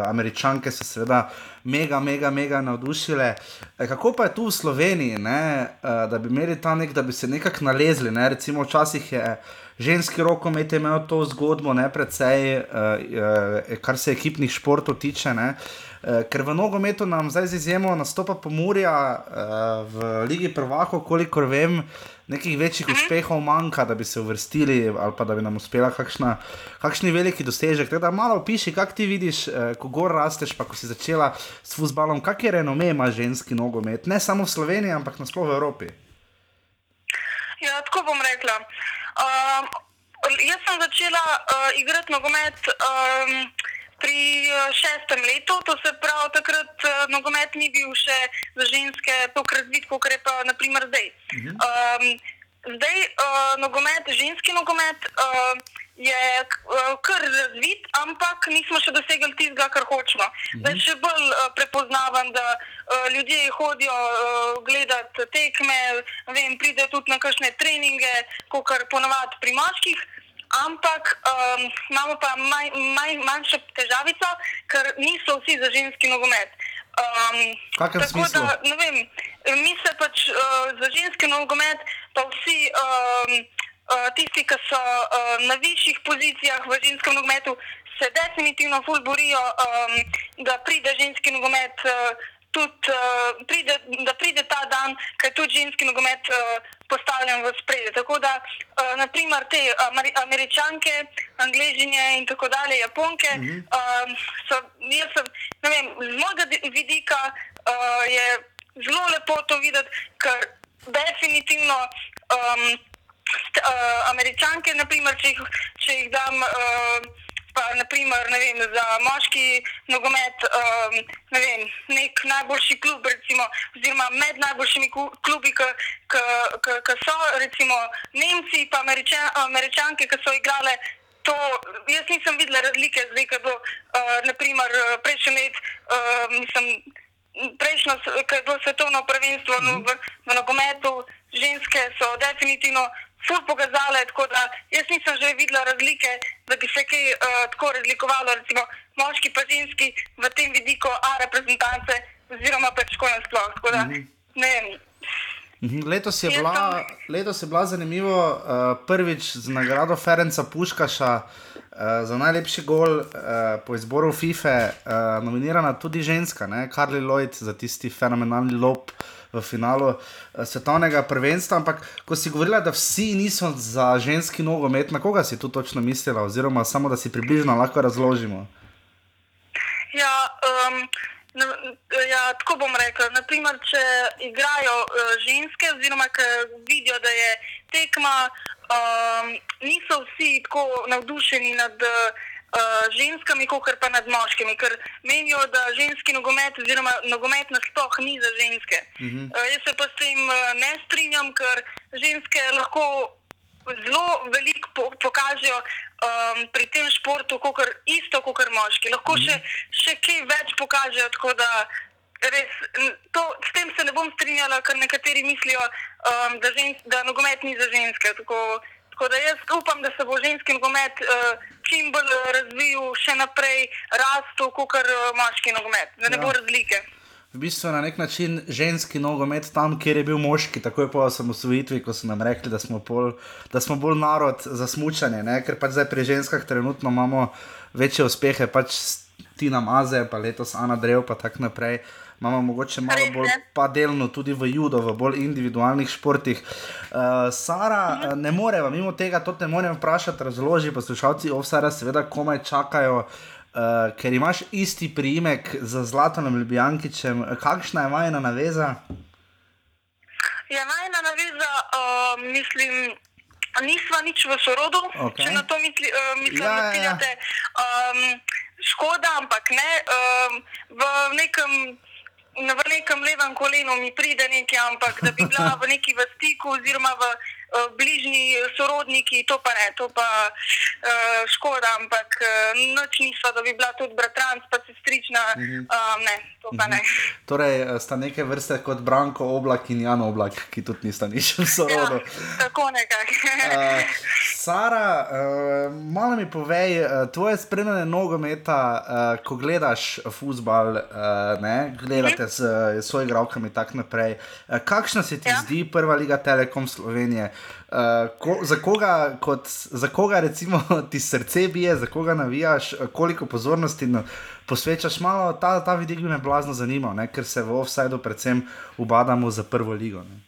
Američanke so seveda mega, mega, mega navdušile. E, kako pa je tu v Sloveniji, ne, uh, da bi imeli ta nek, da bi se nekako nalezli? Ne? Recimo, včasih je ženski rokomet imel to zgodbo, ne predvsej, uh, uh, kar se ekipnih športov tiče. Ne? Eh, Ker v nogometu nam zdaj z izjemo nastopa Pomorja uh, v Ligi Prvako, kolikor vem, nekih večjih uspehov manjka, da bi se uvrstili ali pa da bi nam uspela kakšna, kakšni veliki dosežek. Tako da malo opiši, kako ti vidiš, uh, ko gor rasteš, pa ko si začela s futbalom, kak je renome ima ženski nogomet, ne samo v Sloveniji, ampak nasploh v Evropi. Ja, tako bom rekla. Um, jaz sem začela uh, igrati nogomet um, pri uh, šestem letu, to se pravi, takrat uh, nogomet ni bil še za ženske tako razvit, kot je pa naprimer zdaj. Um, zdaj uh, nogomet, ženski nogomet. Uh, je uh, kar razvit, ampak nismo še dosegli tistega, kar hočemo. Da je še bolj uh, prepoznaven, da uh, ljudje hodijo gledati tekme, vem, pridejo tudi na kakšne treninge, kot kar ponavadi pri moških. Ampak um, imamo pa maj, maj, manjšo težavico, ker niso vsi za ženski nogomet. Um, tako smislu? Da, ne vem, mi se pač uh, za ženski nogomet, pa vsi um, uh, tisti, ki so uh, na višjih pozicijah v ženskem nogometu, se definitivno ful borijo, um, da pride ženski nogomet. Uh, Tudi, uh, pride, da pride ta dan, ko je tudi ženski nogomet uh, postavljen v spredje. Tako da, uh, naprimer, te Ameri američanke, angležinje in tako dalje, japonke, mm -hmm. uh, so, jaz sem, ne vem, z mojega di- vidika uh, je zelo lepo to videti, ker definitivno um, st, uh, američanke, naprimer, če, jih, če jih dam. Uh, Pa, naprimer, ne vem, za moški nogomet, um, ne vem, nek najboljši klub, recimo, oziroma med najboljšimi klubi, ki so, recimo Nemci, pa Američa, Američanke, ki so igrale. To, jaz nisem videla razlike, zdaj, ko je bilo, uh, naprimer, prejšnji let, uh, mislim, prejšnjo, s- ko je bilo svetovno prvenstvo mm -hmm. v, v nogometu, ženske so definitivno ful pokazale, tako da jaz nisem že videla razlike, da bi se kaj uh, tako razlikovalo, recimo moški pa ženski v tem vidiku A reprezentance oziroma pač tako nasploh. Tako da, mm -hmm. ne vem. Mhm, Letos je, bila, letos je bila zanimivo, uh, prvič z nagrado Ferenca Puškaša uh, za najlepši gol uh, po izboru FIFA, uh, nominirana tudi ženska, ne? Carly Lloyd za tisti fenomenalni lob v finalu uh, svetovnega prvenstva. Ampak ko si govorila, da vsi niso za ženski nogomet, na koga si tu točno mislila, oziroma samo da si približno lahko razložimo. Ja, um, na- ja, tako bom rekla. Naprimer, če igrajo uh, ženske, oziroma če vidijo, da je tekma, um, niso vsi tako navdušeni nad uh, ženskami, kot pa nad moškimi, ker menijo, da ženski nogomet, oziroma nogomet nasploh ni za ženske. Uh -huh. uh, jaz se pa s tem uh, ne strinjam, ker ženske lahko zelo veliko po, pokažejo um, pri tem športu, kakor, isto kot moški. Lahko še, še kaj več pokažejo. tako da Res, to, s tem se ne bom strinjala, ker nekateri mislijo, um, da, žens, da nogomet ni za ženske. Tako, tako da jaz upam, da se bo ženski nogomet uh, čim bolj uh, razvil, še naprej rastel, kot uh, moški nogomet, da ne Ja. bo razlike. v bistvu na nek način ženski nogomet tam, kjer je bil moški, takoj po osamosvojitvi, ko so nam rekli, da smo, pol, da smo bolj narod za smutanje, ker pač zdaj pri ženskah trenutno imamo večje uspehe, pač Tina Maze, pa letos Ana Drev, pa tako naprej. Imamo mogoče malo bolj pa delno tudi v judo, v bolj individualnih športih. Uh, Sara, uh, ne moreva mimo tega, to te moram vprašati, razloži poslušalci Ovsara, seveda komaj čakajo, uh, ker imaš isti priimek z Zlatanom Ljubljankičem. Kakšna je vajna naveza? Ja, najna naveza, uh, mislim, nisva nič v sorodu, Okej. če na to misli, uh, mislim, Ja, ja, da ja. Um, škoda, ampak ne. Um, v nekem. V nekem levem kolenu mi pride nekaj, ampak da bi bila v neki v stiku, oziroma v bližnji sorodniki, to pa ne, to pa uh, škoda, ampak uh, noč nisva, da bi bila tudi bratranc, pa sestrična, uh, ne, to pa ne. Torej, eh, sta neke vrste kot Branko Oblak in Jan Oblak, ki tudi nista nič v Ja, sorodu. tako nekako. Uh, Sara, uh, malo mi povej, uh, tvoje spremljanje nogometa, uh, ko gledaš futbal, uh, ne, gledate s uh, svojimi igralkami in tako naprej. Uh, kakšna se ti ja. Ja. zdi prva liga Telekom Slovenije? Uh, ko, za, koga, kot, za koga recimo ti srce bije, za koga navijaš, uh, koliko pozornosti no, posvečaš, malo ta, ta vidik me blazno zanimal, ne, ker se v offsajdu predvsem ubadamo za prvo ligo. Ne.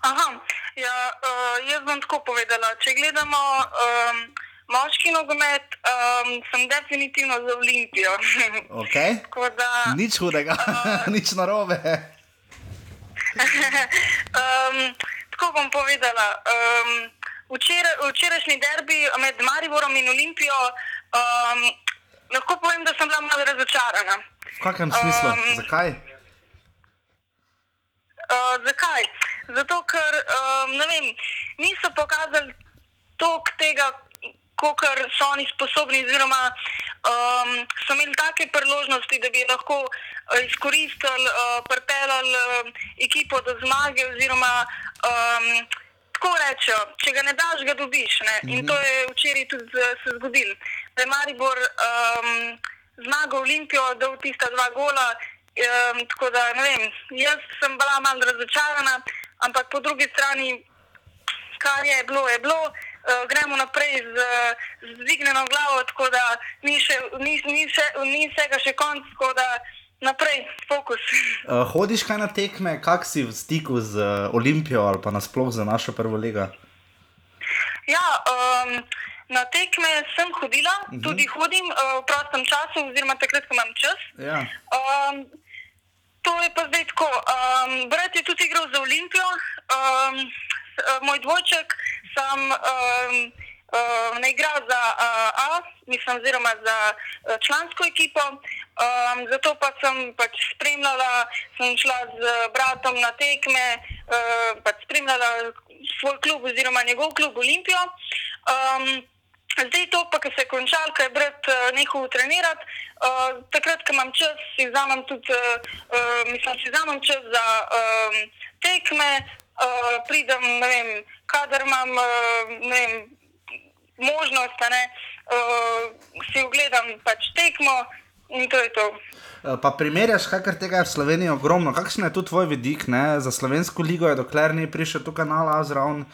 Aha, ja, uh, jaz bom tako povedala. Če gledamo um, moški nogomet, um, sem definitivno za Olimpijo. Okay? Da, Nič hudega, nič narobe. um, tako bom povedala. Um, včeraj, včerajšnji derbi med Mariborom in Olimpijo, um, lahko povem, da sem bila malo razočarana. V kakšnem smislu? Um, Zakaj? Uh, zakaj? Zato, ker um, vem, niso pokazali toliko tega, kot so oni sposobni, oziroma um, so imeli take priložnosti, da bi lahko uh, izkoristili, uh, pripeljali uh, ekipo do zmage. Oziroma, um, tako rečejo, če ga ne daš, ga dobiš. Ne? In to je včeraj tudi z- se zgodilo. Da je Maribor um, zmagal Olimpijo, dal tista dva gola. Um, tako da, ne vem, jaz sem bila malo razočarana, ampak po drugi strani kar je bilo, je bilo. Uh, gremo naprej z, z dvignjeno glavo, tako da ni, še, ni, ni, še, ni vsega še konc, tako da naprej, fokus. Uh, hodiš kaj na tekme, kak si v stiku z uh, Olimpijo ali pa nasploh za našo prvo ligo? Ja, um, na tekme sem hodila, uh -huh. tudi hodim uh, v prostem času, oziroma takrat, ko imam čas. Ja. Um, to je pa zdaj tako. Um, brat je tudi igral za Olimpijo, um, s- uh, moj dvojček sem um, uh, ne igral za uh, A, mislim, oziroma za uh, člansko ekipo. Um, zato pa sem pač spremljala, sem šla z bratom na tekme, uh, pač spremljala svoj klub oziroma njegov klub Olimpijo. Um, Zdaj to, pa, ki se je končal, ko je brat uh, nehal trenirati, uh, takrat, ko imam čas, si vzamem tudi, uh, uh, mislim, si vzamem čas za um, tekme, uh, pridem, ne vem, kadar imam, uh, ne vem, možnost, ne, uh, si ogledam pač tekmo in to je to. Uh, Pa primerjaš, kar tega je v Sloveniji ogromno. Kakšen je tu tvoj vidik ne? za slovensko ligo, je dokler ni prišel tu kanal Azraun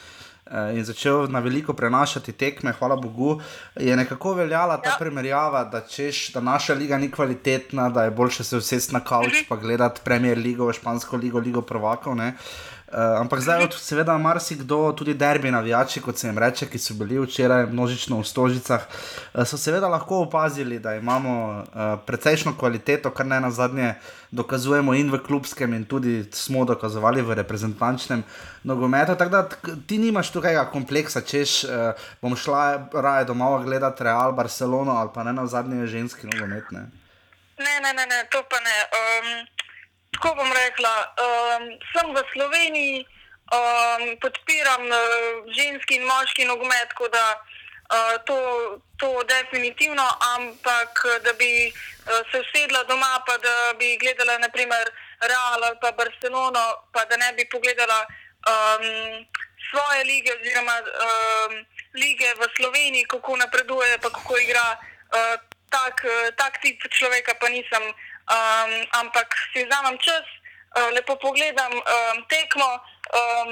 eh, in začel na veliko prenašati tekme, hvala Bogu, je nekako veljala ta Ja. primerjava, da češ, da naša liga ni kvalitetna, da je boljše se usesti na kavč pa gledati Premier ligo, špansko ligo, ligo prvakov. ne. Uh, ampak zdaj, od, seveda, marsikdo, tudi derbi navijači, kot se jim reče, ki so bili včeraj množično v Stožicah, uh, so seveda lahko opazili, da imamo uh, precejšno kvaliteto, kar ne na zadnje dokazujemo in v klubskem, in tudi smo dokazovali v reprezentančnem nogometu. Tako da ti nimaš tukaj kompleksa, češ, uh, bom šla raje domov gledati Real, Barcelono ali pa ne na zadnje ženski nogomet. Ne? Ne, ne, ne, ne to pa ne. Um, tako bom rekla, um, sem v Sloveniji, um, podpiram uh, ženski in moški nogomet, tako da uh, to, to definitivno, ampak da bi uh, se usedla doma, pa da bi gledala naprimer Real ali pa Barcelono, pa da ne bi pogledala um, svoje lige oziroma um, lige v Sloveniji, kako napreduje, pa kako igra. Uh, tak, eh, tak tip človeka pa nisem, um, ampak si vzamem čas, uh, lepo pogledam um, tekmo, um,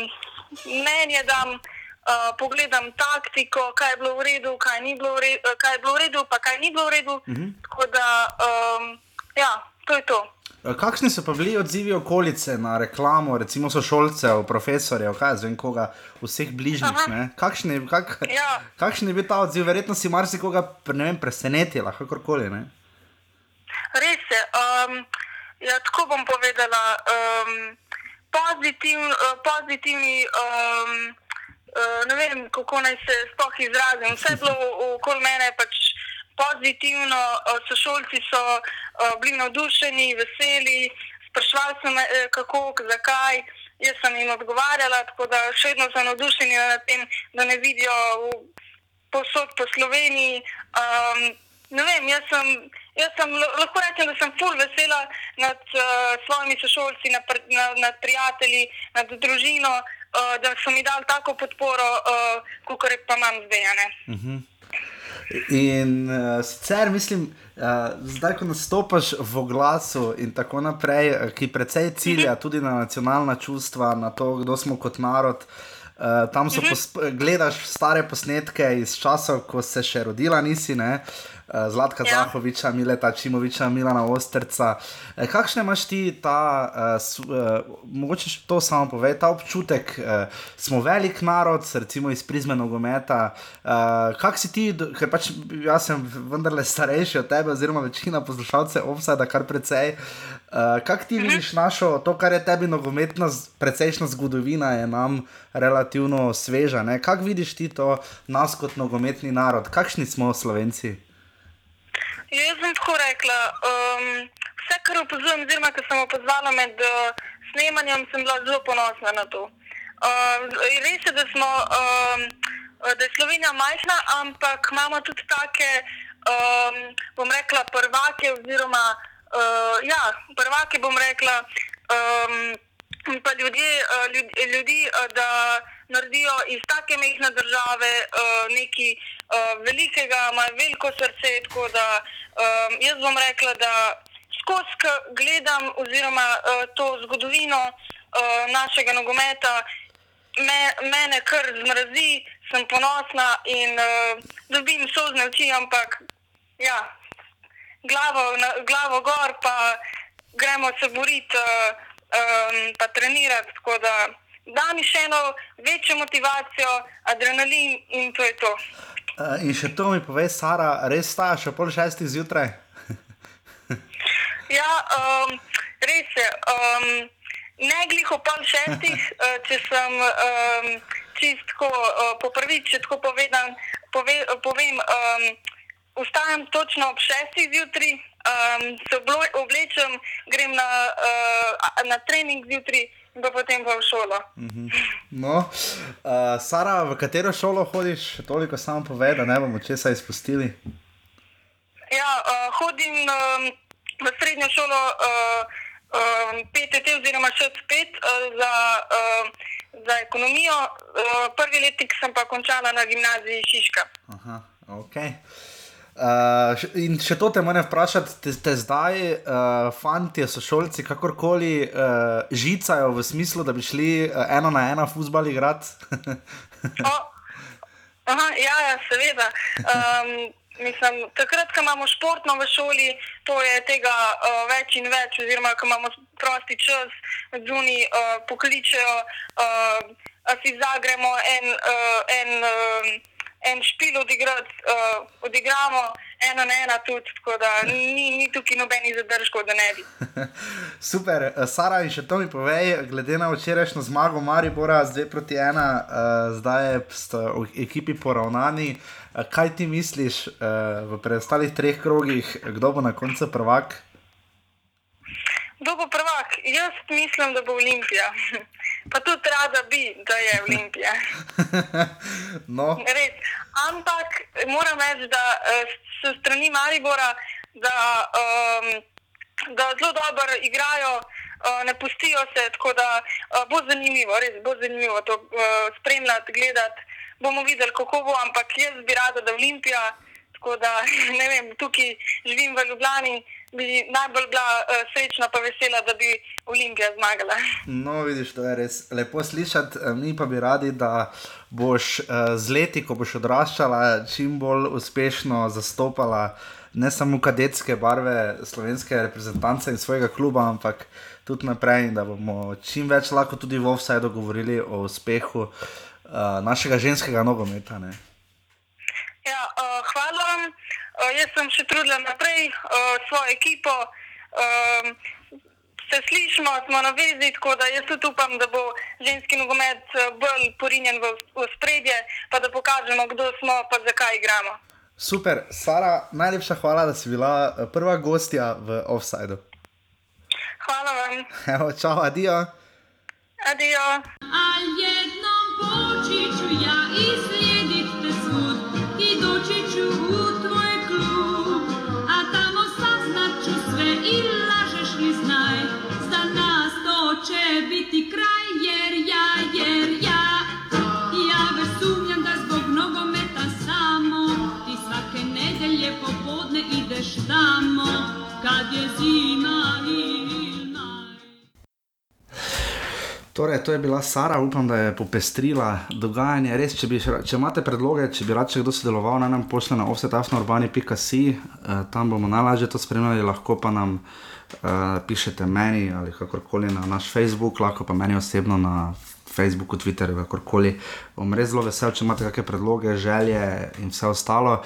mnenje dam, uh, pogledam taktiko, kaj je bilo v redu, kaj, ni bilo v redu, kaj je bilo v redu, pa kaj ni bilo v redu. Uh -huh. Tako da, um, ja, to je to. Eh, Kakšni so pa bili odzivi okolice na reklamo, recimo sošolcev, profesorjev, kaj jaz vem, koga, vseh bližnjih? Kakšen je, kak, Ja. kakšen je bil ta odziv? Verjetno si marsikoga vem, presenetila, kakorkoli. Ne? Res. Um, ja, tako bom povedala. Um, pozitiv, uh, pozitivni, um, uh, ne vem, kako naj se sploh izrazim. Vse je bilo okoli mene pač pozitivno, uh, sošolci so uh, bili navdušeni, veseli, sprašvali so me, eh, kako, zakaj. Jaz sem jim odgovarjala, tako da še vedno so navdušeni nad tem, da ne vidijo posod po Sloveniji. Um, ne vem, jaz sem, jaz sem, lahko rečem, da sem full vesela nad uh, svojimi sošolci, nad, nad, nad prijatelji, nad družino, uh, da so mi dali tako podporo, uh, kot pa imam zdaj. a ne. In uh, sicer mislim, uh, zdaj, ko nastopaš v oglasu in tako naprej, eh, ki precej cilja tudi na nacionalna čustva, na to, kdo smo kot narod. Uh, tam so posp- gledaš stare posnetke iz časov, ko se še rodila nisi, ne? Uh, Zlatka Ja. Zahoviča, Mileta Čimoviča, Milana Osterca. Eh, Kakšne imaš ti ta, uh, uh, mogoče to samo povej, ta občutek, uh, smo velik narod, recimo iz prizme nogometa. Uh, kak si ti, ker pač jaz sem vendarle starejši od tebe, oziroma večina poslušalcev obsada kar precej. Uh, kak ti vidiš našo, to, kar je tebi nogometna, precejšna zgodovina, je nam relativno sveža. Ne? Kak vidiš ti to nas kot nogometni narod, kakšni smo Slovenci? Ja, Jaz sem tako rekla. Um, vse, kar opazujem, oziroma kar sem opazovala med uh, snemanjem, sem bila zelo ponosna na to. Uh, res je, da smo um, da je Slovenija majhna, ampak imamo tudi take, um, bom rekla, prvake, oziroma uh, ja, prvake, bom rekla. Um, pa ljudje, uh, ljudi, ljudi uh, da naredijo iz take mehke države uh, nekaj uh, velikega, imajo veliko srce. Tako da um, jaz bom rekla, da skozi ko gledam oziroma uh, to zgodovino uh, našega nogometa, me, mene kar zmrazi, sem ponosna in uh, dobim sozne oči, ampak ja, glavo, na, glavo gor, pa gremo se boriti. Uh, um, pa trenirati. Tako da da mi še eno večjo motivacijo, adrenalin in to je to. Uh, in še to mi pove, Sara, res sta še pol šestih zjutraj. Ja, um, res je. Um, ne glih o pol šestih, uh, če sem um, čistko uh, po prvi, če tako povedam, pove, povem. Um, Vstajam točno ob šestih zjutraj, um, se oblečem, grem na, uh, na trening zjutraj pa potem pa v šolo. No, uh, Sara, v katero šolo hodiš, toliko samo pove, da ne bomo česa izpustili. Ja, uh, hodim um, v srednjo šolo uh, um, PTT oziroma še spet uh, za, uh, za ekonomijo. Uh, prvi letnik sem pa končala na gimnaziji Šiška. Aha, ok. Uh, in še to te moram vprašati, te, te zdaj, uh, fanti, sošolci, kakorkoli uh, žicajo v smislu, da bi šli uh, eno na eno futbal igrati. O, aha, ja, ja, seveda. Um, mislim, takrat, ko imamo športno v šoli, to je tega uh, več in več, oziroma ko imamo prosti čas, zunaj uh, pokličejo, uh, si zagremo en, uh, en, uh, en špil odigrati, uh, odigramo ena na ena tudi, tako da ni, ni tukaj nobenih zadržkov, da ne bi. Super, eh, Sara, in še to mi povej, glede na včerajšnjo zmago Maribora z 2 proti 1, uh, zdaj je v ekipi poravnani. Uh, kaj ti misliš uh, v preostalih treh krogih, kdo bo na koncu prvak? Kdo bo prvak? Jaz mislim, da bo Olimpija. Pa tudi rada bi, da je Olimpija. no, Res. Ampak moram reči, da eh, s strani Maribora, da, um, da zelo dobro igrajo, uh, ne pustijo se, tako da uh, bo zanimivo, res bo zanimivo to uh, spremljati, gledati. Bomo videli, kako bo, ampak jaz bi rada, da Olimpija. Tako da, ne vem, tukaj živim v Ljubljani, bi najbolj bila uh, srečna pa vesela, da bi Olimpija zmagala. no, vidiš, to je res lepo slišati. Eh, Mi pa bi radi, da boš uh, z leti, ko boš odraščala, čim bolj uspešno zastopala ne samo kadetske barve slovenske reprezentance in svojega kluba, ampak tudi naprej, da bomo čim več lahko tudi v offsajdu govorili o uspehu uh, našega ženskega nogometa. Ne? Ja, uh, hvala vam. Uh, jaz sem še trudila naprej uh, svojo ekipo. Um, se slišimo, smo na vezi, tako da jaz tudi upam, da bo ženski nogomet uh, bolj porinjen v, v spredje, pa da pokažemo, kdo smo, pa zakaj igramo. Super, Sara, najlepša hvala, da si bila prva gostja v offsajdu. Hvala vam. Evo, čau, adijo. Adijo. A jednom počiću ja i tamo Kad je zima ili naj Torej, to je bila Sara, upam, da je popestrila dogajanje. Res, če, bi, če imate predloge, če bi rad še kdo sodeloval, naj nam pošlje na offsetafnourbani.si, eh, tam bomo najlažje to spremljali, lahko pa nam eh, pišete meni ali kakorkoli na naš Facebook, lahko pa meni osebno na Facebooku, Twitterju, kakorkoli. Bom res zelo vesel, če imate kakšne predloge, želje in vse ostalo.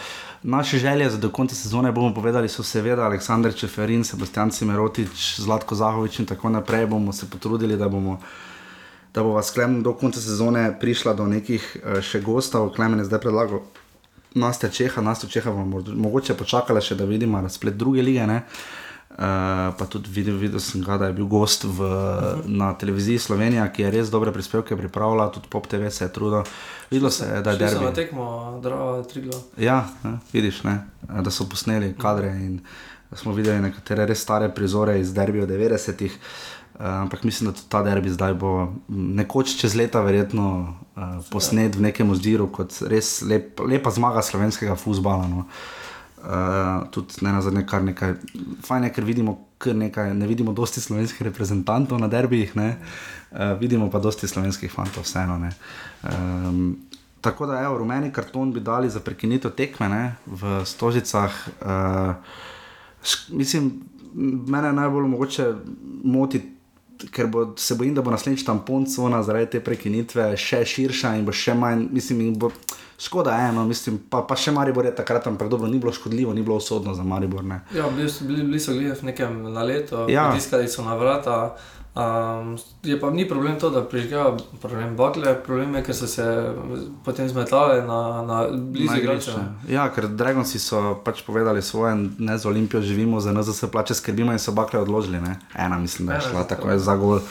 Naše želje za do konca sezone bomo povedali, so seveda Aleksandr Čeferin, Sebastian Cimerotič, Zlatko Zahovič in tako naprej. Bomo se potrudili, da bomo da bo vas Klemen do konca sezone prišla do nekih uh, še gostov. Klemen je zdaj predlagal Nastja Čeha, Nastja Čeha bomo mo- mogoče počakali še, da vidimo razplet druge lige. Ne? Uh, pa tudi videl, videl sem ga, da je bil gost v, na televiziji Slovenija, ki je res dobre prispevke pripravila, tudi Pop TV se je trudil. Videlo se je, da je derbi. tekmo, Drava. Ja, ne, vidiš, ne, eh, da so posneli kadre in smo videli nekatere res stare prizore iz derbija 90-ih. Uh, ampak mislim, da ta derbi zdaj bo nekoč čez leta verjetno uh, posnet v nekem ozdiru kot res lep, lepa zmaga slovenskega futbola. No. Uh, tudi ne na zadnje, kar nekaj, fajn je, ker vidimo, kar nekaj, ne vidimo dosti slovenskih reprezentantov na derbijih, ne, uh, vidimo pa dosti slovenskih fantov, vseeno. Ne. Um, tako da, evo, rumeni karton bi dali za prekinitev tekme ne, v Stožicah. Uh, mislim, mene najbolj mogoče moti. Ker bo, se bojim, da bo naslednjič tampon cona zaradi te prekinitve še širša in bo še manj, mislim, in bo škoda eno, mislim, pa, pa še Maribor je takrat, ampak dobro, ni bilo škodljivo, ni bilo usodno za Maribor. Ne. Ja, bili bili, bili so glih v nekem naletu, Ja. pritiskali so na vrata. Um, je pa ni problem to, da prižgajo problem bakle, problem je, ker so se potem zmetali na, na blizu igrišče. Ja, ker Dragonci so pač povedali svoje, ne za Olimpijo živimo, za nas se plače skrbimo in so bakle odložili. Ne? Ena, mislim, da je Ena, šla, tako je za gol. Uh,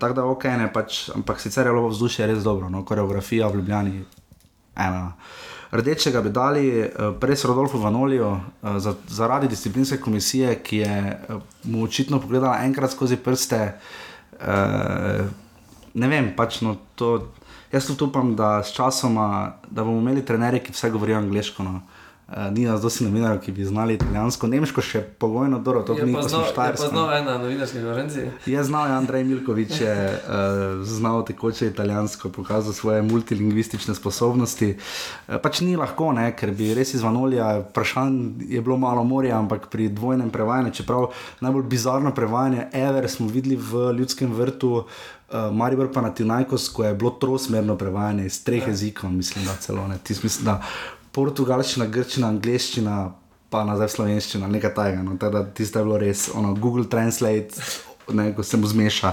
tako da ok, ne, pač, ampak sicer je bilo vzdušje res dobro, no, koreografija v Ljubljani ena. Rdečega bi dali uh, pres Rodolfu Vanoliju uh, za, zaradi disciplinske komisije, ki je uh, mu očitno pogledala enkrat skozi prste. Ne vem, pač no, to. Jaz tudi upam, da s časoma, da bomo imeli trenerje, ki vse govorijo angliško. No. Uh, ni nas dosti novinarjev, ki bi znali italijansko, nemško še pogojno, dobro, to Je ni kot je štajersko. znal en na novinarski konferenci. Je znal, je Andrej Milkovič je uh, znal tekoče italijansko, pokazal svoje multilingvistične sposobnosti. Uh, pač ni lahko, ne, ker bi res iz Vanolija vprašanj je bilo malo morja, ampak pri dvojnem prevajanju, čeprav najbolj bizarno prevajanje, Ever smo videli v ljudskem vrtu. Uh, Maribor pa na Tinajkos, ko je bilo trosmerno prevajanje iz treh jezikov, mislim, da celo ne. Tis, mislim, da portugalščina, grščina, angliščina, pa nazaj slovenščina, nekaj tajega. No, teda, tisto je bilo res, ono, Google Translate, ne, ko se mu zmeša.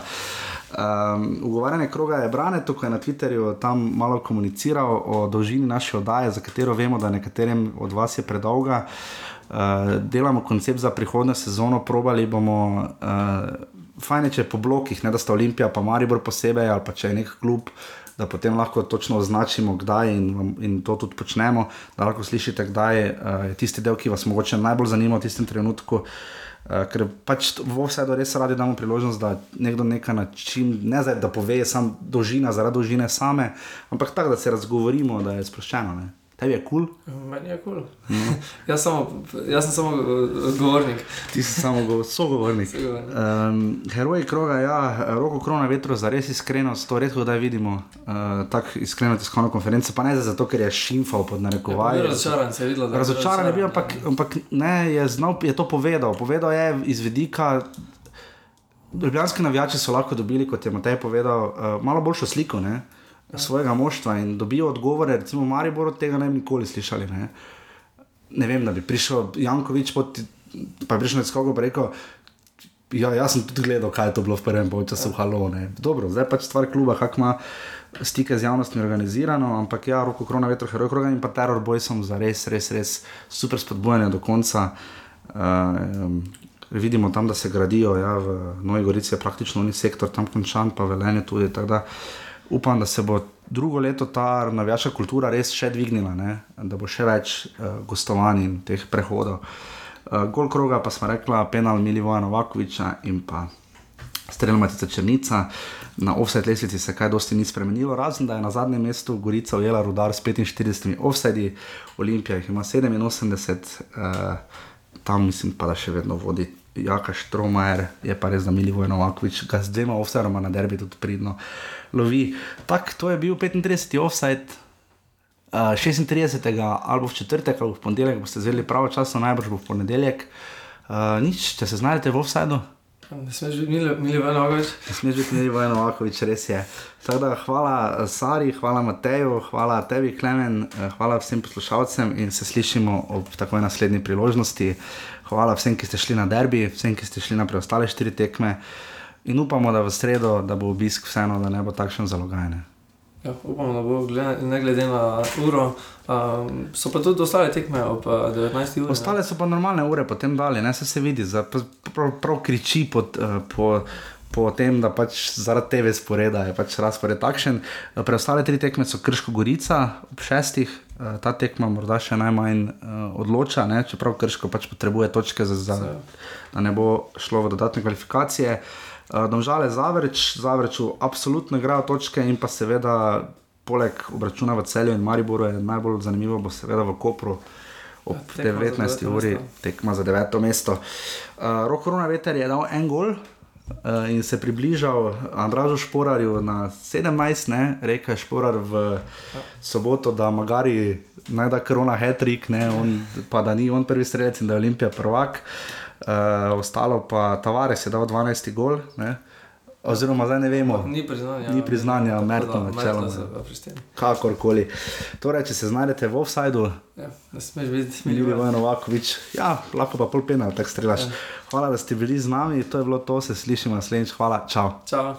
Um, ugovarjanje kroga je brane, tukaj je na Twitterju tam malo komuniciral o dolžini naše oddaje, za katero vemo, da nekaterim od vas je predolga. Uh, delamo koncept za prihodnjo sezono, probali bomo, uh, fajn je, če po blokih, ne da sta Olimpija, pa Maribor posebej, ali pa če je nek klub, da potem lahko točno označimo, kdaj in, vam- in to tudi počnemo, da lahko slišite, kdaj uh, je tisti del, ki vas mogoče najbolj zanima v tistem trenutku. Uh, ker pač t- v vsedu res radi damo priložnost, da nekdo nekaj način, ne zdaj, da pove samo dolžina zaradi dolžine same, ampak tako, da se razgovorimo, da je sproščeno. Ne? Tebi je kul, cool, Meni je kul. Cool. jaz, samo- jaz sem samo uh, odgovornik. ti si samo go- sogovornik. Sogovornik. Um, heroji kroga, ja, roko krona vetro, za res iskrenost, to redko kdaj vidimo, uh, tako iskreno tiskovno konferenco, pa ne zato, ker je šimfal pod narekovaji. Bil razočaran, se je videlo. da je Razočaran je bil, ampak, ja. ampak ne, je, znal, je to povedal. Povedal je iz vidika. Ljubljanski navijači so lahko dobili, kot je Matej povedal, uh, malo boljšo sliko ne, svojega moštva in dobijo odgovore. Recimo, Maribor od tega ne bi nikoli slišali. Ne. ne vem, da bi prišel Jankovič, pod, pa je prišel nekoga in rekel. Ja, jaz sem tudi gledal, kaj je to bilo v prvem času, halo. Ne. Dobro, zdaj pač stvar kluba, kako ima stike z javnostmi organizirano, ampak ja, roko krona vetro, heroj kroga in pa teror boj sem za res, res, res super spodbujanje do konca. Uh, vidimo tam, da se gradijo, ja, v Novi Gorici je praktično ni sektor tam končan, pa velenje tudi. tako Da upam, da se bo drugo leto ta navijaška kultura res še dvignila, ne? da bo še več uh, gostovanj in teh prehodov. Uh, gol kroga pa smo rekla, penal Milivoja Novakoviča in pa strel Matica Črnica. Na offset lesnici se kaj dosti ni spremenilo, razen da je na zadnjem mestu Gorica ujela rudar s 45 offsedi, Olimpija jih ima 87, uh, tam mislim pa, da še vedno vodi Jaka Štromajer, je pa res, da Milivoj Novakovič ga z dvema offsetoma na derbi tudi pridno lovi. Tako, to je bil 35. offset. Uh, 36. ali v četrtek ali v ponedeljek boste zvedeli pravočasno, najbrž bo v ponedeljek. Uh, nič, če se znajdete v offsetu. Ne smeš biti mili, mili več. Ne smeš biti Miri Vojno Vakovič, res je. Tako da hvala eh, Sari, hvala Mateju, hvala tebi, Klemen, eh, hvala vsem poslušalcem in se slišimo ob takoj naslednji priložnosti. Hvala vsem, ki ste šli na derbi, vsem, ki ste šli na preostale štiri tekme in upamo, da v sredo, da bo obisk vseeno, da ne bo takšen zalogajne. Ja, upamo, da bo glede, ne glede na uro. Um, so pa tudi ostale tekme ob uh, 19. uri. Ostale so pa normalne ure potem dali, ne se, se vidi, za, prav, prav kriči pod, uh, po, po tem, da pač zaradi TV sporeda je pač razpored takšen. Eh, Preostale tri tekme so Krško Gorica ob šestih, uh, ta tekma morda še najmanj uh, odloča, ne? čeprav Krško pač potrebuje točke, za, za, da ne bo šlo v dodatne kvalifikacije. Uh, Domžale Zavreč, Zavreču absolutno igrajo točke in pa seveda poleg obračuna v celju in Mariboru je najbolj zanimivo, bo seveda v Kopru ob Ja, tekma za 19. deveto uri tekma za deveto mesto. Uh, Roko Runa Veter je dal en gol. Uh, in se približal Andražu Šporarju na 17, ne, rekel je Šporar v soboto, da magari naj da korona hetrik, ne, on, pa da ni on prvi strelec in da je Olimpija prvak. Uh, ostalo pa Tavares je dal 12 gol, ne, oziroma zdaj ne vemo, Ni priznanja. Ni priznanja, Mertl načeloma. Kakorkoli. Torej, če se znajdete v offsajdu, Ja, ne smeš biti Milivoj Vojen Novakovič, ja, lahko pa pol pena, tako strelaš. Hvala, da ste bili z nami, to je bilo to, se slišimo naslednjič, hvala, čau. Čau.